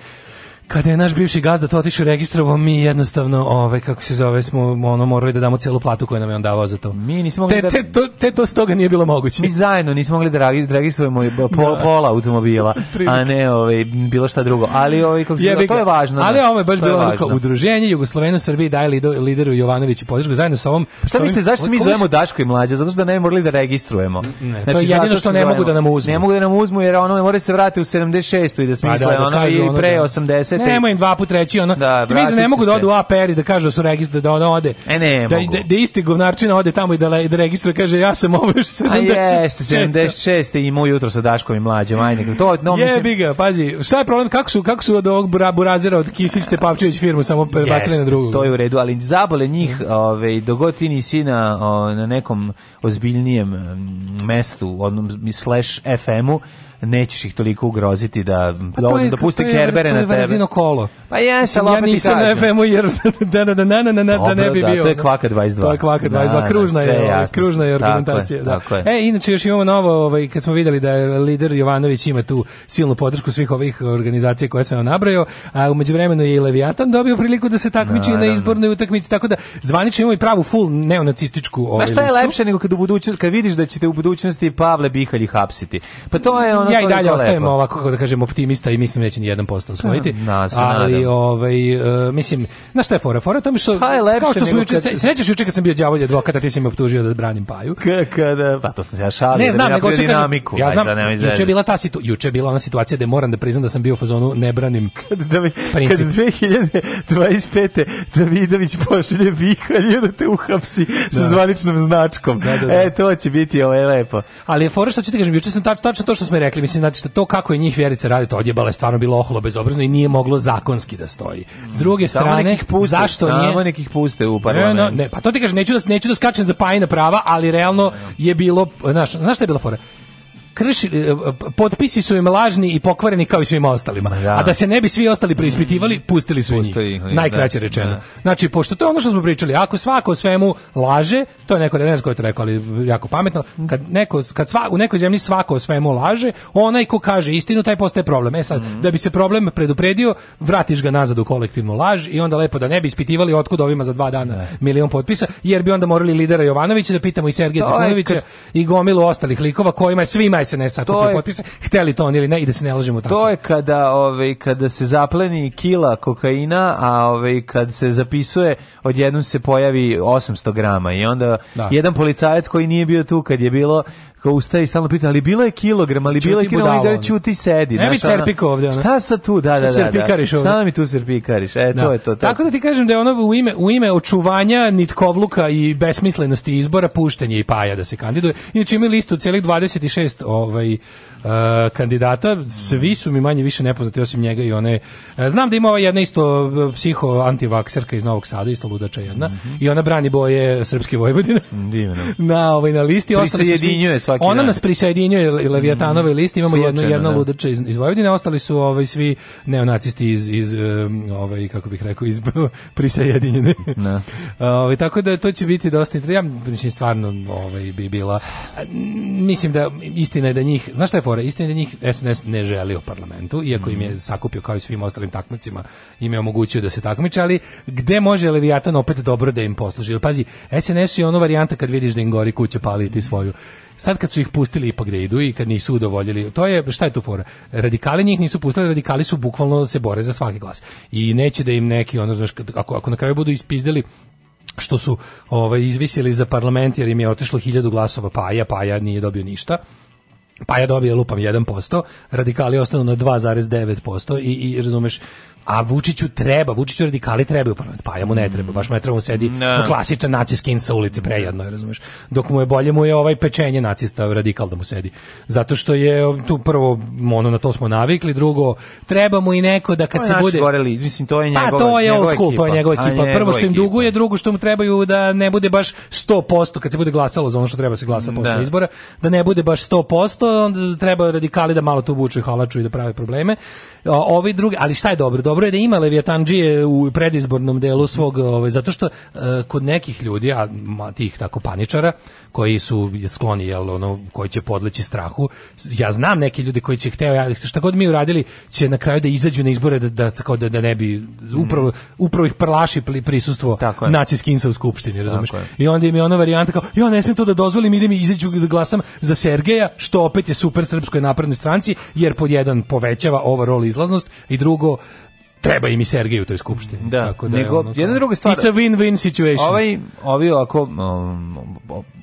kada je naš bivši gazda to otišao registrovao, mi jednostavno, ove, kako se zove, smo ono, morali da damo celu platu koju nam je on davao za to. Mi nismo mogli te, da... Te to, te to s toga nije bilo moguće. Mi zajedno nismo mogli da, da registrujemo e, pol, da. pola automobila, <laughs> a ne ove, bilo šta drugo. Ali ove, kako se zove, to je važno. Da. Ali ovo je baš bilo onako, udruženje Jugosloveno Srbije daje lideru Jovanoviću podršku zajedno sa ovom... Pa šta ovim, mislite, zašto se mi zovemo Daško i Mlađa? Zato što ne morali da registrujemo. Ne, znači, to je znači, jedino što ne mogu da nam uzmu. Ne mogu da nam uzmu jer ono mora se vratiti u 76. i da, pa da smisle ono i pre 80 dete. Nemoj im dva put reći ono. Da, mislim ne mogu da odu u APR i da kažu da su registrovani da ona ode. E ne, da, mogu. da, da isti govnarčina ode tamo i da, da registruje kaže ja sam ovo još 76. A jeste, 76. i moj jutro sa Daškom i mlađim. Ajde, to no, mislim. Je biga, pazi. Šta je problem kako su kako su od ovog burazera od Kisić Tepavčević firmu samo prebacili na drugu. To je u redu, ali zabole njih, ovaj dogotini sina na nekom ozbiljnijem mm, mestu, odnom slash FM-u nećeš ih toliko ugroziti da, pa da puste kerbere na tebe. To je verzino kolo. Pa jes, ja nisam na FM-u jer <laughs> da, da, da, da, da, da, da ne bi da, bio. Da. to je kvaka 22. To da, je kvaka ovaj, 22, kružna, je, kružna je argumentacija. da. E, inače još imamo novo, ovaj, kad smo videli da je lider Jovanović ima tu silnu podršku svih ovih organizacija koje sam vam nabrojao, a umeđu vremenu je i Leviatan dobio priliku da se takmiči na izbornoj utakmici, tako da zvanično imamo i pravu full neonacističku ovaj Ma šta je lepše nego kad, u budućnosti, kad vidiš da ćete u budućnosti Pavle Bihalji hapsiti? Pa to je ono... Ja i dalje ostajem ovako, da kažem, optimista i mislim da će ni 1% pa, osvojiti, ali ali ovaj uh, mislim, na šta je fora? Fora tome što šta je kao što smo juče kad... sećaš juče kad sam bio đavolje advokat, ti si me optužio da branim Paju. K kada, pa to sam ja šalio. Ne da znam, da nego dinamiku. Ja znam, juče je bila ta situ, juče je bila ona situacija da moram da priznam da sam bio u fazonu ne branim. <laughs> kad, da mi kad 2025. Davidović pošalje vihalje da te uhapsi da. sa zvaničnom značkom. Da, da, da. E to će biti ovaj lepo. Ali je fora što ću ti kažem, juče sam tačno tačno to što smo rekli, mislim znači to kako je njih Vjerica radi, to odjebala je stvarno bilo oholo bezobrazno i nije moglo zakonski demokratski da stoji. S druge strane, puste, zašto samo nije? Samo nekih puste u parlamentu. Ne, no, ne, pa to ti kažem, neću da, neću da skačem za pajna prava, ali realno je bilo, znaš, znaš šta je bila fora? krši, e, potpisi su im lažni i pokvareni kao i svima ostalima. Da. A da se ne bi svi ostali preispitivali, pustili su Pusti njih. Najkraće da. rečeno. Da. Znači, pošto to je ono što smo pričali, ako svako svemu laže, to je neko, ne znam ko je to rekao, ali jako pametno, kad, neko, kad sva, u nekoj zemlji svako svemu laže, onaj ko kaže istinu, taj postaje problem. E sad, mm -hmm. da bi se problem predupredio, vratiš ga nazad u kolektivnu laž i onda lepo da ne bi ispitivali otkud ovima za dva dana da. milion potpisa, jer bi onda morali lidera Jovanovića da pitamo i Sergeja Trifunovića kad... i gomilu ostalih likova kojima je svima za SNS ako to je, potpise, hteli to on ili ne i da se ne lažemo tako. To je kada, ovaj, kada se zapleni kila kokaina, a ovaj, kad se zapisuje, odjednom se pojavi 800 grama i onda da. jedan policajac koji nije bio tu kad je bilo kao ustaje i stalno pita, ali bilo je kilogram, ali bilo je kilogram, ali gledaj, čuti, sedi. Ne mi cerpiko ovdje. Šta sa tu, da, da, da. da. Serpikariš ovdje. Šta mi tu serpikariš, e, da. to je to. Tako. tako da ti kažem da je ono u ime, u ime očuvanja nitkovluka i besmislenosti izbora puštanje i paja da se kandiduje. Inače imaju listu celih 26 ovaj, uh, kandidata, svi su mi manje više nepoznati osim njega i one znam da ima ova jedna isto psiho antivakserka iz Novog Sada, isto ludača jedna mm -hmm. i ona brani boje srpske Vojvodine. Mm, divno. <laughs> na ovaj na listi prisjedinjuje su, svaki Ona dan. nas prisjedinjuje Leviatanove mm -hmm. listi, imamo Slučajno, jednu jedna ludača iz, iz Vojvodine, ostali su ovaj svi neonacisti iz iz ovaj kako bih rekao iz prisjedinjene. Da. <laughs> ovaj tako da to će biti dosta interesantno. Ja stvarno ovaj bi bila mislim da istina je da njih, znaš šta je fora. Istina da njih SNS ne želi u parlamentu, iako im je mhm. sakupio kao i svim ostalim takmicima, im je omogućio da se takmiče, ali gde može Leviatan opet dobro da im posluži? Jer, pazi, SNS je ono varijanta kad vidiš da im gori kuće paliti svoju sad kad su ih pustili ipak da idu i kad nisu udovoljili, to je, šta je tu fora? Radikali njih nisu pustili, radikali su bukvalno se bore za svaki glas. I neće da im neki, ono, znaš, ako, ako na kraju budu ispizdeli što su ovaj, izvisili za parlament jer im je otišlo hiljadu glasova pa ja pa ja nije dobio ništa, pa ja dobije lupam 1%, radikali ostanu na 2,9% i, i razumeš a Vučiću treba, Vučiću radikali trebaju parlament, pa ja mu ne mm. treba, baš mu treba, on sedi no. Da. klasičan naciskin sa ulice, prejedno, razumeš, dok mu je bolje mu je ovaj pečenje nacista radikal da mu sedi, zato što je tu prvo, ono, na to smo navikli, drugo, treba mu i neko da kad to se bude... Goreli, mislim, to je pa, njegova, pa, to je old school, to je njegova ekipa, prvo što im ekipa. duguje, drugo što mu trebaju da ne bude baš 100%, kad se bude glasalo za ono što treba se glasa posle da. izbora, da ne bude baš 100%, onda treba radikali da malo tu vuču i halaču i da prave probleme, ovi drugi, ali šta je dobro? Dobro je da ima Leviatandžije u predizbornom delu svog, ovaj, zato što e, kod nekih ljudi, a tih tako paničara, koji su skloni jel ono koji će podleći strahu. Ja znam neke ljude koji će hteo ja šta god mi uradili će na kraju da izađu na izbore da da tako da, da ne bi upravo mhm. upravo ih prlaši prisustvo nacijskinca u skupštini, razumeš? I onda im je ona varijanta kao ja ne smem to da dozvolim, idem i izađu da glasam za Sergeja, što opet je super srpskoj naprednoj stranci jer pod jedan povećava overall izlaznost i drugo treba im i Sergej u toj skupštini. Da, Tako da nego je jedna druga stvar. It's a win-win situation. Ovaj, ovi ovako, um,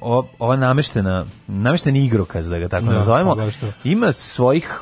ova, ova nameštena, namešten igrokaz, da ga tako da, nazovemo, pa ima svojih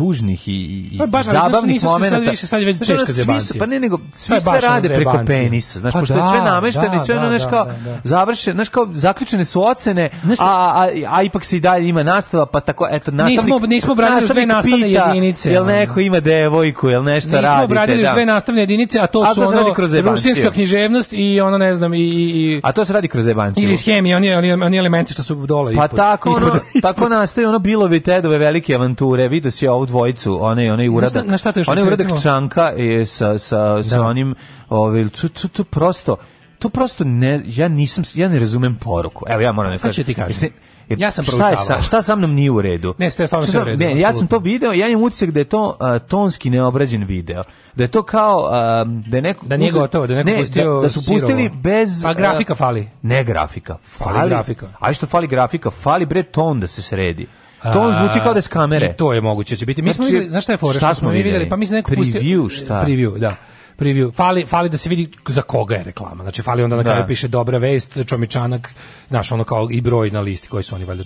tužnih i, i pa, baš, zabavnih momenata. Sad, više, sad je već znaš, teška zebancija. Svi, pa ne, nego svi sve rade preko penisa. Znaš, pa, pošto da, je sve da, namešteno i da, sve ono, znaš, da, kao, završeno, znaš, kao, zaključene su ocene, a, a, a, ipak se i dalje ima nastava, pa tako, eto, nastavnik... Nismo, nismo branili dve nastavne jedinice. Jel neko ima devojku, jel nešto radite. Nismo branili dve nastavne jedinice, a to su ono, rusinska književnost i ono, ne znam, i... A to se radi kroz zebanciju. Ili schemi, oni, oni, oni elementi što su dole pa ispod. Pa tako, ono, tako nastaje ono bilo bi tedove velike avanture, vidio si ovu dvojicu, one onaj uradak. Na šta, na šta onaj uradak recimo? čanka je sa sa da. sa onim ovaj tu, tu, tu prosto tu prosto ne ja nisam ja ne razumem poruku. Evo ja moram da kažem. Sad ću ti kažem. Jer, ja sam šta, je sa, šta sa mnom nije u redu? Ne, ste sa u redu. Ne, ja sam to video, ja imam utisak da je to uh, tonski neobrađen video. Da je to kao uh, da je neko da nije gotovo, da neko ne, pustio da, da su pustili sirovo. bez pa A grafika fali. ne grafika, fali, fali grafika. A što fali grafika, fali bre ton da se sredi. To on zvuči kao da je s kamere. I to je moguće će biti. Mi znači, smo videli, znaš šta je fora? Šta, šta smo videli? videli? Pa mislim se neko pustio... Preview, šta? Preview, da preview. Fali, fali da se vidi za koga je reklama. Znači, fali onda na kraju da. piše dobra vest, čomičanak, znaš, ono kao i broj na listi koji su oni valjda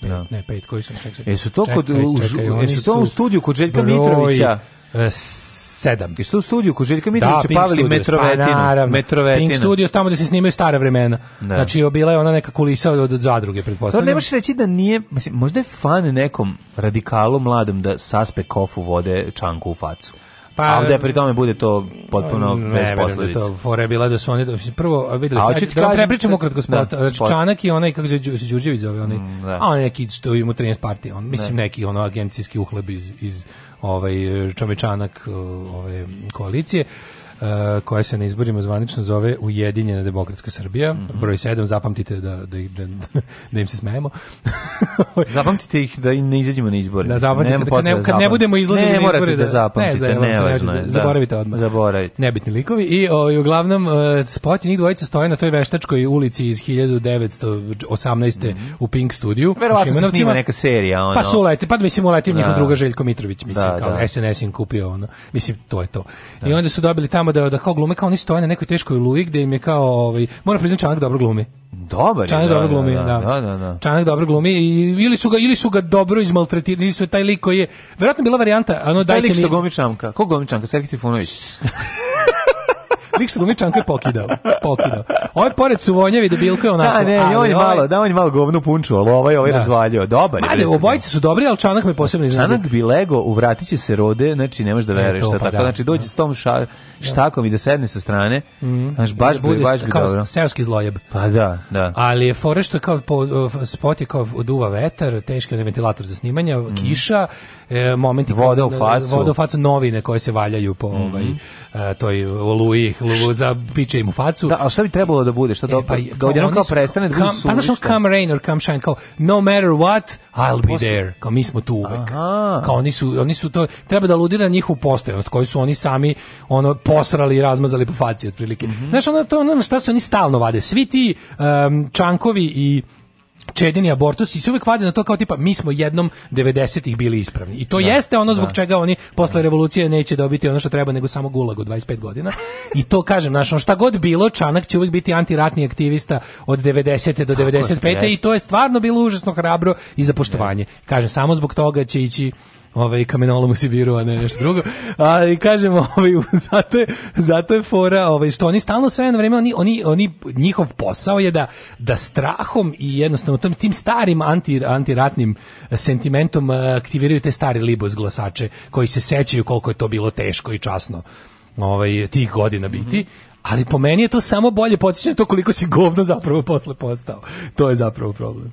pet, da. ne pet koji su čekaj. Jesu to kod čekaj, čekaj, u, čekaj, jesu to su u studiju kod Željka broj, Mitrovića? E, 7. I što u studiju kod Željka da, Mitrovića Paveli Metrovetinu. Pa, naravno. Metrovetinu. Pink studio tamo gde se snimaju stara vremena. Ne. Da. Znači, bila je ona neka kulisa od, od zadruge, pretpostavljam. To ne možeš reći da nije, mislim, možda je fan nekom radikalu mladom da saspe kofu vode čanku u facu. Pa, a ovde pri tome bude to potpuno bez da posledica. Ne, to je bila da su oni prvo videli. A hoćete da prepričam ukratko spot. Da, spot. Čanak i onaj kako se Đurđević zove, onaj. Mm, da. A neki što ima 13 partija, on mislim da. neki ono agencijski uhleb iz iz ovaj čovečanak ove ovaj, koalicije Eh, koja se na izborima zvanično zove Ujedinjena demokratska Srbija. Mm -hmm. Broj 7, zapamtite da, da, da, da im se smejemo. <laughs> zapamtite ih da ne izađemo na izbore. Da, zapamtite, da, kad, ne, kad ne budemo izlazili na izbore. Da, da zapamtite, ne, ne, važno, ne, zaboravite odmah. Zaboravite. Nebitni likovi. I, o, i uglavnom, e, spot njih dvojica stoje na toj veštačkoj ulici iz 1918. Mm -hmm. u Pink studiju. Verovatno se snima neka serija. Ono. Pa su uleti, pa mislim uletim da. njihov druga Željko Mitrović, mislim, da, kao da. SNS im kupio ono. Mislim, to je to. Da. I onda su dobili tamo tamo da da kao glume kao oni stoje na nekoj teškoj luji gde im je kao ovaj mora priznati čanak dobro glumi. Dobar je. Čanak da, dobro glumi, da. da. da, da, da, da. čanak dobro glumi i ili su ga ili su ga dobro izmaltretirali, su taj lik koji je verovatno bila varijanta, ano dajte mi. Taj lik što glumi čamka. Ko glumi čamka? Sergej Trifunović. <laughs> Lik se gumičanka je pokidao, pokidao. Ovaj pored su vonjevi debilko je onako. Da, ne, ali on je ovaj... malo, da, on je malo govnu punču, ali ovaj, ovaj da. razvalio. Dobar je. Ajde, obojice su dobri, ali Čanak me posebno iznenadi. Čanak bi lego, uvratit će se rode, znači ne možeš da e, veruješ. Pa, tako, da, znači dođe da. s tom šar, Da. štakom i da sedne sa strane. Mm. Znaš, baš bi, baš bi kao dobro. Seoski zlojeb. Pa da, da. Ali je fore što kao po, spot je kao duva vetar, teški je ventilator za snimanje, mm. kiša, e, momenti Vode u da- facu. Voda u facu novine koje se valjaju po mm. ovaj e, toj oluji, za piče im u facu. Da, a šta bi trebalo da bude? Šta e, pa, da odjednom kao prestane da bude Pa znaš, no, come rain or come shine, kao no matter what, I'll be there. Kao mi smo tu uvek. Aha. Kao oni su, oni su to, treba da ludira njihovu postojanost koju su oni sami ono posrali i razmazali po faci otprilike. Mm -hmm. Znaš, ono, to, ono na šta se oni stalno vade. Svi ti um, čankovi i čedini abortus i se uvek vade na to kao tipa mi smo jednom 90-ih bili ispravni. I to da, jeste ono zbog da. čega oni da. posle revolucije neće dobiti ono što treba nego samo gulag od 25 godina. I to kažem, znaš, šta god bilo, Čanak će uvek biti antiratni aktivista od 90. do 95. Tako, i to je stvarno bilo užasno hrabro i za poštovanje. Kažem, samo zbog toga će ići ovaj kamenolom u Sibiru, a ne nešto drugo. A i kažemo, ovaj zato je, zato je fora, ovaj što oni stalno sve jedno vreme oni oni oni njihov posao je da da strahom i jednostavno tom tim starim anti antiratnim sentimentom eh, aktiviraju te stari libos glasače koji se sećaju koliko je to bilo teško i časno ovaj tih godina biti. Mm -hmm. Ali po meni je to samo bolje podsjećanje to koliko si govno zapravo posle postao. To je zapravo problem.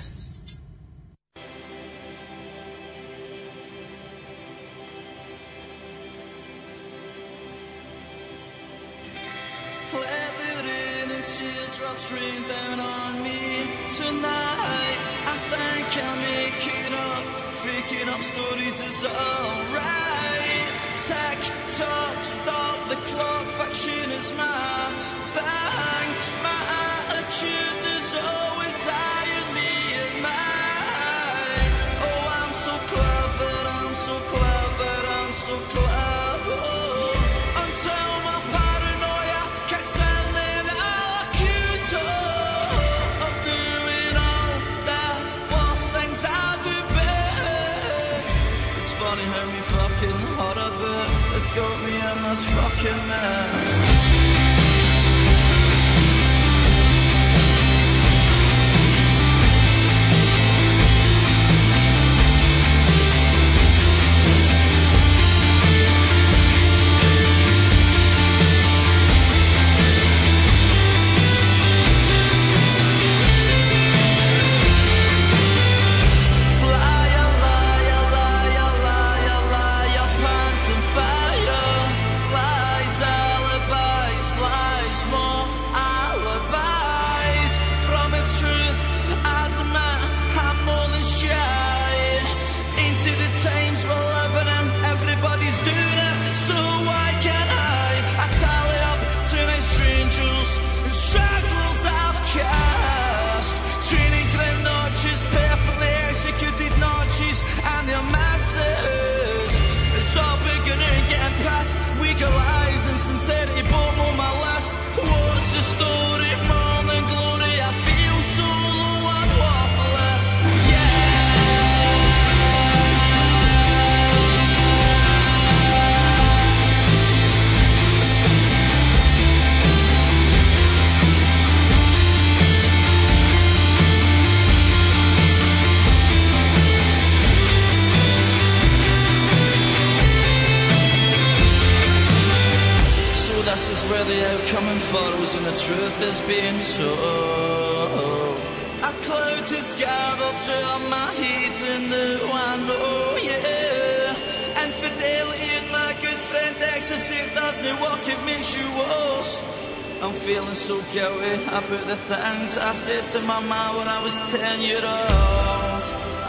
It's alright. Tech talk, stop the clock, faction is mine. truth is being told. I close his scarf till my heat in the I know, yeah. fidelity, in my good friend ecstasy does not work, it makes you worse. I'm feeling so guilty about the things I said to my mom when I was 10 years old.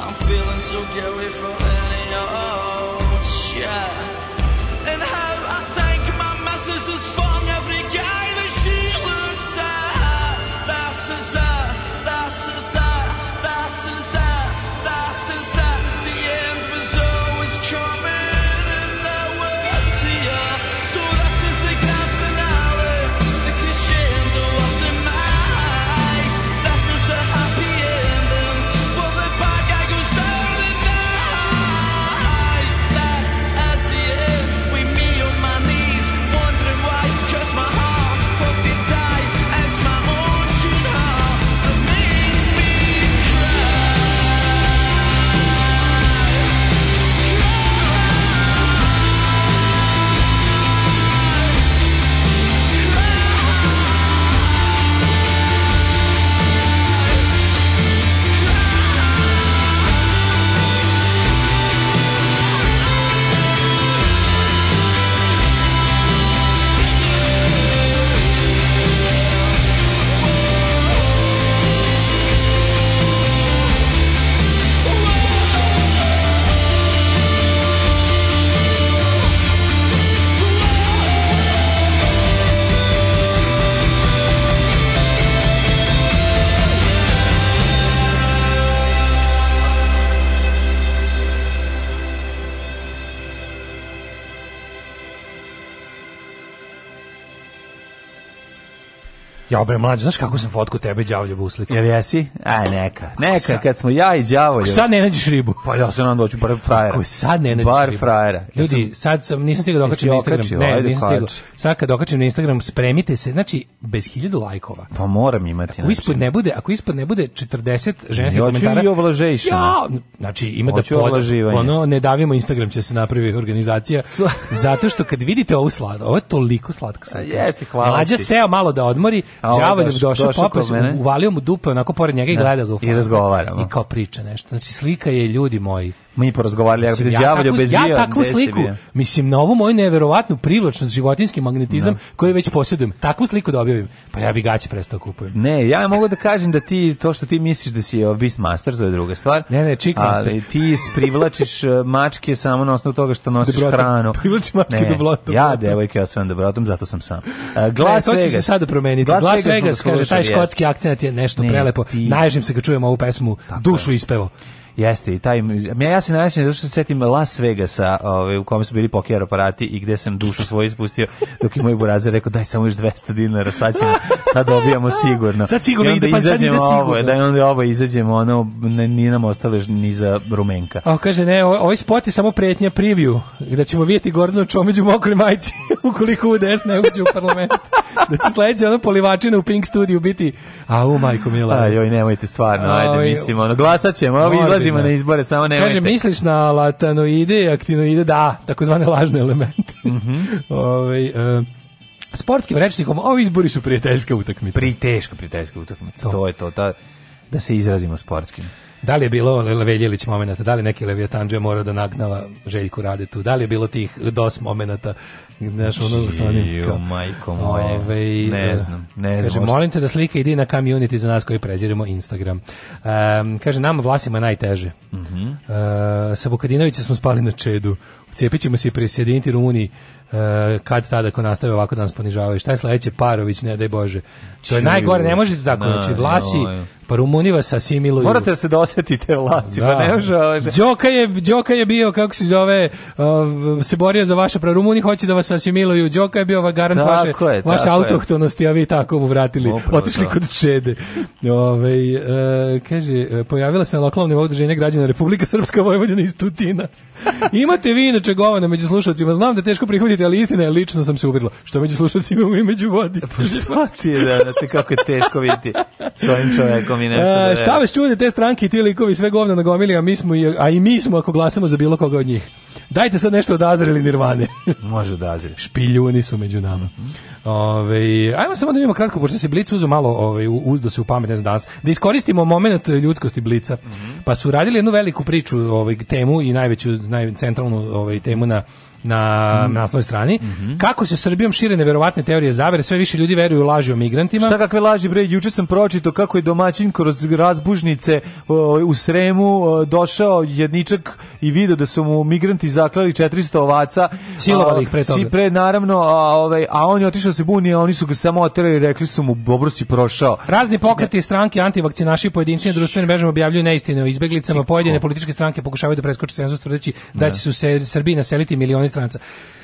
I'm feeling so guilty for any old shit. And Ja bre mlađi, znaš kako sam fotku tebe đavolje uslikao? Jel jesi? Aj neka. Neka sad, kad smo ja i đavolje. Sad ne nađeš ribu. Pa ja sam nam doći bar frajera. Ko sad ne nađeš bar ribu. frajera. Ljudi, sad sam nisam stigao da dokačim na Instagram. Okačio, ne, nisam stigao. Sad kad dokačim na Instagram, spremite se, znači bez 1000 lajkova. Pa moram imati. Ako ispod znači. ne bude, ako ispod ne bude 40 ženskih Joću komentara. I ja, znači ima da Hoću da pod, ono ne davimo Instagram će se napravi organizacija. <laughs> zato što kad vidite ovu slatko, ovo je toliko slatko. Jeste, hvala. Mlađa seo malo da odmori, Đavoljem došao, došao papa uvalio mu dupe onako pored njega i da. gledao ga u I razgovaramo. I kao priča nešto. Znači slika je ljudi moji mi porazgovarali, mislim, ja, ja, takvu, bez ja bio, takvu sliku, mislim, na ovu moju neverovatnu privlačnost, životinski magnetizam, no. Da. koji već posjedujem, takvu sliku da objavim, pa ja bi gaće prestao da kupujem. Ne, ja mogu da kažem da ti, to što ti misliš da si master, to je druga stvar. Ne, ne, chick master. Ali ti privlačiš e, mačke samo na osnovu toga što nosiš dobrotom. hranu. <laughs> Privlačiš mačke ne, dobrotom. Ja, devojke, ja svojom dobrotom, zato sam sam. E, Glas ne, to će se sada promeniti. Glas, Glas Vegas, kaže, taj škotski akcent je nešto ne, prelepo. Ti... Najžim se kad čujem ovu pesmu, Tako dušu ispevo. Jeste, i taj, ja, ja se najvećam zato što se setim Las Vegasa, ovaj, u kome su bili poker aparati i gde sam dušu svoju ispustio, dok je moj burazer rekao daj samo još 200 dinara, sad, ćemo, sad dobijamo sigurno. Sad sigurno ide, pa sad ide sigurno. Da, ovo, da onda oba izađemo, ono, ne, nije nam ostalo ni za rumenka. A, kaže, ne, ovaj spot je samo pretnja preview, da ćemo vidjeti Gordonu Čomiđu mokre majci, <laughs> ukoliko UDS ne uđe u parlament. da će sledeće ono polivačina u Pink studiju biti, a u majko mila. Ajoj, nemojte stvarno, ajde, mislim, ono, glasat ćemo, ovo izlazimo na izbore, samo ne. Kaže misliš na latanoide, aktinoide, da, takozvane lažne elemente. Mhm. Mm <laughs> sportskim rečnikom ovi izbori su prijateljska utakmica. Pri, Prijateljska prijateljska utakmica. To. to je to, ta, da se izrazimo sportskim. Da li je bilo Leveljilić momenata, da li neki Leviatanđe mora da nagnava Željku Radetu, da li je bilo tih dos momenata, znaš, ono sa onim... Kao, majko moje, ove, ovaj, ne da. znam, ne znam. Kaže, molim te da slika ide na community za nas koji preziremo Instagram. Um, kaže, nama vlasima najteže. Mm -hmm. uh, sa Vukadinovića smo spali na čedu. Cijepit ćemo se i presjediniti Rumuniji E, kad tada ko nastave ovako da nas ponižavaju. Šta je sledeće? Parović, ne daj Bože. To je najgore, ne možete tako. Znači, da, vlasi, pa Rumuni vas asimiluju. Morate se da se dosetite vlasima, pa ne da. može. Ovaj- Đoka je, Đoka je bio, kako se zove, uh, se borio za vaše pravo. hoće da vas asimiluju. Đoka je bio garant tako vaše, je, vaše autohtonosti, a vi tako mu vratili. Opravo, Otišli da. kod šede. Ove, ovaj, uh, kaže, e, pojavila se na lokalnom nivou udruženja građana Republika Srpska Vojvodina iz Tutina. Imate vi inače govana među slušalcima. Znam da teško prihvatite istina, ali istina je, lično sam se uverila. Što među slušacima i među vodi. Pa što ti je, da, da, te kako je teško vidjeti svojim čovekom i nešto a, da Šta vas čude te stranke i ti likovi sve govna nagomili, a, mi smo, i, a i mi smo ako glasamo za bilo koga od njih. Dajte sad nešto od Azra ili Nirvane. <laughs> Može od Azra. Špiljuni su među nama. Ove, ajmo samo da imamo kratko, pošto se Blic uzu malo ove, da se u pamet, ne znam danas, da iskoristimo moment ljudskosti Blica. Mhm. Pa su radili jednu veliku priču, ovaj, temu i najveću, najcentralnu ovaj, temu na na mm. naslovnoj strani. Mm -hmm. Kako se Srbijom šire neverovatne teorije zavere, sve više ljudi veruju laži o migrantima. Šta kakve laži bre? Juče sam pročitao kako je domaćin kroz razbužnice o, u Sremu o, došao jedničak i video da su mu migranti zaklali 400 ovaca, silovali a, ih pre toga. Si pre naravno, a ovaj a on je otišao se buni, a oni su ga samo oterali i rekli su mu dobro si prošao. Razni znači, pokreti i stranke antivakcinaši pojedinci na društvenim mrežama objavljuju neistine o izbeglicama, pojedine političke stranke pokušavaju da preskoče cenzus tvrdeći da, da. će se u Srbiji naseliti milioni stranca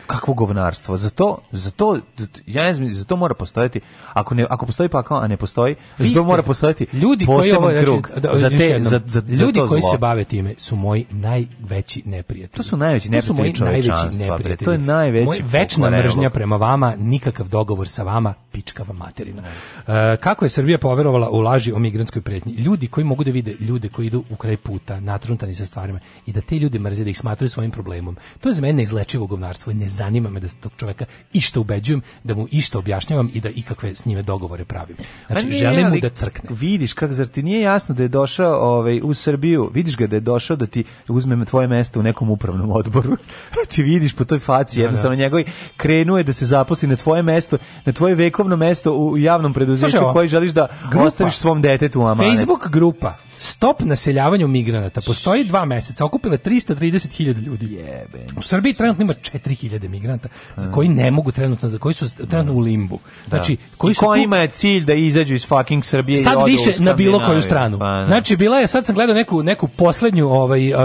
kakvo govnarstvo. Za to, za to, ja ne znam, za to mora postojati, ako, ne, ako postoji pakao, a ne postoji, Vi za to mora postojati ljudi koji ovo, znači, krug da, da za, te, jednom, za, za, ljudi koji zlo. se bave time su moji najveći neprijatelji. To su najveći neprijatelji to su moji najveći To je najveći Moj večna mržnja prema vama, nikakav dogovor sa vama, pička vam materina. E, kako je Srbija poverovala u laži o migrantskoj pretnji? Ljudi koji mogu da vide ljude koji idu u kraj puta, natruntani sa stvarima i da te ljude mrze, da ih smatraju svojim problemom. To je za mene izlečivo govnarstvo, ne zanima me da tog čoveka išta ubeđujem, da mu išta objašnjavam i da ikakve s njime dogovore pravim. Znači, želim mu da crkne. Vidiš, kako, zar ti nije jasno da je došao ovaj, u Srbiju, vidiš ga da je došao da ti uzme tvoje mesto u nekom upravnom odboru. <laughs> znači, vidiš po toj faci, da, jednostavno da. njegovi krenuje da se zaposli na tvoje mesto, na tvoje vekovno mesto u javnom preduzeću koji želiš da grupa, ostaviš svom detetu amane. Facebook grupa Stop naseljavanju migranata. Postoji dva meseca. Okupila 330.000 ljudi. Jebe. U Srbiji trenutno ima 4.000 hiljade migranata mm. koji ne mogu trenutno, za koji su trenutno u limbu. Da. Znači, koji I su kojima tu... je cilj da izađu iz fucking Srbije sad i odu više na bilo koju stranu. Pa, da. znači, bila je, sad sam gledao neku, neku poslednju ovaj, uh,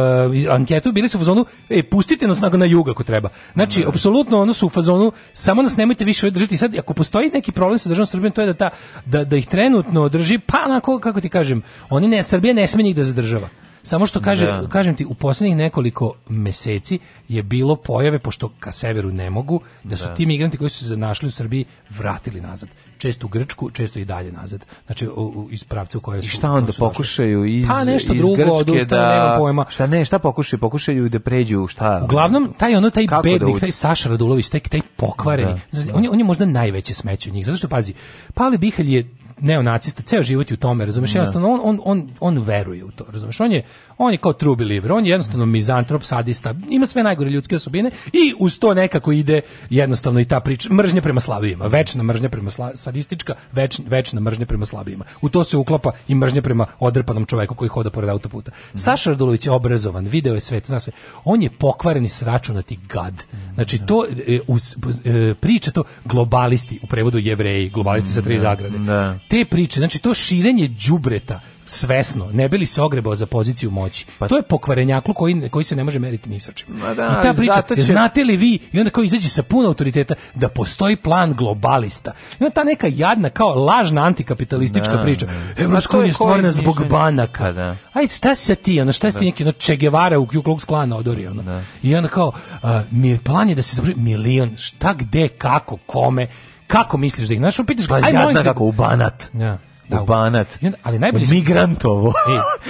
anketu, bili su u fazonu, e, pustite nas na, na jug ako treba. Znači, da. apsolutno ono su u fazonu, samo nas nemojte više držati. Sad, ako postoji neki problem sa državom Srbijom, to je da, ta, da, da ih trenutno drži, pa na kako ti kažem, oni ne, Srbija ne sme njih da zadržava. Samo što kaže, da. kažem ti, u poslednjih nekoliko meseci je bilo pojave, pošto ka severu ne mogu, da su da. ti migranti koji su se našli u Srbiji vratili nazad. Često u Grčku, često i dalje nazad. Znači, u, iz pravca u kojoj su... I šta onda pokušaju iz, pa, nešto iz drugo, Grčke odustane, da... pojma. Šta ne, šta pokušaju? Pokušaju da pređu, šta? Uglavnom, taj ono, taj Kako da bednik, taj Saša Radulović, taj, taj pokvareni, da. on, je, on je možda najveće smeće u njih. Zato što, pazi, Pali Bihalj je neonacista, ceo život je u tome, razumeš? Da. Jednostavno, on, on, on, on veruje u to, razumeš? On je, on je kao true believer, on je jednostavno mizantrop, sadista, ima sve najgore ljudske osobine i uz to nekako ide jednostavno i ta priča, mržnja prema slabijima, večna mržnja prema sla, sadistička, več, večna mržnja prema slabijima. U to se uklapa i mržnja prema odrpanom čoveku koji hoda pored autoputa. Mm. Saša Radulović je obrazovan, video je svet, zna sve. On je pokvareni sračunati gad. Znači, da. to e, us, e, priča to globalisti, u prevodu jevreji, globalisti mm, sa tri da, zagrade. Da te priče, znači to širenje đubreta svesno, ne bi se ogrebao za poziciju moći. Pa to je pokvarenjaklu koji, koji se ne može meriti ni sačim. čim. Da, I ta priča, će... znate li vi, i onda kao izađe sa puno autoriteta, da postoji plan globalista. I onda ta neka jadna, kao lažna antikapitalistička da, priča. Pa Evropska unija stvorena zbog mišljenje. banaka. Pa, da. Ajde, šta si sa ti, ono, šta si ti da. neki, ono, Čegevara u Ku Klux odori? ono. Da. I onda kao, uh, mi plan je da se zapravi milion, šta, gde, kako, kome, Kako misliš da ih našao? Pitaš ga, pa, ja znam kako u Banat. Ja. Da, u Banat. Ali najbolje migrantovo. <laughs>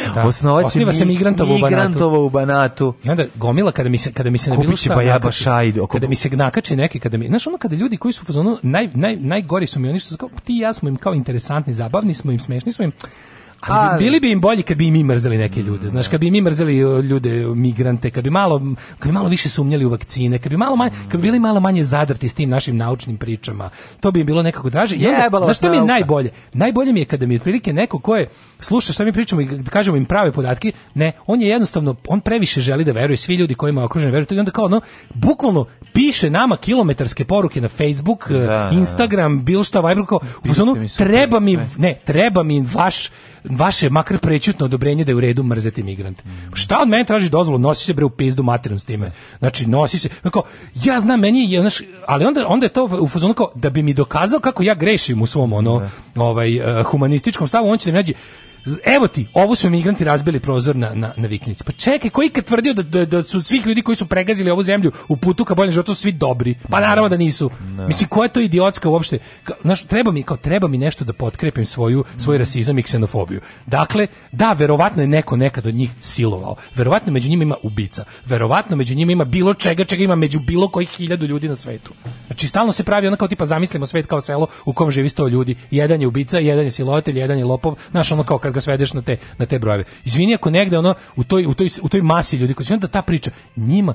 E, da. Osnovaće mi, se migrantovo, migrantovo u Banatu. I onda gomila kada mi se kada mi se na bilo šta nakači, šajde, oko... kada mi se nakači neki kada mi znaš ono kada ljudi koji su u fazonu naj, naj, najgori su mi oni što su kao ti i ja smo im kao interesantni, zabavni smo im, smešni smo im Ali, bili bi im bolji kad bi mi mrzeli neke mm. ljude. Znaš, kad bi mi mrzeli ljude migrante, kad bi malo kad bi malo više sumnjali u vakcine, kad bi malo manje, kad bi bili malo manje zadrti s tim našim naučnim pričama. To bi im bilo nekako draže. I Je, znaš što mi je najbolje? Najbolje mi je kada mi otprilike neko ko je sluša što mi pričamo i kažemo im prave podatke, ne, on je jednostavno on previše želi da veruje svi ljudi kojima okružen veruje. I onda kao ono bukvalno piše nama kilometarske poruke na Facebook, da, da, da. Instagram, bilo šta, Viber, kao, ono, treba mi, ne, treba mi vaš vaše makar prećutno odobrenje da je u redu mrzeti migrant. Mm. Šta od mene traži dozvolu? Nosi se bre u pizdu materinu s time. Znači nosi se. Kao, ja znam meni je znaš, ali onda onda je to u fazonu kao da bi mi dokazao kako ja grešim u svom ono da. ovaj eh, humanističkom stavu, on će da mi nađi Evo ti, ovo su migranti razbili prozor na, na, na Viknici. Pa čekaj, koji je tvrdio da, da, da, su svih ljudi koji su pregazili ovu zemlju u putu ka boljem životu svi dobri? Pa naravno da nisu. No. Mislim, ko je to idiotska uopšte? Naš treba mi, kao, treba mi nešto da potkrepim svoju, svoj rasizam i ksenofobiju. Dakle, da, verovatno je neko nekad od njih silovao. Verovatno među njima ima ubica. Verovatno među njima ima bilo čega, čega ima među bilo kojih hiljadu ljudi na svetu. Znači, stalno se pravi ona kao tipa zamislimo svet kao selo u kom živi 100 ljudi. Jedan je ubica, jedan je silovatelj, jedan je lopov. Znaš, ono kao kad kad ga svedeš na te na te brojeve. Izvini ako negde ono u toj u toj u toj masi ljudi koji da ta priča njima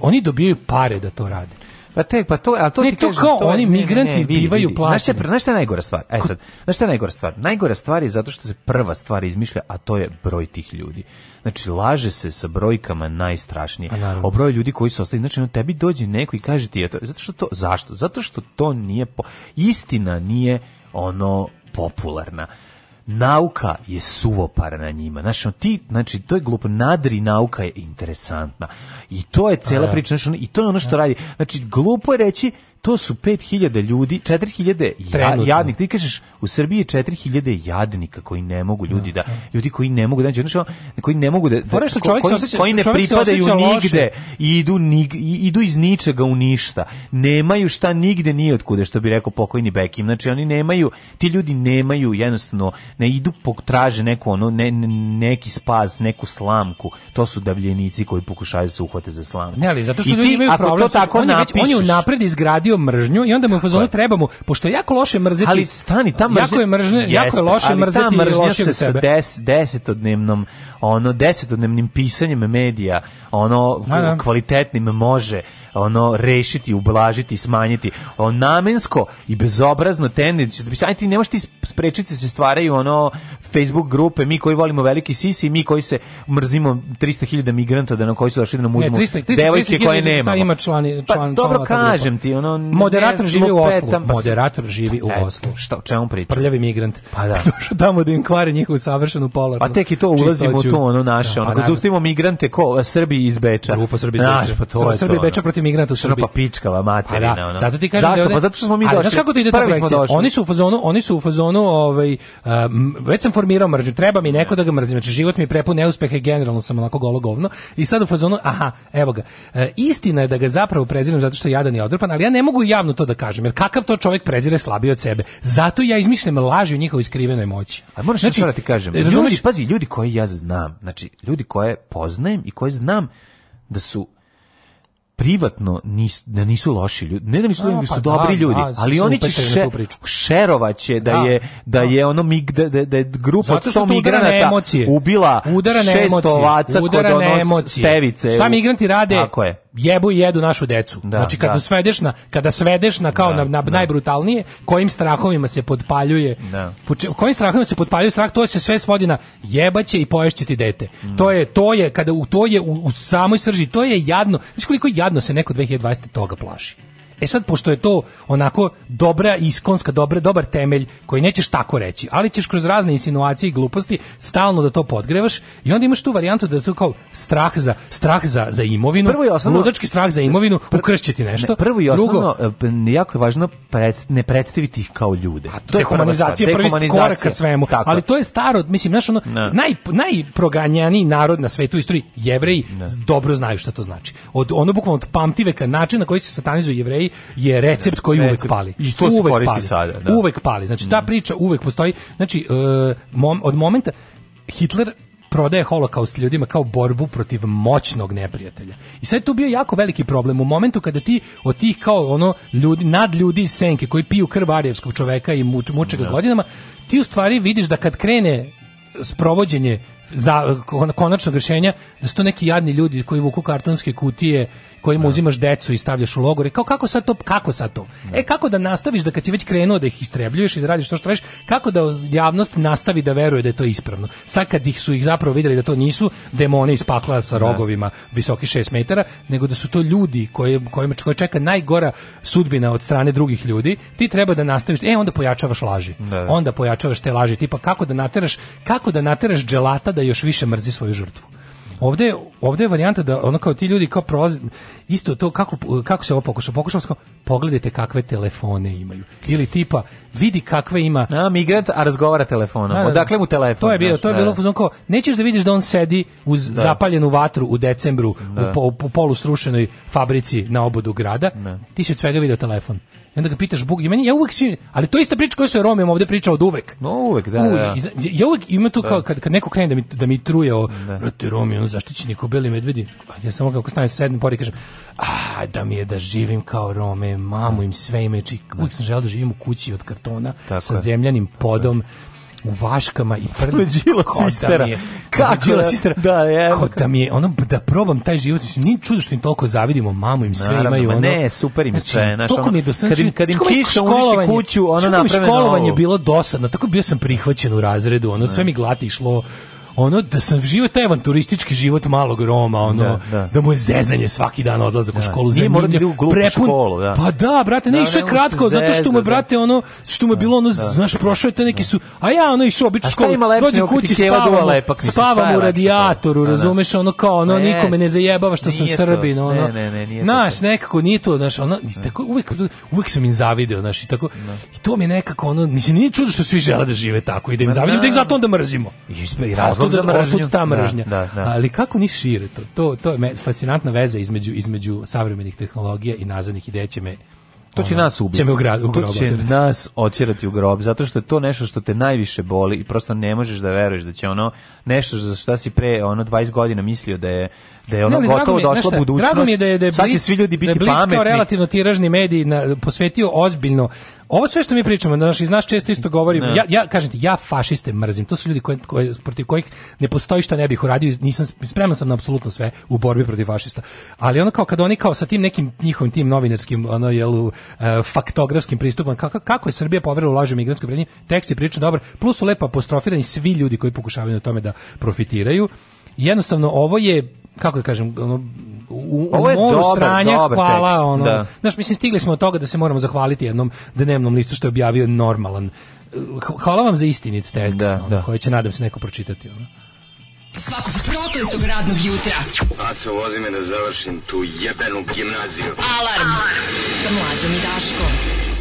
oni dobijaju pare da to rade. Pa te, pa to, al to ne, ti to kažem, kao to, oni migranti ne, ne, vidi, bivaju vidi. plaćeni. Znaš šta je najgora stvar? E sad, znaš šta je najgora stvar? Najgora stvar je zato što se prva stvar izmišlja, a to je broj tih ljudi. Znači, laže se sa brojkama najstrašnije. O broju ljudi koji su ostali. Znači, no, tebi dođe neko i kaže ti, to, zato što to, zašto? Zato što to nije, po, istina nije ono popularna nauka je suvopara na njima. Znači, on, ti, znači, to je glupo. Nadri nauka je interesantna. I to je cela da. priča. Znači, on, I to je ono što da. radi. Znači, glupo je reći to su 5000 ljudi, 4000 jadnika. Ti kažeš u Srbiji 4000 jadnika koji ne mogu ljudi da, da- ljudi koji ne mogu da znači koji ne mogu da, da, da ko, čovjek koji, koji ne pripadaju nigde i idu nig, idu iz ničega u ništa. Nemaju šta nigde ni otkuda što bi rekao pokojni Bekim. Znači oni nemaju, ti ljudi nemaju jednostavno ne idu potraže neku ono ne, neki spas, neku slamku. To su davljenici koji pokušavaju da se uhvate za slamku. Ne, ali zato što ljudi imaju problem. Ako to tako on, napišeš, on je unapred izgradio izradio mržnju i onda mu fazonu trebamo, pošto je jako loše mrziti. Ali stani, ta mržnja, jako je mržnja, jako je loše mrziti i loše se sebe. 10 des, desetodnevnom ono desetodnevnim pisanjem medija, ono da, da. kvalitetnim može ono rešiti, ublažiti, smanjiti. Ono namensko i bezobrazno tendenciju, da aj ti nemaš možeš ti sprečiti da se stvaraju ono Facebook grupe, mi koji volimo veliki sisi, mi koji se mrzimo 300.000 migranta da na koji su došli da nam uzmu devojke koje nema. Ima člani, pa, član, pa, dobro kažem ti, ono moderator živi u Oslu, petam, pa moderator živi u pa, Oslu. Šta, o čemu pričam? Prljavi migrant. Pa da. <laughs> tamo da im kvare njihovu savršenu polarnu. A tek i to ulazimo u to ono da, naše, ono, ako pa zaustavimo migrante, ko, Srbi iz Beča. Grupa Srbi iz Beča. pa to je Srbi to, Beča protiv migranta u Srbiji. Pa pičkava, da, materina, da, ono. Zato ti kažem Zašto? Da pa zato što smo mi došli. Ali znaš kako to ide ta Oni su u fazonu, oni su u fazonu, ovaj, eh, već sam formirao mržnju, treba mi neko da ga mrzim, znači život mi prepun neuspeha i generalno sam onako golo govno. I sad u fazonu, aha, evo ga, eh, istina je da ga zapravo prezirem zato što jadan je odrpan, ali ja ne mogu javno to da kažem, jer kakav to čovjek prezire slabiji od sebe. Zato ja izmišljam laži u njihovoj skrivenoj moći. A moraš znači, što ti kažem. Ljudi, pazi, ljudi koji ja znam, znam, znači ljudi koje poznajem i koje znam da su privatno nis, da nisu loši ljudi, ne da nisu ljudi, pa su dobri da, ljudi, da, ali oni će še, šerovaće da, da, je da, da je ono mig da da, da je grupa od 100 migranata ubila udara na 600 ovaca kod ono stevice. Šta migranti rade? Tako je jebu i jedu našu decu. Da, znači kada da. svedeš na kada svedeš na kao da, na, na da. najbrutalnije kojim strahovima se podpaljuje. Da. Kojim strahovima se podpaljuje strah to se sve svodi na jebaće i poješće dete. Mm. To je to je kada u to je u, u samoj srži to je jadno. Znači koliko jadno se neko 2020 toga plaši. E sad, pošto je to onako dobra iskonska, dobra, dobar temelj koji nećeš tako reći, ali ćeš kroz razne insinuacije i gluposti stalno da to podgrevaš i onda imaš tu varijantu da je to kao strah za, strah za, za imovinu, prvo i osnovno, ludački strah za imovinu, ukršćiti nešto. Ne, prvo i osnovno, drugo, e, jako je važno pred, ne predstaviti ih kao ljude. A to je humanizacija, prvi korak ka svemu. Tako. Ali to je staro, mislim, znaš, ono, ne. Da. naj, najproganjani narod na svetu istoriji, jevreji, ne. Da. dobro znaju šta to znači. Od, ono bukvalno od pamtiveka, način na koji se satanizuju jevreji je recept koji recept. uvek pali. I to uvek se koristi pali. sada. Da. Uvek pali. Znači, ta mm. priča uvek postoji. Znači, uh, mom, od momenta Hitler prodaje holokaust ljudima kao borbu protiv moćnog neprijatelja. I sad je to bio jako veliki problem u momentu kada ti od tih kao ono ljudi, nad ljudi iz senke koji piju krv arijevskog čoveka i muč, muče ga da. godinama, ti u stvari vidiš da kad krene sprovođenje za konačnog rješenja da su to neki jadni ljudi koji vuku kartonske kutije kojim da. uzimaš decu i stavljaš u logore. Kao kako sa to, kako sa to? Da. E kako da nastaviš da kad si već krenuo da ih istrebljuješ i da radiš to što radiš, kako da javnost nastavi da veruje da je to ispravno. Sad kad ih su ih zapravo videli da to nisu demone iz sa da. rogovima visoki 6 metara, nego da su to ljudi koje, kojima koje čeka najgora sudbina od strane drugih ljudi, ti treba da nastaviš, e onda pojačavaš laži. Da. Onda pojačavaš te laži, tipa kako da nateraš, kako da nateraš dželata da još više mrzi svoju žrtvu. Ovde, ovde je varijanta da ono kao ti ljudi kao prolaze, isto to kako, kako se ovo pokuša, pokušao kao, pogledajte kakve telefone imaju. Ili tipa, vidi kakve ima... A, migrant, a razgovara telefonom. Da, da, da. Odakle mu telefon? To je bilo, to je bilo, da. kao, nećeš da vidiš da on sedi uz da. zapaljenu vatru u decembru u, da. po, u polusrušenoj fabrici na obodu grada. Ne. Da. Ti si sve svega video telefon. I onda ga pitaš Bog, i meni ja uvek svi, ali to je ista priča koju su Romijom ovde pričao od uvek. No uvek, da, uvek, da, da. Ja uvek ima tu kao da. kad, kad neko krene da mi da mi truje o brate Romijom zaštićenik u beli medvedi. Ja samo kako stanem sedem pored kažem, a da mi je da živim kao Rome, mamu im sve ime, či znači, uvek sam želeo da živim u kući od kartona Tako sa je. zemljanim podom. Tako u vaškama i prljama. Da sistera. Da mi je, Kako? Đila da- sistera. Da, je. da mi je, ono, da probam taj život, mislim, nije čudo što im toliko zavidimo, mamu im sve Naravno, imaju. Ono, ne, super im znači, sve. Znači, ono, mi je dosadno, kad im, znači, kad im kiša uništi kuću, ono naprave novu. bilo dosadno, tako bio sam prihvaćen u razredu, ono, sve mi glati išlo, ono da sam živio taj avanturistički život malog Roma, ono da, da. da mu je zezanje svaki dan odlazak da. da u školu, za prepun. Školu, da. Pa da, brate, ne da, išao kratko zezat, zato što mu je da. brate ono što mu je da, bilo ono, da. znaš, prošao je te neki su. A ja ono išao obično školu, dođe kući spavam, lepak, spavam u radijatoru, razumeš, ono kao ono nikome ne zajebava što sam Srbin, ono. Naš nekako nije to, znaš, ono tako uvek uvek sam im zavideo, znaš, i tako. I to mi nekako ono, mislim nije čudo što svi žele da žive tako i da im zavidim, da ih zato onda mrzimo. I razlog Otkud ta da, mržnja. Da, da, da. Ali kako ni šire to? To, to je fascinantna veza između, između savremenih tehnologija i nazadnih ideja će me to će nas ubiti. Će me u grad, u to će otirati. nas otjerati u grob, zato što je to nešto što te najviše boli i prosto ne možeš da veruješ da će ono nešto za šta si pre ono 20 godina mislio da je da je ono ne, gotovo mi, došla šta, budućnost. Drago mi je da je, da je Blitz, svi ljudi biti da je Blitz pametni. kao relativno tiražni mediji na, posvetio ozbiljno ovo sve što mi pričamo, znaš, iz nas često isto govori, ja, ja kažete ja fašiste mrzim, to su ljudi koji koje, protiv kojih ne postoji šta ne bih uradio, nisam, spreman sam na apsolutno sve u borbi protiv fašista, ali ono kao kad oni kao sa tim nekim njihovim tim novinarskim, ono, jelu, uh, e, faktografskim pristupom, kako, kako je Srbija poverila lažu migrantskoj brenji, tekst je prilično dobar, plus su lepo apostrofirani svi ljudi koji pokušavaju na tome da profitiraju, jednostavno ovo je kako da kažem, ono, u, Ovo moru dobar, sranja, dobar hvala, tekst, ono, da. znaš, mislim, stigli smo od toga da se moramo zahvaliti jednom dnevnom listu što je objavio normalan. Hvala vam za istinit tekst, da, ono, da. koji će, nadam se, neko pročitati. Ono. Svakog prokletog radnog jutra. Aco, vozi me da završim tu jebenu gimnaziju. Alarm, Alarm. sa mlađom i Daškom.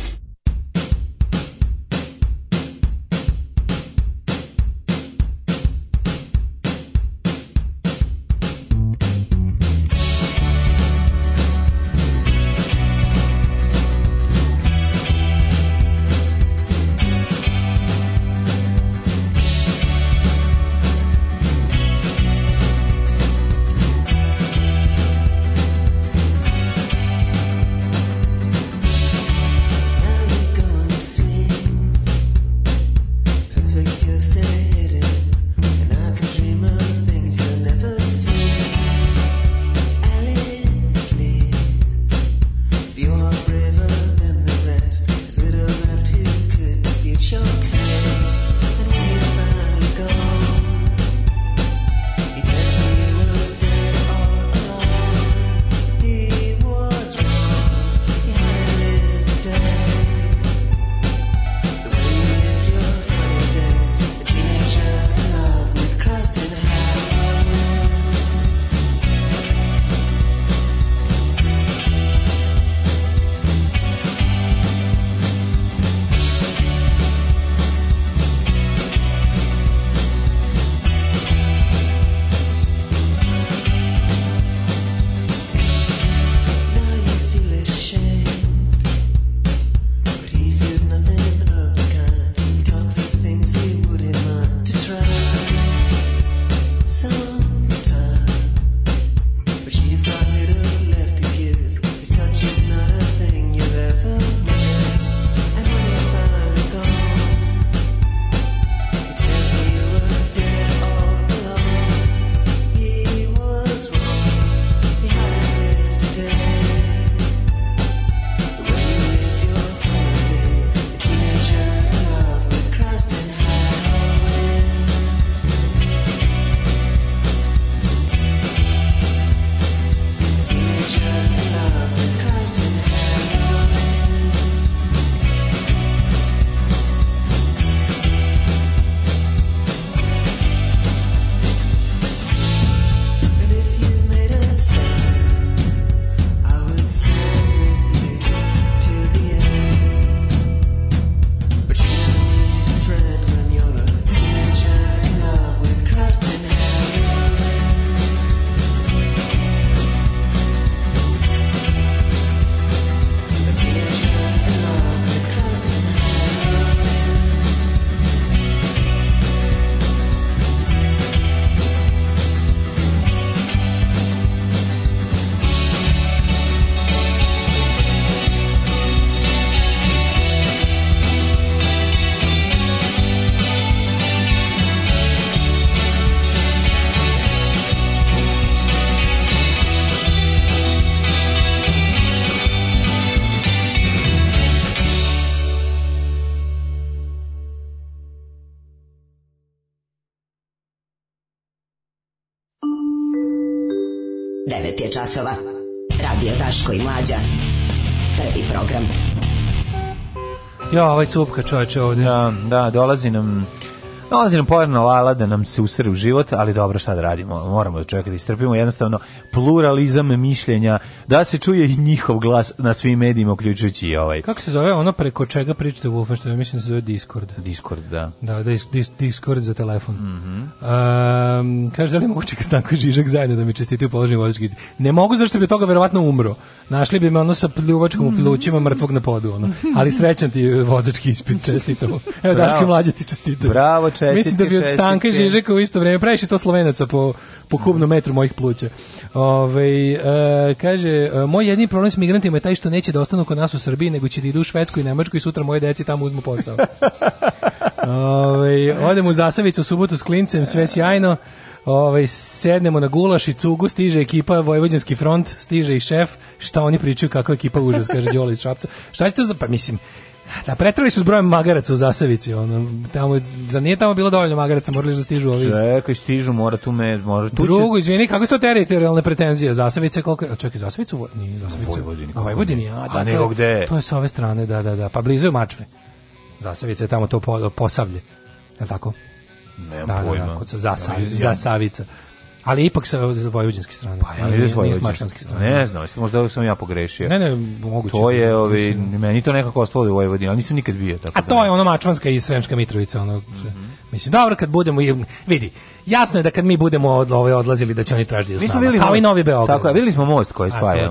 je časova. Radio Taško i Mlađa. Prvi program. Ja, ovaj cupka čoveče ovde. Da, da, dolazi nam Dolazi nam pojedna lala da nam se usre u život, ali dobro, šta da radimo? Moramo da čovjeka da istrpimo. Jednostavno, pluralizam mišljenja, da se čuje i njihov glas na svim medijima, uključujući i ovaj. Kako se zove ono preko čega pričate u Wolfensteinu? Ja mislim da se zove Discord. Discord, da. da. Da, dis, dis, Discord za telefon. Mm -hmm. um, kaže, da li mogu čekati Stanko i Žižak zajedno da mi čestitaju položeni vozački Ne mogu, zašto bi toga verovatno umro. Našli bi me ono sa pljuvačkom u mhm. plućima mrtvog na podu, ono. Ali srećan ti vozački ispit, čestitamo. Evo, Bravo. mlađe ti čestitam. Bravo, čestitke, Mislim da bi od Stanka i Žižeka u isto vrijeme previše to slovenaca po, po kubnom metru mojih pluća. Ove, e, kaže, e, moj jedini problem s migrantima je taj što neće da ostanu kod nas u Srbiji, nego će da idu u Švedsku i Nemačku i sutra moje deci tamo uzmu posao. <laughs> Ove, odem u Zasavicu u subotu s klincem, sve sjajno. Ovaj sednemo na gulaš i cugu, stiže ekipa Vojvođanski front, stiže i šef. Šta oni pričaju kako ekipa užas, kaže Đole iz Šapca. Šta će to za pa mislim Da, pretrali su s brojem magaraca u Zasavici, ono, tamo, za nije tamo bilo dovoljno magaraca, morali da stižu ovi. Čekaj, stižu, mora tu me, mora tu Drugo, će... izvini, kako su to teritorijalne pretenzije? Zasavice, koliko je, čekaj, Zasavicu, nije Zasavicu. Vojvodini. Vojvodini, a, da, a nego gde? To je s ove strane, da, da, da, pa blizu je Mačve. Zasavice je tamo to po, posavlje, je li tako? Nemam da, da, da pojma. Da, kod su zasav, zasavica. Ali ipak sa vojvođanske strane. Pa, ali ja ne, strane. Ne znam, možda sam ja pogrešio. Ne, ne, moguće. To da je, ovi, meni to nekako ostalo da u Vojvodini, ali nisam nikad bio. Tako A to da. je ono Mačvanska i Sremska Mitrovica, ono, mm -hmm. mislim, dobro, kad budemo, vidi, jasno je da kad mi budemo od, ovaj, odlazili da će oni tražiti da s nama. Kao i Novi Beograd. Tako je, videli smo most koji spaja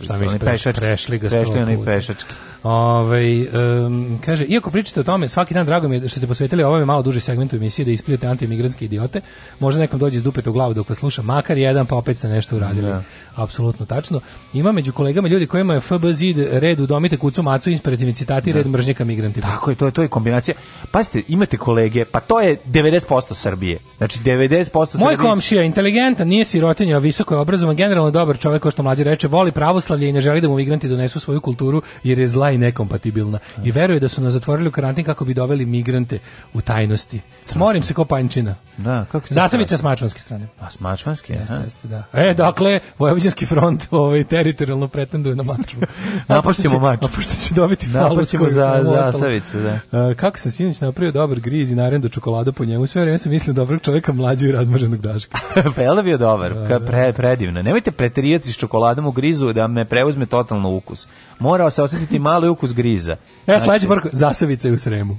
Šta mi pešački, prešli ga prešli oni pešački. Ove, ovaj, um, kaže, iako pričate o tome, svaki dan drago mi je što ste posvetili ovome malo duže segmentu emisije da ispljujete antimigrantske idiote. Možda nekom dođe iz dupeta u glavu dok da vas sluša, makar jedan, pa opet ste nešto uradili. Da. Apsolutno tačno. Ima među kolegama ljudi kojima je FBZ red udomite kucu macu, inspirativni citati, da. red mržnjaka migrantima. Tako je, to je, to je kombinacija. Pazite, imate kolege, pa to je 90% Srbije. Znači 90% Moj komšija inteligentan, nije sirotinja, visoko je obrazovan, generalno dobar čovjek, kao što mlađi reče, voli pravoslavlje i ne želi da mu migranti donesu svoju kulturu jer je zla i nekompatibilna. I veruje da su nas zatvorili u karantin kako bi doveli migrante u tajnosti. Morim se ko pančina. Da, kako Zasavica s mačvanske strane. A s mačvanske, jeste, jeste, da. E, dakle, Vojvođanski front ovaj teritorijalno pretenduje na Mačvu. <laughs> Napašćemo Mačvu. A pošto će dobiti falu za Zasavicu, da. E, kako se sinoć napravio dobar griz i narendu čokolada po njemu, sve vreme se mislio dobrog čovjeka mlađe i razmaženog daška. <laughs> Pele pa da bio dobar, da, ka da. pre, predivno. Nemojte preterijati s čokoladom u grizu da me preuzme totalno ukus. Morao se osjetiti mali ukus griza. <laughs> Znači... E, sledeći porko, zasavica je u sremu.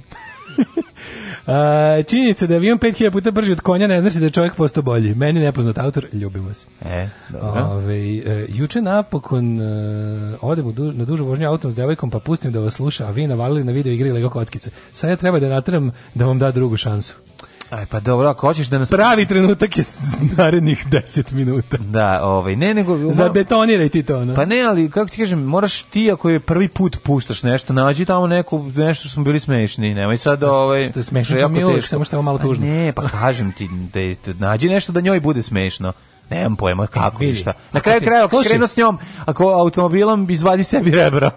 Uh, <laughs> činjenica da je avion 5000 puta brži od konja ne znači da je čovjek postao bolji. Meni nepoznat autor, ljubim vas. E, dobro. Ove, e, juče napokon uh, odem u duž, na dužu vožnju autom s devojkom pa pustim da vas sluša, a vi navalili na video igre Lego kockice. Sad ja treba da natram da vam da drugu šansu. Aj pa dobro, ako hoćeš da nas pravi trenutak je narednih 10 minuta. Da, ovaj ne nego Zabetoniraj ti to, ono. Pa ne, ali kako ti kažem, moraš ti ako je prvi put puštaš nešto, nađi tamo neko, nešto što smo bili smešni, nemoj sad ovaj Što je ovaj, smešno je smo mi uvijek, samo što je ovo malo Pa tužno. ne, pa kažem ti da da nađi nešto da njoj bude smešno. Nemam pojma e, kako vidi, i Na ako kraju ti- krajeva, ako si s njom, ako automobilom izvadi sebi rebro,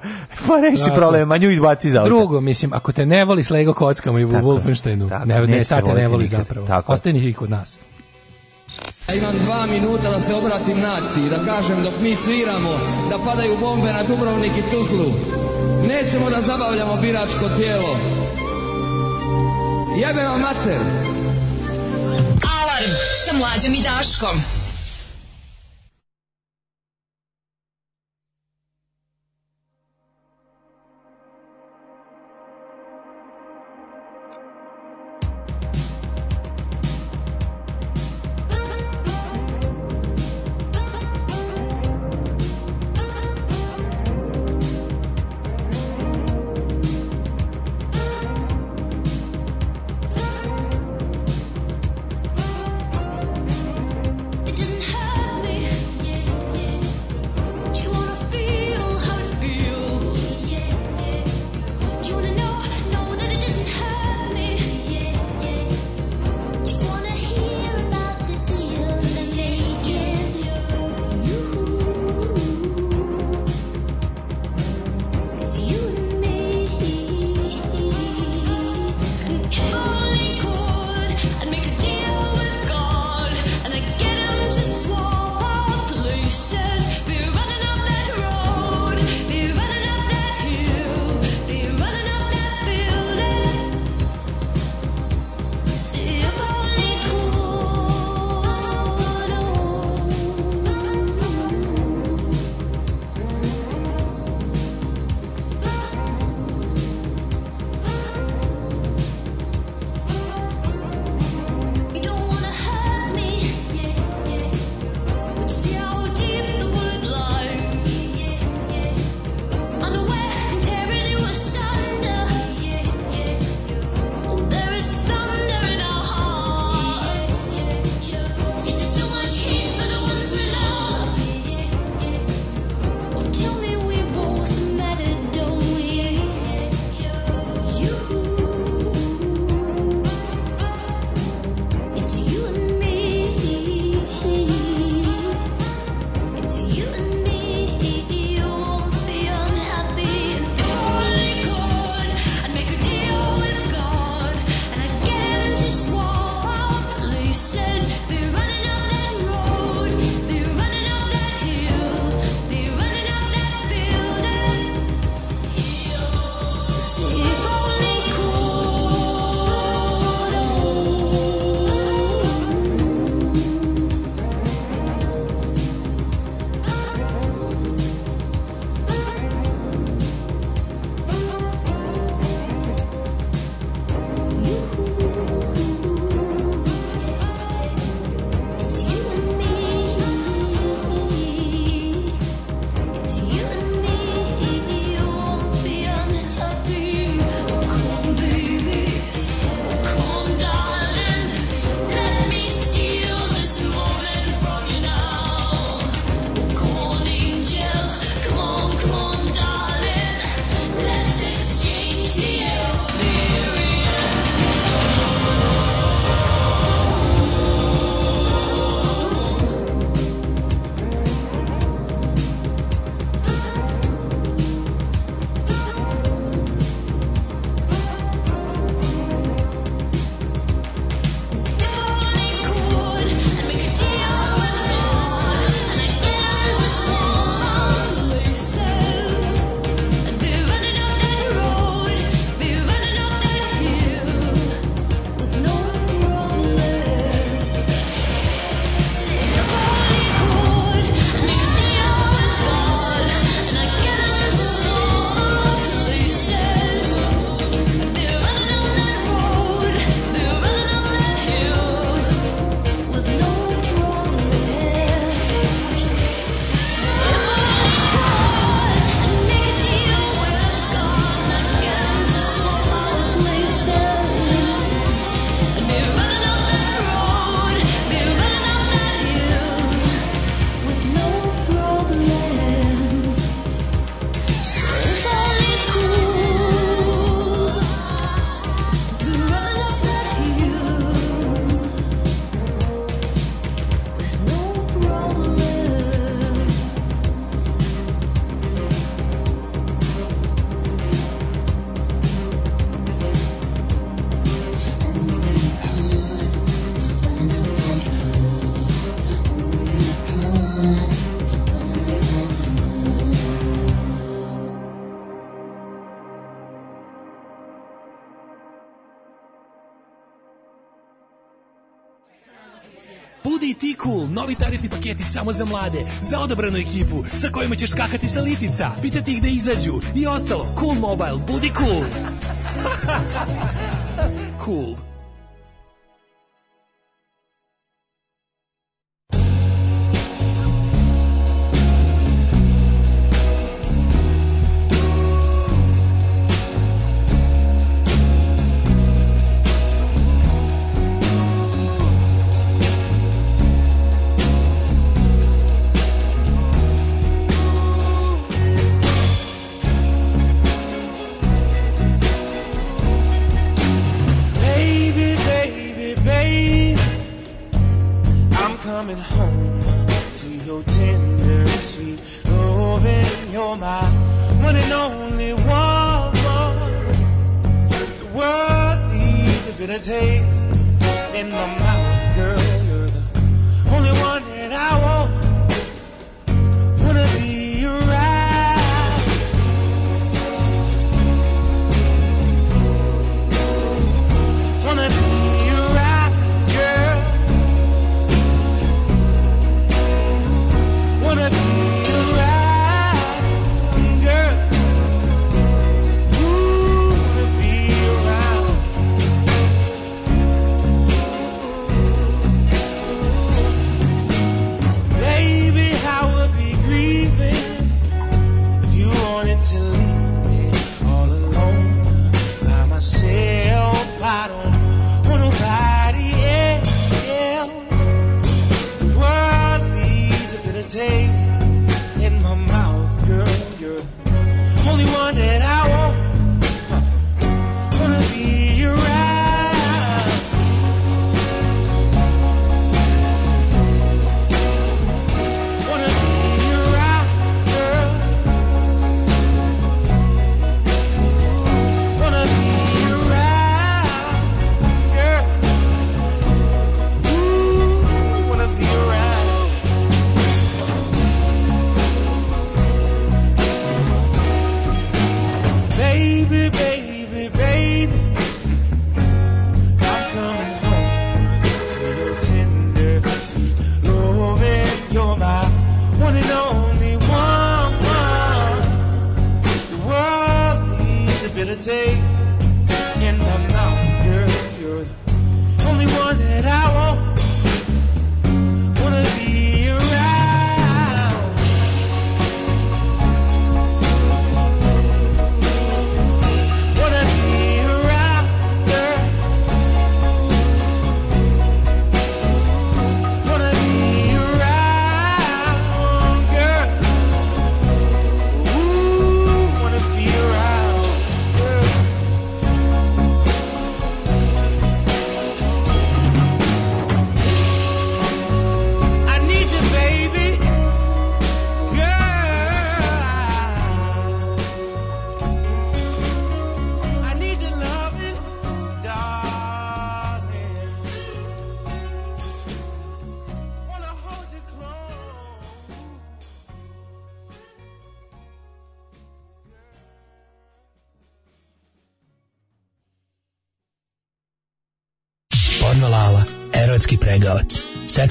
pa reši dakle. problem, a nju izbaci za Drugo, mislim, ako te ne voli s Lego kockama i u Wolfensteinu, tako, ne, ne, šta te ne voli nikad, zapravo. Tako. Ostani ih od nas. Ja imam dva minuta da se obratim naciji, da kažem dok mi sviramo, da padaju bombe na Dubrovnik i Tuzlu. Nećemo da zabavljamo biračko tijelo. Jebe vam mater! Alarm sa mlađom i Daškom. vinjeti samo za mlade, za odabranu ekipu, sa kojima ćeš skakati sa litica, pitati ih da izađu i ostalo. Cool Mobile, budi cool! <laughs> cool.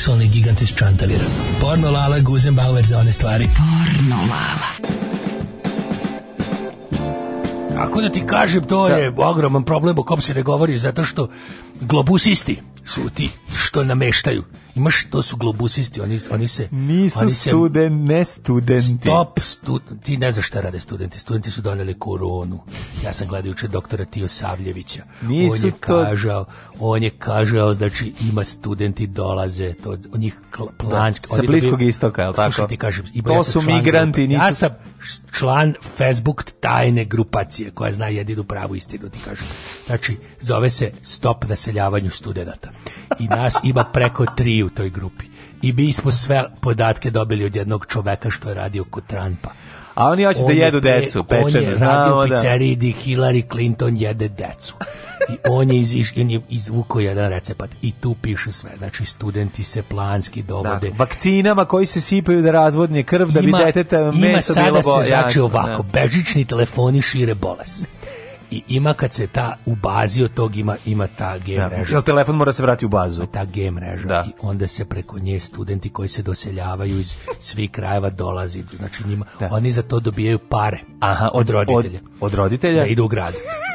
seksualni gigant iz Čantavira. Porno Lala, Guzenbauer za one stvari. Porno Lala. Ako da ti kažem, to da. je ogroman problem o kom se ne govori, zato što globusisti su ti što nameštaju. Imaš, to su globusisti, oni, oni se... Nisu oni se, studen, ne studenti. Stop, stu, ti ne znaš šta rade studenti. Studenti su doneli koronu. Ja sam gledao juče doktora Tio Savljevića. Nisu on je to... kažao, on je kažao, znači ima studenti dolaze, to od njih da, planski... Sa bliskog istoka, je li tako? Slušaj, ti kažem, ima, to ja su migranti, grupa, nisu... Ja sam član Facebook tajne grupacije koja zna jedinu pravu istinu, ti kažem. Znači, zove se Stop naseljavanju studenata I nas ima preko 3 u toj grupi. I mi smo sve podatke dobili od jednog čoveka što je radio kod Trumpa. A oni hoće da on da jedu pre, decu, pečeno. On je radio u da. pizzeriji da. Hillary Clinton jede decu. I on je, iziš, on je izvuko jedan recept i tu piše sve. Znači, studenti se planski dovode. Da, vakcinama koji se sipaju da razvodnje krv, da ima, bi deteta meso bilo bolje. Ima sada se znači ovako, da. bežični telefoni šire bolest i ima kad se ta u bazi od tog ima ima ta G da. mreža. Ja, telefon mora se vrati u bazu. Ta G mreža da. i onda se preko nje studenti koji se doseljavaju iz svih krajeva dolazi, znači njima da. oni za to dobijaju pare. Aha, od, od roditelja. Od, od, roditelja. Da idu u grad.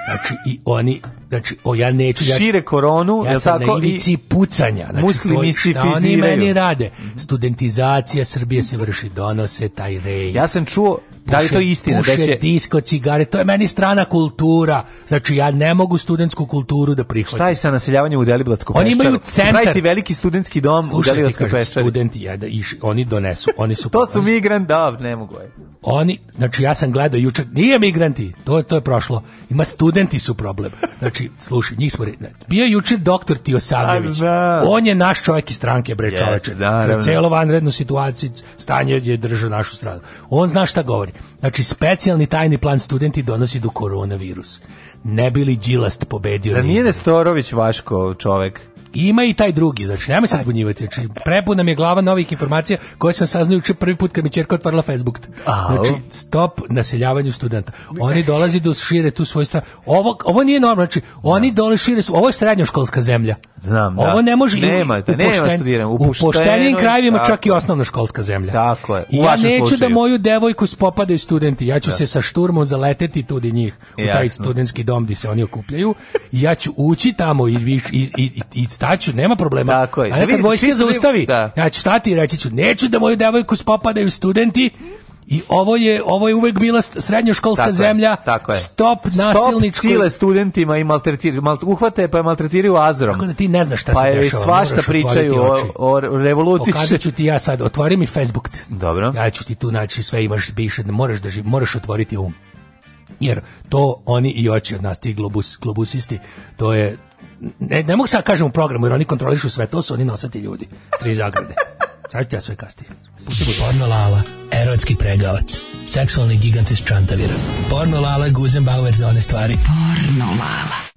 Znači i oni znači o ja neću ja šire koronu ja sam tako na i pucanja znači muslimi oni meni rade studentizacija Srbije se vrši donose taj rej ja sam čuo da li to istina da puše, da će disko cigare to je meni strana kultura znači ja ne mogu studentsku kulturu da prihvatim šta je sa naseljavanjem u Deliblatsku oni imaju centar veliki studentski dom Slušaj, u Deliblatsku peščaru studenti ja da i oni donesu oni su <laughs> to su migranti da ne mogu je oni znači ja sam gledao juče nije migranti to je to je prošlo ima studenti su problem znači slušaj njih smo bio juče doktor Tio Savljević on je naš čovjek iz stranke bre yes, čoveče da, celo vanrednu situaciju stanje je držao našu stranu on zna šta govori Znači, specijalni tajni plan studenti donosi do koronavirus. Ne bili Đilast pobedio. Zar nije Nestorović Vaško čovek? Ima i taj drugi, znači nema se zbunjivati. Znači prepuna mi je glava novih informacija koje sam saznao juče prvi put kad mi ćerka otvorila Facebook. Znači stop naseljavanju studenta. Oni dolaze do da šire tu svoj strah. Ovo ovo nije normalno, znači oni da. dole šire su, ovo je srednjoškolska zemlja. Znam, da. Ovo ne može nema, da, nema studiramo. U, pošten, poštenim krajevima čak i osnovna školska zemlja. Tako je. U ja neću da slučaju. da moju devojku spopadaju studenti. Ja ću da. se sa šturmom zaleteti tudi njih u taj studentski dom gde se oni okupljaju. I ja ću ući tamo i, i, i, i, i staću, nema problema. Tako je. A nekad da vojska da zaustavi, da. ja ću stati i reći ću, neću da moju devojku spopadaju studenti, I ovo je ovo je uvek bila srednjoškolska tako zemlja. Je, tako je. Stop nasilničkoj. Stop studentima i maltretiraju, mal, uhvate pa je maltretiraju azrom. Tako da ti ne znaš šta pa se dešava. Pa svašta pričaju o, o revoluciji. Pokazat ću ti ja sad, otvori mi Facebook. Dobro. Ja ću ti tu naći sve, imaš biše, moraš da živ, moraš otvoriti um. Jer to oni i oči od nas, ti globus, globusisti, to je, ne, ne mogu sad da kažem u programu, jer oni kontrolišu sve, to su oni nosati ljudi, Tri zagrade. Sad ću ja sve kasnije. Pustimo Porno Lala, erotski pregavac, seksualni gigant iz Čantavira. Porno Lala, Guzenbauer za one stvari. Porno Lala.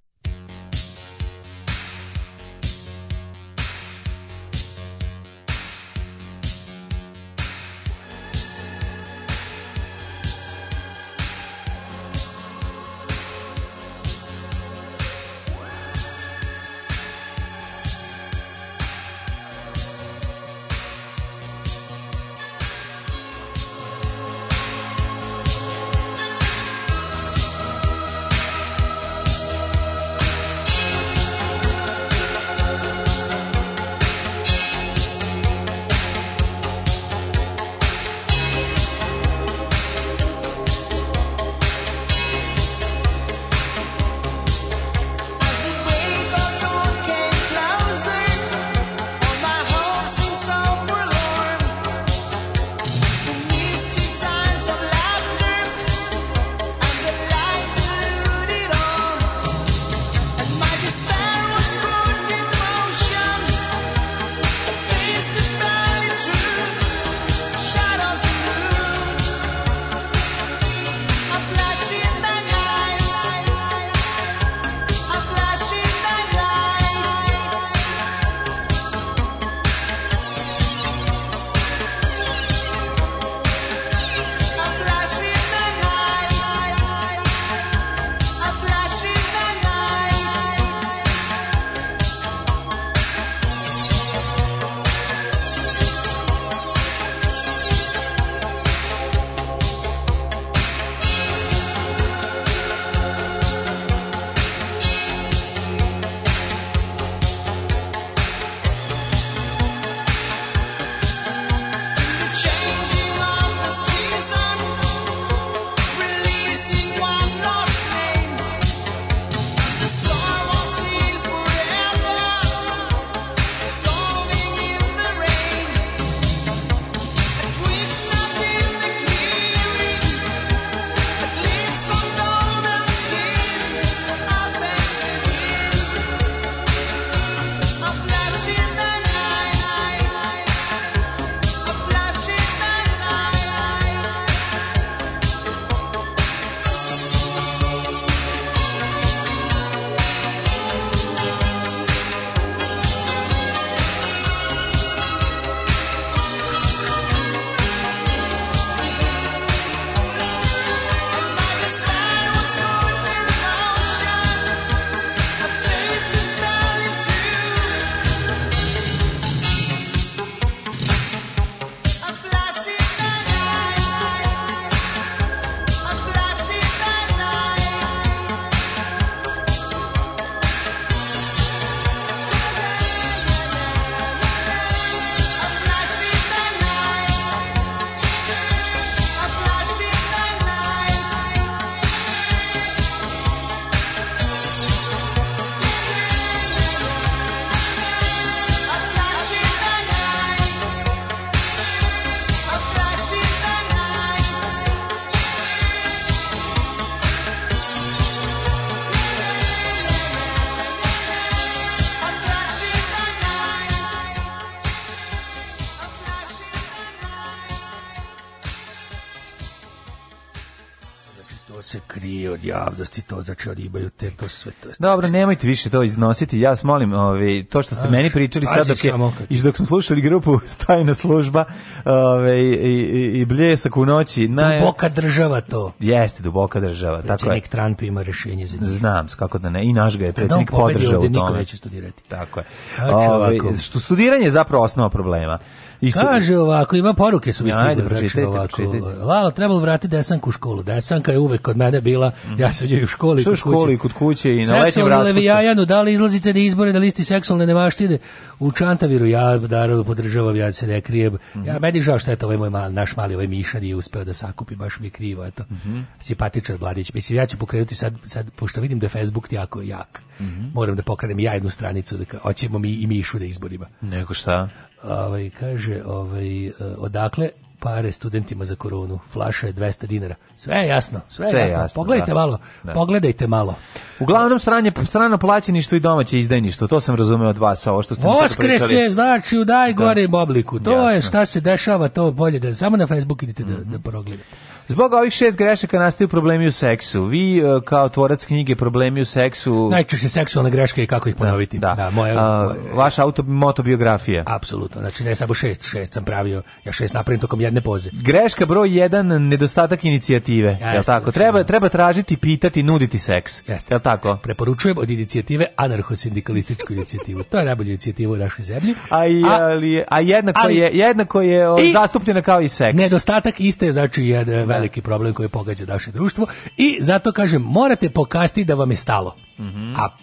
ozače ribaju te to sve to. Znači. Dobro, nemojte više to iznositi. Ja vas molim, ovaj to što ste A, meni pričali sad dok je, i dok smo slušali grupu Tajna služba, ovaj i, i, i bljesak u noći, naj duboka država to. Jeste duboka država, Predsjednik tako je. Predsjednik Trump ima rešenje za njih. Znam, kako da ne. I naš ga je predsjednik podržao u tome. Niko neće studirati. Tako je. Znači ovaj, što studiranje je zapravo osnova problema. Isto... Kaže ovako, ima poruke su mi stigle. znači pročitajte, ovako. Lala, trebalo vratiti desanku u školu. Desanka je uvek kod mene bila, mhm. ja sam joj u školi. Što u školi, kod kuće i na letnjem raspustu. Seksualno levijajanu, da li izlazite na izbore na listi seksualne nemaštine? U Čantaviru ja naravno podržavam, ja se ne krijem. Mm. Ja, meni žao što je to ovaj moj mali, naš mali ovaj Miša nije uspeo da sakupi, baš mi je krivo. Eto. Mm -hmm. Simpatičan Bladić. Mislim, ja ću pokrenuti sad, sad pošto vidim da Facebook jako jak. Mm -hmm. Moram da pokrenem ja jednu stranicu, da hoćemo mi i Mišu da izborima. Neko šta? Ovaj, kaže, ovaj, eh, odakle pare studentima za koronu. Flaša je 200 dinara. Sve je jasno, sve, je jasno. jasno. Pogledajte da. malo, da. pogledajte malo. Uglavnom stranje, strano plaćeništvo i domaće izdajništvo, to sam razumeo od vas, ovo što ste mi Oskreće, znači u gore da. obliku. To jasno. je šta se dešava, to bolje da samo na Facebook idete mm -hmm. da, da progledate. Zbog ovih šest grešaka nastaju problemi u seksu. Vi e, kao tvorac knjige problemi u seksu... Najčešće seksualne greške i kako ih da, ponoviti. Da, da. da moja, A, vaša auto, motobiografija. Apsolutno, znači ne samo šest, šest sam pravio, ja šest napravim tokom jedne poze. Greška broj jedan, nedostatak inicijative. Ja, jel tako? Znači, treba, da. treba tražiti, pitati, nuditi seks. Jeste. Jel tako? Preporučujem od inicijative anarhosindikalističku inicijativu. To je najbolja inicijativa u našoj zemlji. A, i, a, ali, a jednako, ali, je, jednako je zastupljena kao i seks. Nedostatak iste, znači, jedan, veliki problem koji pogađa naše društvo i zato kažem morate pokazati da vam je stalo. Mm -hmm. A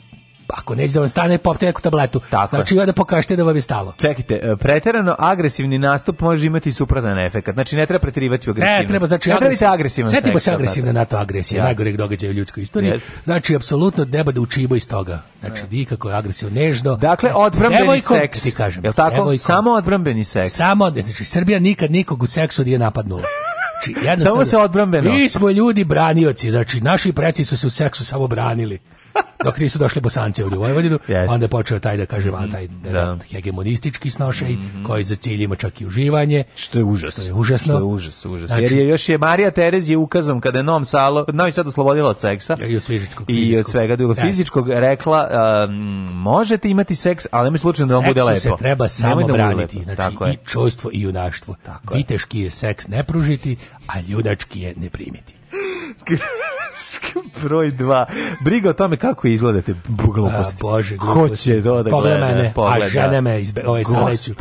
ako neće da vam stane, popte neku tabletu. Tako. Znači, da pokažete da vam je stalo. Čekajte, e, preterano agresivni nastup može imati suprotan efekat. Znači, ne treba preterivati u agresivno. Ne, treba, znači, ne agresivno. agresivan Sjetimo se agresivne NATO agresije, najgoreg događaja u ljudskoj istoriji. Yes. Znači, apsolutno ne da učibo iz toga. Znači, ne. vi kako je agresivno, nežno. Dakle, znači, odbrambeni seks. Ti kažem, Jel tako? Samo odbrambeni seks. Samo, znači, Srbija nikad nikog u seksu nije napadnula. Znači, Samo se odbrambeno. Mi smo ljudi branioci, znači naši preci su se u seksu samo branili dok nisu došli bosanci ovdje u Vojvodinu, yes. onda je počeo taj da kaže van taj mhm, da, da, hegemonistički snošaj mm -hmm. koji za cilj ima čak i uživanje. Što je užas. Što je užasno. Što je užas, užas. Znači, Jer je još je Marija Terezija ukazom kada je Novom Salo, Novi Sad oslobodila od seksa i od, fizičkog, i od svega drugog da. fizičkog rekla um, možete imati seks, ali nemoj slučajno da vam bude lepo. se treba da samo da braniti. Znači, Tako i čojstvo i junaštvo. Tako Viteški je seks ne pružiti, a ljudački je ne primiti. <laughs> broj 2. Briga o tome kako izgledate gluposti. A, bože, gluposti. Ko će to da pogleda gleda? Mene, pogleda. A žene me izbe, ovaj sad neću.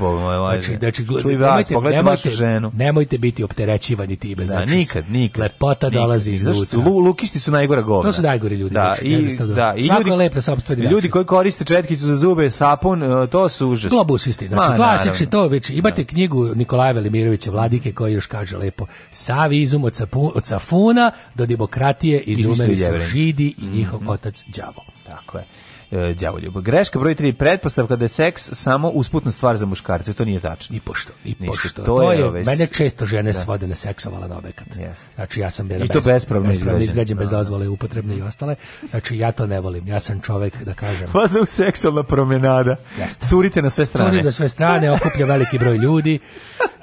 Znači, znači, nemojte, nemojte, ženu. nemojte biti opterećivani time. Znači, da, nikad, nikad. Lepota nikad, dolazi iz luta. Lu, lukišti su najgora govna. To su najgori ljudi. Da, znači, i, da, i ljudi, lepe lepo, ljudi koji koriste četkicu za zube, sapun, e, to su užas. To busisti. Znači, Ma, klasični to već. Da. Imate knjigu Nikolaja Velimirovića Vladike koji još kaže lepo. Sav izum od, sapu, od safuna do demokratije izumeli su židi i njihov mhm. otac đavo. Tako je e, đavoljub. Greška broj 3, pretpostavka da je seks samo usputna stvar za muškarce, to nije tačno. Ni pošto, ni pošto. To, to je, ove... mene često žene da. svode na seksovala na obekat. Yes. Znači ja sam jedan I to bez, bespravno, bespravno izgrađen, bez da. dozvole, upotrebne i ostale. Znači ja to ne volim, ja sam čovek, da kažem. Pa <laughs> za seksualna promenada. Jeste. Curite na sve strane. Curite na sve strane, okuplja veliki broj ljudi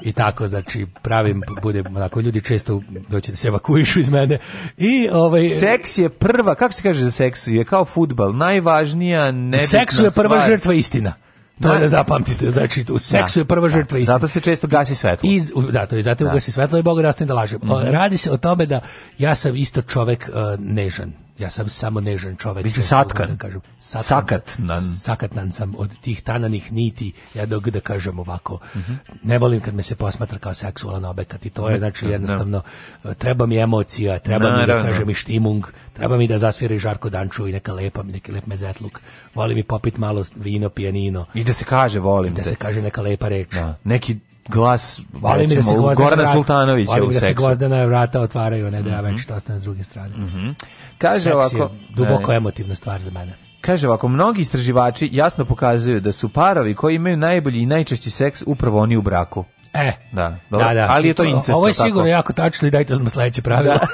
i tako, znači pravim, bude, onako, ljudi često doći da se evakuišu iz mene. I, ovaj, seks je prva, kako se kaže za seks, je kao fudbal, najvažniji najvažnija nebitna stvar. Seksu je prva stvar. žrtva istina. To da. da zapamtite, znači u da. seksu da, je prva da. žrtva istina. Zato se često gasi svetlo. Iz, da, to je zato da. gasi svetlo i Bog rastane da laže. Mm -hmm. Radi se o tome da ja sam isto čovek uh, nežan ja sam samo nežan čovek. Mislim satkan. Da kažem, satkan, sakatnan. Sakatnan sam od tih tananih niti, ja dok da kažem ovako, mm -hmm. ne volim kad me se posmatra kao seksualan objekat i to je znači jednostavno, no. treba mi emocija, treba no, mi da no, kažem i štimung, treba mi da zasvira i Žarko Danču i neka lepa neki lep mezetluk, volim i popit malo vino, pijanino. I da se kaže volim I da te. se kaže neka lepa reč. Da. neki glas valim da, da se Gorana Sultanovića u seksu. da se gvozdena vrata otvaraju, ne da ja mhm. već što ostane s druge strane. Mm -hmm. Kaže Seks ovako, je duboko ne, emotivna stvar za mene. Kaže ovako, mnogi istraživači jasno pokazuju da su parovi koji imaju najbolji i najčešći seks upravo oni u braku. E, da, dobro. da, da. ali je to incest. Ovo je sigurno tako. jako tačno i dajte nam sledeće pravilo. Da. <laughs>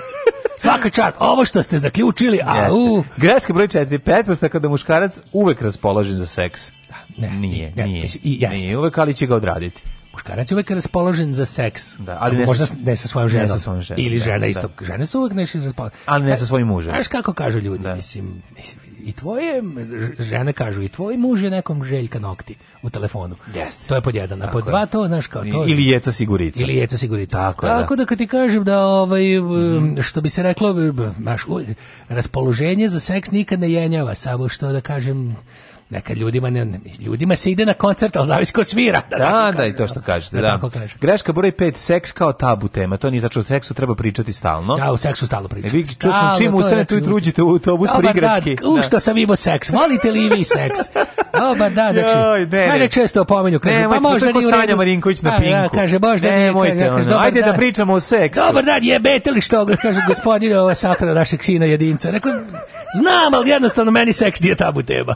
Svaka čast, ovo što ste zaključili, a u... Greska broj 4, pretpostavka kada muškarac uvek raspoložen za seks. Da, ne, nije, ne, nije, ne, nije, i jeste. nije uvek, ali će ga odraditi muškarac je uvek raspoložen za seks. Da, ali ne možda sa, ne sa svojom ženom. Sa svojom ženom Ili da, žena da, isto. Da. Žene su uvek nešto raspoložene. Ali ne sa svojim mužem. Znaš kako kažu ljudi, da. mislim, i tvoje, žene kažu, i tvoj muž je nekom željka nokti u telefonu. Jeste. To je pod jedan. A pod dva to, znaš kao to. Ili jeca sigurica. Ili jeca sigurica. Tako, da. Tako da. da kad ti kažem da, ovaj, što bi se reklo, baš, naš, raspoloženje za seks nikad ne jenjava, samo što da kažem, Nekad ljudima, ne, ljudima se ide na koncert, ali zavisi ko svira. Da, da, da, i to što kažete. Da, da. Kaže. Greška broj 5, seks kao tabu tema. To nije znači seksu treba pričati stalno. Ja o seksu stalno pričam. E, vi što sam čim ustane tu i truđite u autobus prigradski. Da, u što sam imao seks. Volite li vi seks? Oba da, znači. Joj, mene često opomenju. Kaže, pa možda nije Sanja Marinković na da, da, pinku. kaže, možda nije. Nemojte, ajde da pričamo o seksu. Dobar dan, jebete li što, kaže gospodine ova sahrana našeg sina jedinca. Rekao, znam, al jednostavno meni seks nije tabu tema.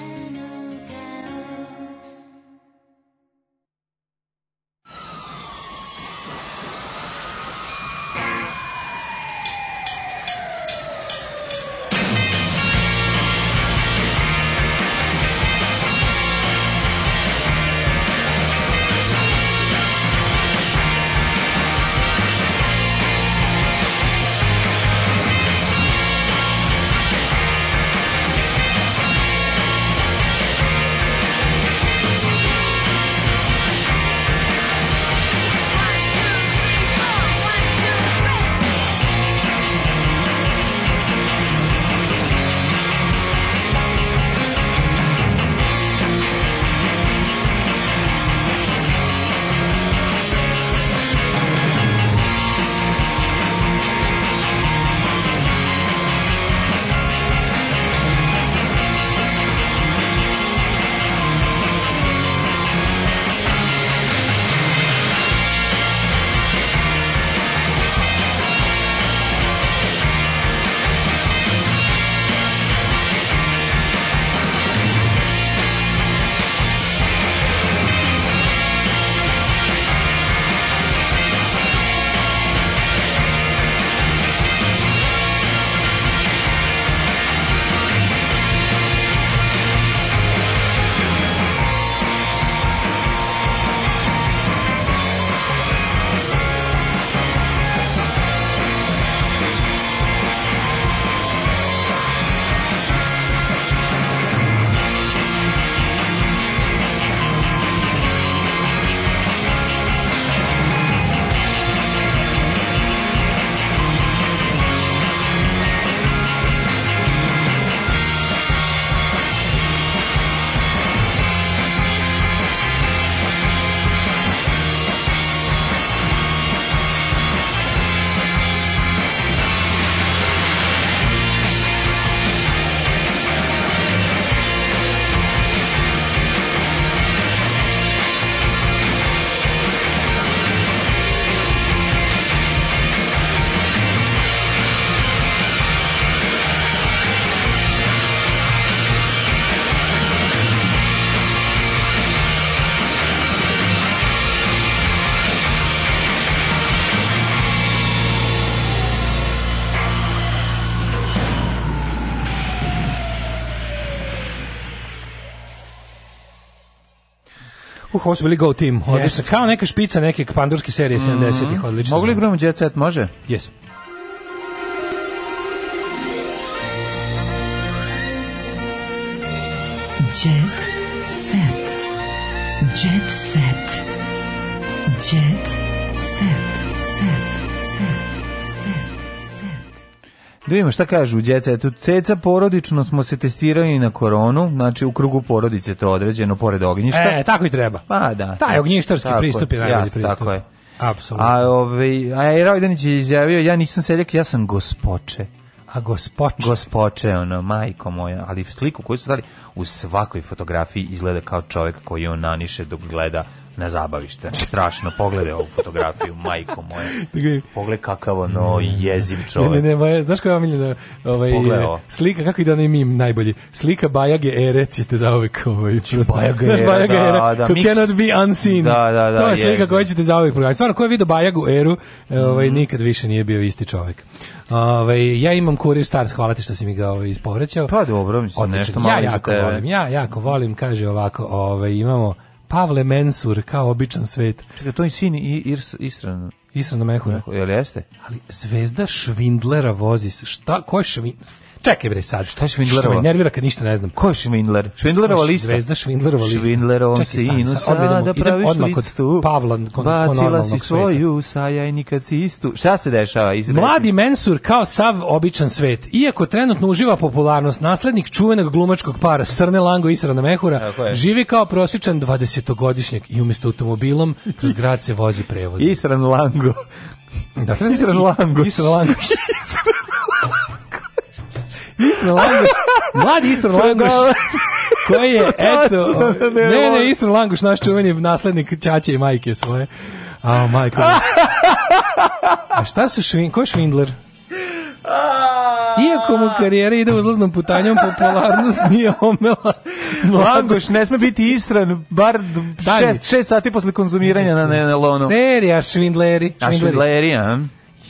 Uh, su bili Go Team, odlično. Yes. Kao neka špica neke pandurske serije 70-ih, mhm. odlično. Mogu li igramo Jet Set, može? Jes. Da vidimo šta kažu djeca. Tu ceca porodično smo se testirali na koronu, znači u krugu porodice to određeno pored ognjišta. E, tako i treba. Pa da. Taj ognjištarski tako, pristup je najbolji pristup. Tako je. Apsolutno. A ovaj a e, Rajdanić je izjavio ja nisam seljak, ja sam gospoče. A gospoče. Gospoče, ono, majko moja, ali sliku koju su dali u svakoj fotografiji izgleda kao čovjek koji on naniše dok gleda na zabavište. strašno, pogledaj ovu fotografiju, majko moja. Pogledaj kakav ono jeziv čovjek. Ne, ne, ne, moja, znaš koja omiljena ovaj, slika, kako ide onaj mim najbolji? Slika Bajage Ere će te zauvek ovaj, znači, Bajage Ere, Bajage da, era, da, da cannot be unseen. Da, da, da, to je slika koju ćete zauvek pogledati. Stvarno, ko je vidio Bajagu Eru, ovaj, mm. nikad više nije bio isti čovjek. Ove, ovaj, ja imam Kurir Stars, hvala ti što si mi ga ovaj, ispovrećao. Pa dobro, mislim, nešto malo ja jako volim, ja jako volim, kaže ovako, ove, ovaj, imamo Pavle Mensur, kao običan svet. Čekaj, to je sin i Israna Isran. Isran Mehura. Jel jeste? Ali zvezda Švindlera vozi. se. Šta? Ko je Švindler? Čekaj bre sad, šta je Švindlerova? Što me nervira kad ništa ne znam. Ko je Švindler? Švindlerova lista. Zvezda Švindlerova lista. Švindlerovom se inu sada praviš listu. Pavla, kon, Bacila si svoju sajajni kad si istu. Šta se dešava? Izreći? Mladi Mensur kao sav običan svet. Iako trenutno uživa popularnost, naslednik čuvenog glumačkog para Srne Lango i Srana Mehura živi kao prosječan 20-godišnjak i umjesto automobilom kroz grad se vozi prevoz. <laughs> Isran Lango. Da, Isran Lango. Isran Lango. <laughs> <laughs> Isra Langoš, mladi Isra Langoš, koji je, <laughs> eto, ne, ne, Isra Languš, naš čuveni naslednik čače i majke svoje. A, oh, majko. <laughs> A šta su švin, ko je švindler? Iako mu karijera ide uzlaznom putanjom, popularnost nije omela. Langoš ne sme biti isran, bar 6 sati posle konzumiranja na Nelonu. Serija švindleri. švindleri. A švindleri, a?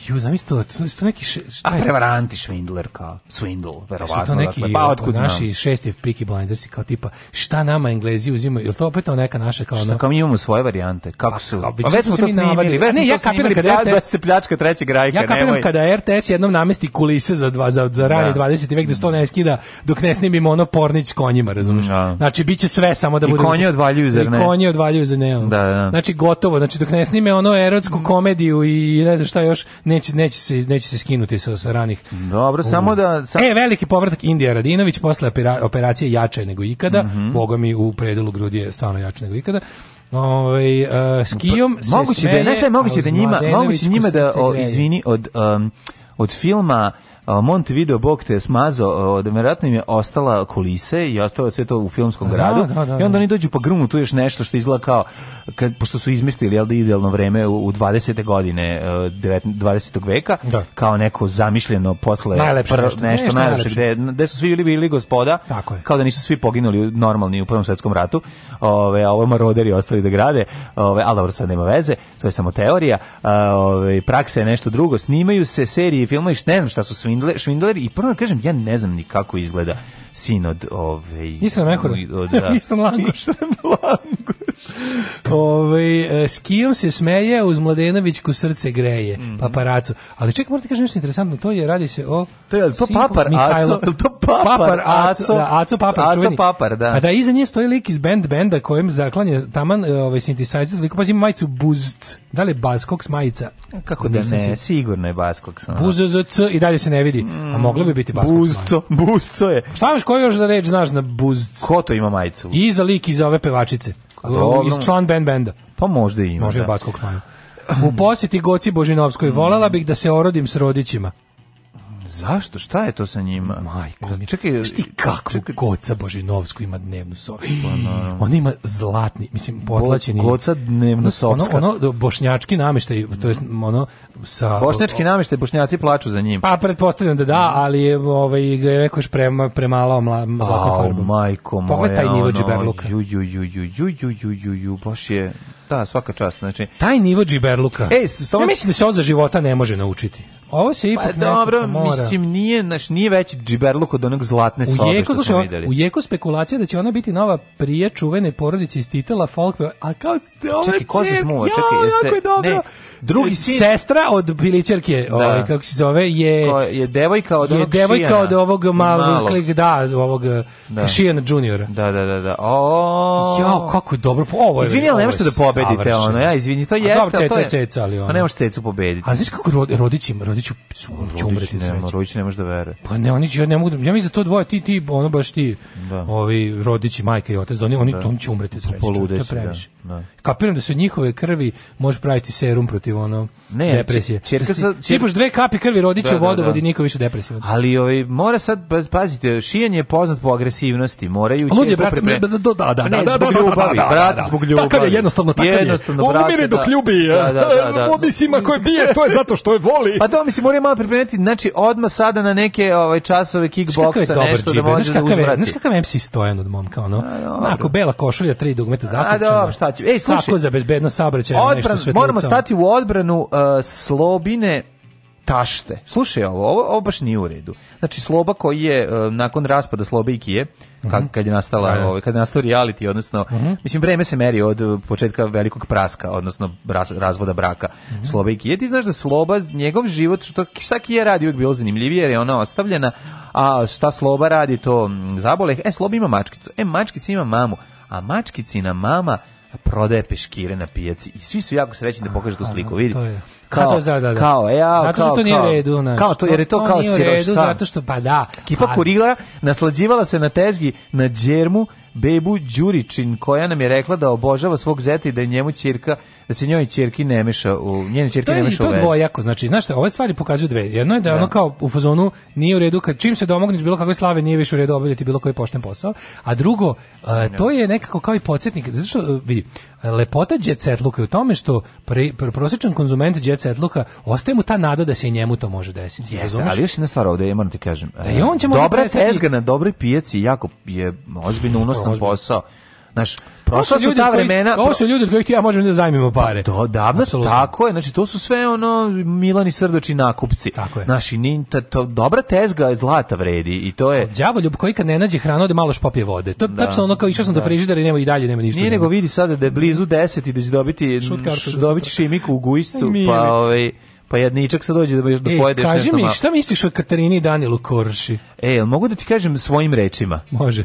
Ju, zamislite, to su neki šta je? A prevaranti Schwindler kao, Swindle, verovatno. Su to neki, dakle, pa otkud naši šesti Peaky Blindersi kao tipa, šta nama Englezi uzimaju, je to opet neka naša kao ono? Šta kao mi imamo svoje varijante, kako pa su? Pa, pa već smo to snimili, već ne, ja kapiram kada RTS, se pljačka trećeg rajka, Ja kapiram kada RTS jednom namesti kulise za, dva, za, za rani 20. Da. vek da sto ne mm. skida dok ne snimimo ono pornić s konjima, razumiješ? Da. Znači, bit će sve samo da bude... I konje odvaljuju za ne. I konje odvaljuju za ne. Da. Znači, gotovo, znači dok ne snime ono erotsku mm. komediju i ne znam šta još, neće, neće, se, neće se skinuti sa, sa ranih. Dobro, um. samo da... Sam... E, veliki povratak Indija Radinović posle operacije jače nego ikada, mm -hmm. boga mi u predelu grudi je stvarno jače nego ikada. Ovaj uh, skijom pa, se moguće smeje, da je nešto je moguće da njima moguće njima da o, izvini od um, od filma Montevideo Bog te je smazao, vjerojatno im je ostala kulise i ostalo sve to u filmskom da, gradu. Da, da, da, I onda da. oni dođu po grmu, tu još nešto što izgleda kao, kad, pošto su izmislili jel, da idealno vreme u, u 20. godine 20. E, veka, da. kao neko zamišljeno posle najlepše, pr, nešto, nešto, nešto najlepše, gde, gde, su svi bili, bili gospoda, kao da nisu svi poginuli normalni u Prvom svetskom ratu, ove, a ovo maroderi ostali da grade, ove, al dobro sad nema veze, to je samo teorija, ove, praksa je nešto drugo, snimaju se serije i filmovi, ne znam šta su svi švindler, švindler i prvo da kažem, ja ne znam ni kako izgleda sin od ove ovaj, Nisam mehur. Da. <laughs> <laughs> Nisam languš. ovaj Ove, s se smeje uz Mladenovićku srce greje, mm -hmm. paparacu. Ali čekaj, morate kažem nešto interesantno, to je, radi se o... To je, to papar, Mihajlo, aco, to papar, papar aco, aco, da, aco papar, aco, čuveni. papar, da. A da, iza nje stoji lik iz band benda kojem zaklanje taman e, ovaj synthesizer, liko pa zima majicu Buzc. Da li je Baskoks majica? Kako da Nisam ne, si... sigurno je Baskoks. Buzc i dalje se ne vidi. A mm. moglo bi biti Baskoks. Buzco, Buzco je. Šta znaš koju još za reč znaš na buzc? Ko to ima majicu? I za lik i za ove pevačice. Dobro. Iz član band benda. Pa možda ima. Možda je Backog U poseti Goci Božinovskoj volela bih da se orodim s rodićima. Zašto? Šta je to sa njima? Majko, mi čekaj, šti kakvu čekaj. Goca Božinovsku ima dnevnu sobu. Ona, ona ima zlatni, mislim, poslaćeni. Goca dnevno sopska. Ono, ono bošnjački nameštaj, to je ono sa Bošnjački nameštaj, bošnjaci plaču za njim. Pa pretpostavljam da da, ali je ovaj ga je rekoš prema premalao mla, farbu. farba. Majko moja. Pogledaj nivo ono, džiberluka. Ju ju ju ju ju ju ju ju baš je da, svaka čast, znači. Taj nivo džiberluka. Ej, samo ja mislim da se on za života ne može naučiti. Ovo se ipak pa, dobro, mora. mislim nije naš nije već džiberluk od onog zlatne sobe u jeko, što smo videli. U jeku spekulacija da će ona biti nova prije čuvene porodice iz titela folk, a kao ove Čekaj, ko se smuva? Čekaj, se, je dobro. Ne, drugi sin, sestra od Pilićerke, da. ovaj kako se zove, je Ko je devojka od je onog devojka šijana. od ovog malog, malog. Klik, da, ovog eh, da. Šijana juniora. Da, da, da, da. O. Ja, kako je dobro. Ovo je. Izvini, ali nešto da pobedite savršen. ono. Ja, izvini, to jeste, dobro, ceca, to je. Ceca, ali ono. Pa ne možete cecu pobediti. A znaš kako rodićim, rodićim ljudi ću, ću umreti ne, Rodić ne može da veruje. Pa ne, oni će, ja ne mogu, da- ja mislim za da to dvoje, ti, ti, ono baš ti, da. ovi rodići, majka i otac, da oni, oni da. će umreti od sreće. To previše. Da. Da kapiram da se od njihove krvi može praviti serum protiv ono ne, depresije. Čerka sa, čer... dve kapi krvi rodiće da, da, vodovod da, da. i niko više depresije. Ali ovaj, mora sad, pa, pazite, šijanje je poznat po agresivnosti, moraju će... je, brat, pripre... da, da, da, da, ne, da, zbog da, da, ljubavi, brat, zbog ljubavi. Takav je jednostavno, takav jednostavno, je. On umire dok ljubi, da, da, da, e, obisima koje bije, to je zato što je voli. Pa to, mislim, mora malo pripremiti, znači, odma sada na neke ovaj, časove kickboksa, nešto da može da uzvrati. Znaš kakav MC stojan od momka, ono? Onako, bela košulja, tri dugmeta zaključena. A, dobro, šta će? Ej, sako za bezbedno saobraćaja odbran, nešto Moramo stati u odbranu uh, slobine tašte. Slušaj ovo, ovo, ovo, baš nije u redu. Znači Sloba koji je uh, nakon raspada Slobe i Kije, uh kad je nastala uh ovaj, kad je nastao reality, odnosno -huh. Mhm. mislim vreme se meri od početka velikog praska, odnosno raz, razvoda braka uh Slobe i Kije. Ti znaš da Sloba njegov život što šta Kije radi uvijek bilo zanimljivije jer je ona ostavljena, a šta Sloba radi to zabole. E Sloba ima mačkicu. E mačkica ima mamu a mačkicina mama prodaje peškire na pijaci i svi su jako srećni da pokažu tu sliku, vidi. To je. Kao, da, da, da. kao, e, ja, zato što kao, to nije kao, redu, naš, kao to, jer je to, to kao siroš, redu, zato što, pa da. Kipa ali... Pa- kurilara naslađivala se na tezgi na džermu Bebu Đuričin koja nam je rekla da obožava svog zeta i da je njemu ćerka da se njoj ćerki ne meša u njene ćerke ne meša u vez. To je dvojako, znači znaš šta, ove stvari pokazuju dve. Jedno je da, da. ono kao u fazonu nije u redu kad čim se domogneš bilo kakve slave nije više u redu obavljati bilo koji pošten posao, a drugo uh, to je nekako kao i podsjetnik, zato što e, vidi, lepota jet setluka je u tome što pre, pre, prosječan konzument jet setluka ostaje mu ta nada da se i njemu to može desiti. Jeste, Razumeš? ali još jedna stvar ovde, ja moram ti kažem. Da i on će e, dobra tezga na dobroj pijaci jako je ozbiljno unos opasan posao. Naš prošla su, ta vremena. Koji, ovo su ljudi od kojih ti ja možemo da zajmimo pare. To pa davno tako je. Znači to su sve ono Milani Srdoči nakupci. Tako je. Naši ninta to dobra tezga zlata vredi i to je. Đavoljub koji kad ne nađe hranu da malo špopije vode. To je da. tačno ono kao išao sam da. do frižidera i nema i dalje nema ništa. Nije nego vidi sada da je blizu 10 i da će dobiti dobiti šimiku u gujscu pa ovaj pa jedničak se dođe da baš da e, pojedeš kaži nešto mi, malo. šta misliš o Katarini i Danilu Korši? E, mogu da ti kažem svojim rečima? Može.